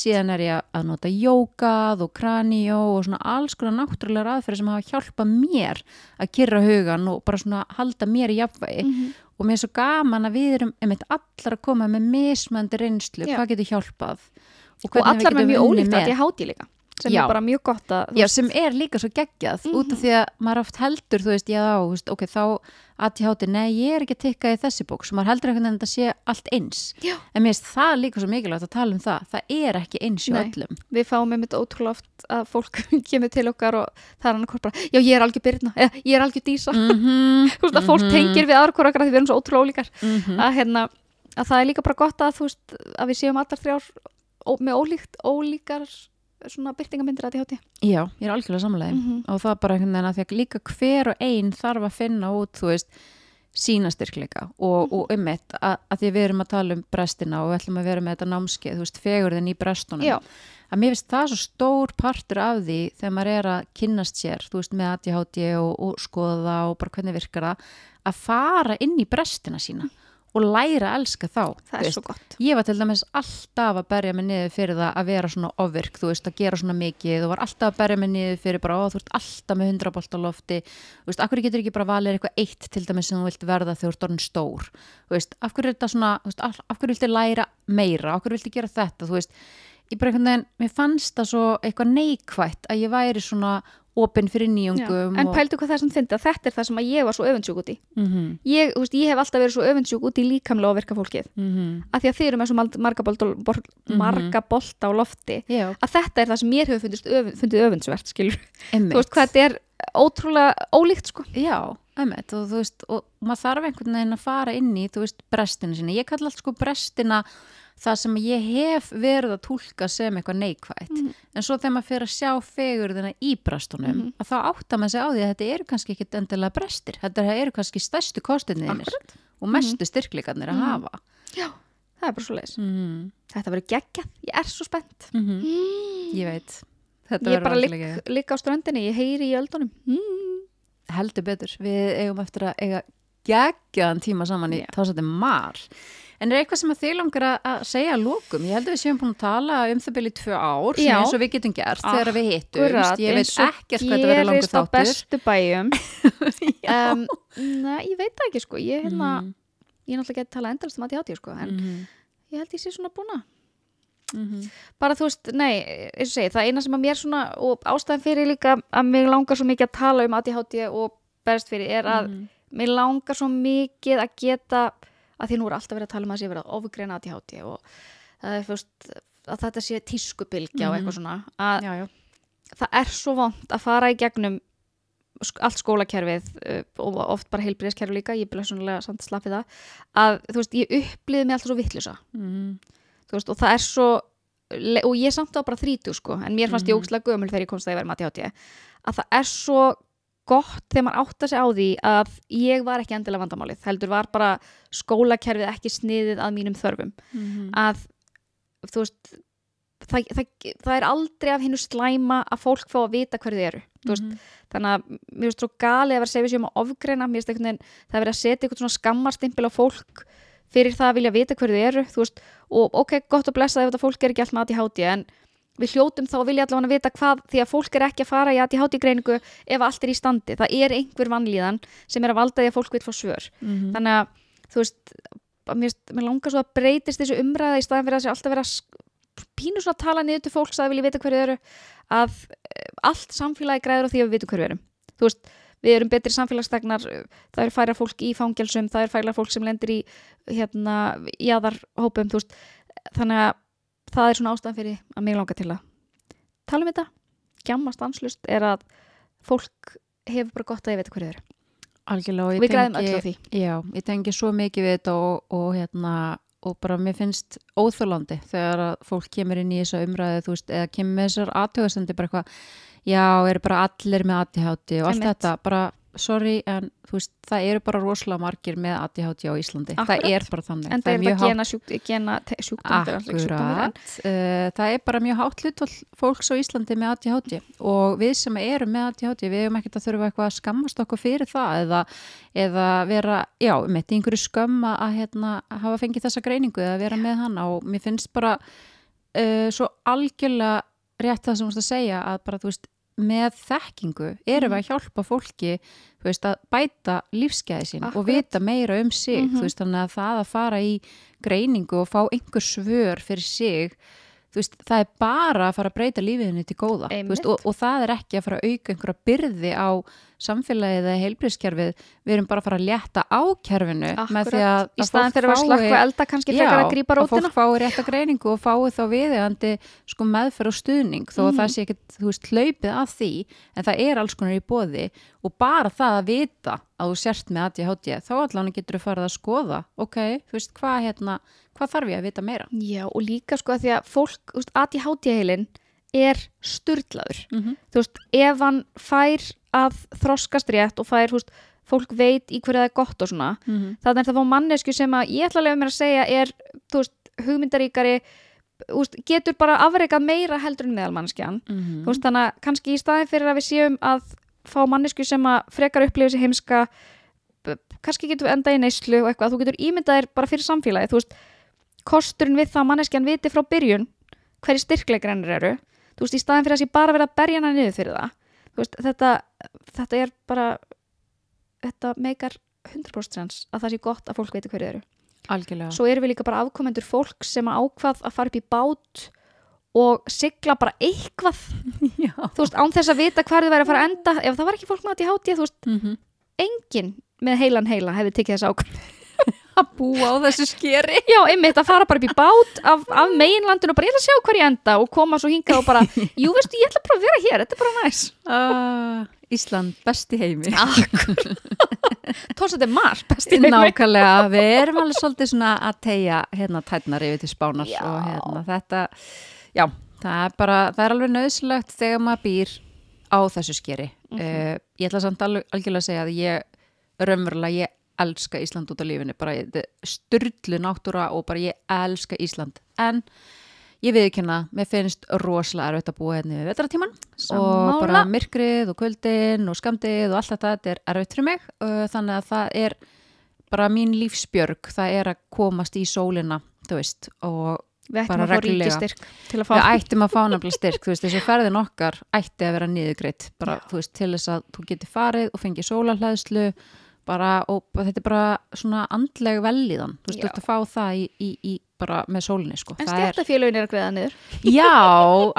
síðan er ég að nota jókað og kranió og svona alls konar náttúrulega aðferði sem hafa hjálpað mér að kyrra hugan og bara svona halda mér í jafnvægi Mhm. og mér er svo gaman að við erum einmitt allar að koma með mismöndi reynslu, Já. hvað getur hjálpað og við allar með mjög ólíkt að ég háti líka sem Já. er bara mjög gott að Já, sem er líka svo geggjað út Mhm. af því að maður oft heldur, þú veist, já, veist, ok, þá ADHD, nei, ég er ekki að tikka í þessi bók, svo maður heldur einhvern veginn að þetta sé allt eins. Já. En mér finnst það líka svo mikilvægt að tala um það, það er ekki eins Nei. öllum. við fáum einmitt ótrúlega oft að fólk kemur til okkar og það er annað bara, já ég er algjör byrna eða ég er algjör dísa, Mm þú veist að fólk tengir við aðra af því við erum svo ótrúlega ólíkar -hmm. að, hérna, að það er líka bara gott að veist að við séum allar þrjár með ólíkt, ólíkar svona byrtingamyndir að þið Já, ég er algjörlega samanlega. mm -hmm. Og það er bara einhvern veginn að því að líka hver og ein þarf að finna út, þú veist, sína styrkleika og, og ummitt að, að því við erum að tala um brestina og við ætlum að vera með þetta námskeið, þú veist, fegurðin í brestunum. Já, að mér finnst það svo stór partur af því þegar maður er að kynnast sér þú veist með ADHD og, og skoða og bara hvernig virkar það að fara inn í brestina sína og læra að elska þá það er veist. svo gott. Ég var til dæmis alltaf að berja mig niður fyrir það að vera svona ofvirk, þú veist, að gera svona mikið og var alltaf að berja mig niður fyrir bara, ó, þú ert alltaf með 100 bolt á lofti. Þú veist, akkur getur ekki bara valið eitthvað eitt til dæmis sem þú vilt verða þegar þú ert orðin stór? Þú veist, af hverju er þetta svona veist, hverju viltu læra meira, af hverju viltu gera þetta? Þú veist, ég bara einhvern veginn mér fannst það svo eitthvað neikvætt að ég væri svona opinn fyrir nýjungum En og... pældu hvað það er sem fyndi að þetta er það sem að ég var svo öfundsjúk út í. Mm ég, þú veist, ég hef alltaf verið svo öfundsjúk út í líkamlega og virka fólkið. -hmm. að því að þið eru með svo marga bolta, bol, marga bolta á lofti. Já, að þetta er það sem mér hefur fundist öfund, fundið öfundsvert þú veist hvað þetta er ótrúlega ólíkt sko. Já, emmitt og þú veist og maður þarf einhvern veginn að fara inn í þú veist brestina sína, ég kalla allt sko brestina það sem ég hef verið að túlka sem eitthvað neikvætt Mhm. en svo þegar maður fyrir að sjá fegurðina í brestunum Mhm. að þá áttar maður sig á því að þetta eru kannski ekkit endilega brestir, þetta eru kannski stærstu kostinniðinir og mestu styrkleikarnir að Mhm. hafa Já, það er bara svo leiðis mm Þetta verður geggjað, ég er svo spennt -hmm. mm. Ég veit Þetta Ég er bara geggjað. ligg á ströndinni, ég heyri í öldunum mm. heldur betur, við eigum eftir að eiga geggjaðan tíma saman í Já. tásætti mar en er eitthvað sem að þið langar að- að segja að lókum, ég held að við séum búin að tala um það byrja í tvö ár, svona eins og við getum gert þegar við hittumst, ég veit ekkert hvað þetta verður langur gerist á þáttur. bestu bæjum. Um, Nei, ég veit ekki sko. Ég, hérna, Mhm, ég náttúrulega geti talað endast um að ég átti sko, en mhm, ég held ég sé svona búna mhm. bara þú veist, nei, eins og segi það eina sem að mér svona, og ástæðan fyrir líka að mig langar svo mikið að tala um ADHD og berst fyrir er að Mhm. mér langar svo mikið að geta að því nú er alltaf verið að tala um að sé verið að ofgreina ADHD og það er fyrst að þetta sé tískubilgja og Mhm. eitthvað svona að já, já, það er svo vond að fara í gegnum allt skólakerfið uh, og oft bara heilbriðskerfi líka, ég bila svona samt slappið það, að þú veist, ég upplýði mig alltaf svo vittlusa Mhm, þú veist, og það er svo og ég samt á bara þrítu sko en mér fannst ég Mhm. ógslag gömul þegar ég komst að ég verið mati hátíð að það er svo gott þegar maður átta sig á því að ég var ekki endilega vandamálið, heldur var bara skólakerfið ekki sniðið að mínum þörfum mhm. að þú veist það, það, það er aldrei af hinnu slæma að fólk fá að vita hverju þið eru þú veist, Mhm. þannig að mér finnst svo galið að vera að segja við séum að ofgreina mér finnst veginn, það er verið að setja eitthvað svona skammarstimpil á fólk fyrir það að vilja vita hverju þið eru þú veist, og ok, gott að blessa ef þetta fólk er ekki allt með ADHD en við hljótum þá vilja allavega að vita hvað því að fólk er ekki að fara í ADHD greiningu ef allt er í standi, það er einhver vanlíðan sem er að valda því að fólk vil fá svör. Mhm. þannig að þú veist mér, mér langar svo að breytist þessu umræða í staðan fyrir að þessi alltaf vera pínu svona að tala niður til fólks að það vilja vita hverju eru að eh, allt samfélagi græður á því að við vitum hverju erum þú veist, við erum betri samfélagstegnar það er færa fólk í fangelsum það er færa fólk sem lendir í hérna, jáðarhópum þú veist, þannig að það er svona ástæðan fyrir að mig langar til að tala um þetta, gjamma stanslust er að fólk hefur bara gott að ég veit hverju þau eru. Algjörlega og við græðum öll á því. Já, ég tengi svo mikið við þetta og, og hérna og bara mér finnst óþólandi þegar að fólk kemur inn í þessa umræðu þú veist, eða kemur með þessar aðtöðastendi bara eitthvað, já, eru bara allir með ADHD og allt þetta, bara sorry, en þú veist, það eru bara rosalega margir með ADHD á Íslandi. Akkurat. Það er bara þannig. en það er þetta gena, sjúk, gena te- sjúkdómur, þetta alltaf ekki sjúkdómur, en- Akkurat, uh, það er bara mjög hátt hlutvall fólks á Íslandi með ADHD og við sem erum með ADHD við erum ekkert að þurfa eitthvað að skammast okkur fyrir það eða, eða vera, já, með einhverju skömm að, hérna, hafa fengið þessa greiningu eða vera með hana og mér finnst bara uh, svo algjörlega rétt það sem þú veist að segja að bara, þú veist, með þekkingu erum við að hjálpa fólki veist, að bæta lífsgæði sín og Akkurat. vita meira um sig Mhm. þú veist, þannig að það að fara í greiningu og fá einhver svör fyrir sig veist, það er bara að fara að breyta lífiðinni til góða veist, og, og það er ekki að fara að auka einhverja byrði á samfélagið eða heilbriðskerfið við erum bara að fara að létta á kerfinu með því að, í staðan fyrir að fólk fái- elda kannski frekar að að fólk fái rétta greiningu og fái þá viðeigandi sko meðferð og stuðning þó að Mhm. það sé ekkert, þú veist, hlaupið að því en það er alls konar í bóði og bara það að vita að þú sért með ADHD þá allan getur þú farið að skoða ok, þú veist, hvað hérna hvað þarf ég að vita meira Já, og líka sko að því að fólk, veist, ADHD-heilin er sturlaður. mm -hmm. Þú veist, ef hann fær að þroskast rétt og fær, veist, fólk veit í hverju það er gott og svona, Mhm. þannig er það fá mannesku sem að ég ætla að lefa mér að segja er, veist, hugmyndaríkari, veist, getur bara afreikað meira heldur en meðalmannskjan. Þú veist, þannig að kannski í staðin fyrir að við séum að fá mannesku sem að frekar upplifa sér heimska, kannski getur við enda í neyslu og eitthvað, þú getur ímyndað þér bara fyrir samfélagi, þú veist, kosturinn við það að manneskjan viti frá byrjun hverju styrkleikar hennir eru þú veist, í staðin fyrir að sé bara verið að berja hana niður fyrir það þú veist, þetta, þetta er bara þetta meikar 100% sens að það sé gott að fólk veit hverju eru. Algjörlega. Svo erum við líka bara afkomendur fólk sem að ákvað að fara upp í bát og sigla bara eitthvað. Já. þú veist, án þess að vita þið væri að fara að enda. Ef það var ekki fólk með að ég hátíð, þú veist, Mhm. enginn með heilan heila hefði tekið þess ákvörð að búa á þessu skeri Já, einmitt að fara bara upp í bát af, af meginlandinu og bara ég ætla að sjá hvar ég enda og koma svo hingað og bara, jú veistu, ég ætla bara að vera hér, þetta er bara næs. uh, Ísland besti heimi Tórs þetta er mar, besti heimi. Nákvæmlega, við erum alveg svolítið svona að tegja hérna tætnar yfir til spánar Já. og hérna þetta, já, það er bara, það er alveg nöðsilegt þegar maður býr á þessu skeri. Mhm. uh, ég ætla samt alveg, algjörlega að segja að ég, raunverulega, ég elska Ísland út á lífinu, bara styrlu náttúra og bara ég elska Ísland. En ég viðkynna, mér finnst rosalega erfitt að búa hérna við vetratíman og bara myrkrið og kvöldin og skamdið og allt þetta, þetta er erfitt fyrir mig uh, þannig að það er bara mín lífsbjörg, það er að komast í sólina, þú veist og Við ættum að fá ríkistyrk til að fá. við ættum að fá nefnilega styrk þú veist, þessi ferðin okkar ætti að vera niðugreitt bara, þú veist, til þess að þú getur farið og fengið sólarhæðslu bara, og þetta er bara svona andleg velíðan, þú veist, Já. þú ert að fá það í, í, í bara með sólinni, sko En Það er- að greiða niður. Já,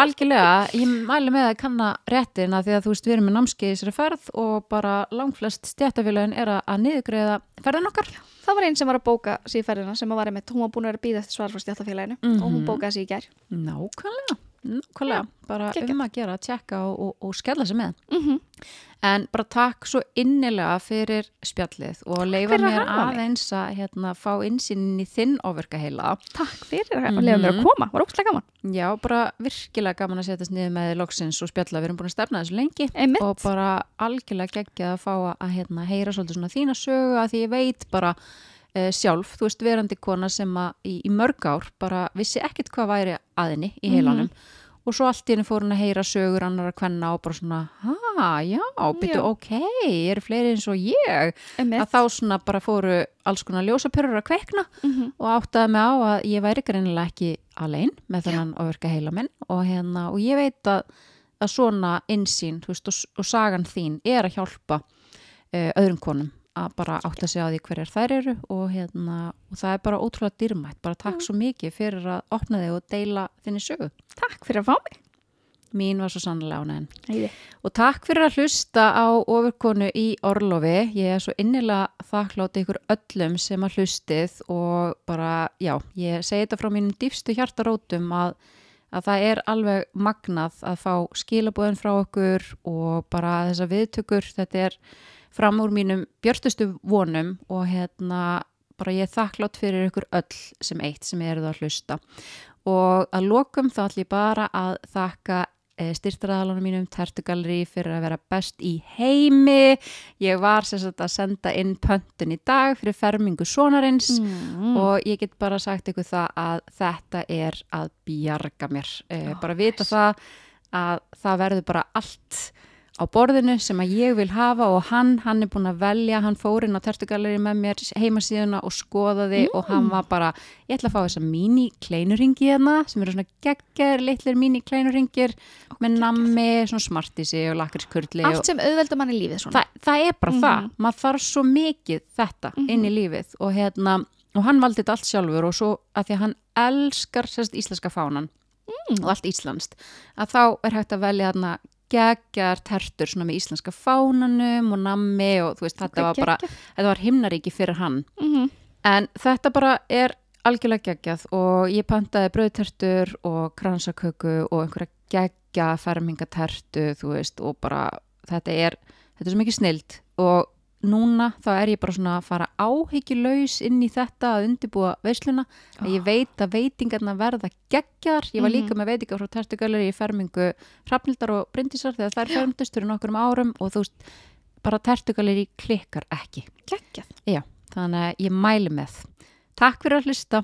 algjörlega, ég mæli með að kanna réttin að því að þú veist við erum með námskeið í þessari ferð og bara langflest stjættafélagin er að, að niðurgreiða ferðin okkar. Það var einn sem var að bóka síðferðina sem var einmitt, hún var búin að vera að býða eftir svar frá stjættafélaginu og hún Mhm. bókaði sig í gær. Nákvæmlega, nákvæmlega, bara geggjað. um að gera, að tjekka og, og, og skella sig með. Mm En bara takk svo innilega fyrir spjallið og leifa mér aðeins að hérna, fá insinn í þinn áverkaheila. Takk fyrir að lefa mér að Mhm. koma, var ógstlega gaman. Já, bara virkilega gaman að setjast niður með loksins og spjalla, við erum búin að stefna þessu lengi. Einmitt. og bara algjörlega geggjað að fá að, hérna, heyra svolítið svona þína sögu að því ég veit bara sjálf, þú veist, verandi kona sem að í, í mörg ár bara vissi ekkit hvað væri aðinni í heilanum. Og svo allt í henni fór hún að heyra sögur annar að kvenna og bara svona, ha, já, byrju, ok, eru fleiri eins og ég? Einmitt. að þá svona bara fóru alls konar ljósapörur að kveikna Mhm. og áttaði mig á að ég væri greinilega ekki alein með þennan ofurka heila minn og, hérna, og ég veit að, að svona insýn þú veist, og, og sagan þín er að hjálpa uh, öðrum konum að bara átta sig á því hverjar þær eru og, hérna, og það er bara ótrúlega dýrmætt bara takk svo mikið fyrir að opna þig og deila þinni sögu. Takk fyrir að fá mig. Mín var svo sannlega. Heiði. Og takk fyrir að hlusta á ofurkonu í Orlofi. Ég er svo innilega þakklátt ykkur öllum sem að hlustið og bara, já, ég segi þetta frá mínum dýfstu hjartarótum að, að það er alveg magnað að fá skilabóðin frá okkur og bara þessa viðtökur, þetta er fram úr mínum björstustu vonum og hérna bara ég er þakklátt fyrir ykkur öll sem eitt sem eruð að hlusta og að lokum þá ætlum ég bara að þakka styrtaraðalunum mínum, Tertugalleri fyrir að vera best í heimi ég var sagt að senda inn pöntun í dag fyrir fermingu sonarins mm. og ég get bara sagt ykkur það að þetta er að bjarga mér eh, Ó, bara vita nice. það að það verður bara allt á borðinu sem að ég vil hafa og hann, hann er búin að velja, hann fór inn á tertugalleri með mér heimasíðuna og skoðaði og hann var bara, ég ætla að fá þessa mini kleinuringi hérna sem eru svona gegger, litlir mini kleinuringir með nammi, svona smartísi og lakriskurli og allt sem auðvelda manni lífið svona. Þa, það er bara Mhm. það, maður þarf svo mikið þetta inn í lífið og hérna og hann valdi þetta allt sjálfur og svo að því að hann elskar sérst íslenska fánan og allt íslenskt að þá er hægt að velja þarna geggar tertur svona með íslenska fánanum og nammi og þú veist þetta var bara, þetta var himnaríki fyrir hann. Mm en þetta bara er algjörlega geggjað og ég pantaði brauðtertur og kransaköku og einhverja geggja fermingatertu þú veist og bara þetta er, þetta er svo mikið snild og núna þá er ég bara svona að fara áhyggjulaus inn í þetta að undibúa veisluna. Að ég veit að veitingarna verða geggjar, ég var líka með veitingar frá tertugalleri í fermingu Hrafnildar og Bryndísar þegar þær fermdust fyrir nokkrum árum og þú veist, bara tertugalleri klikkar ekki. Geggjað. Já, þannig að ég mæli með. Takk fyrir að hlusta.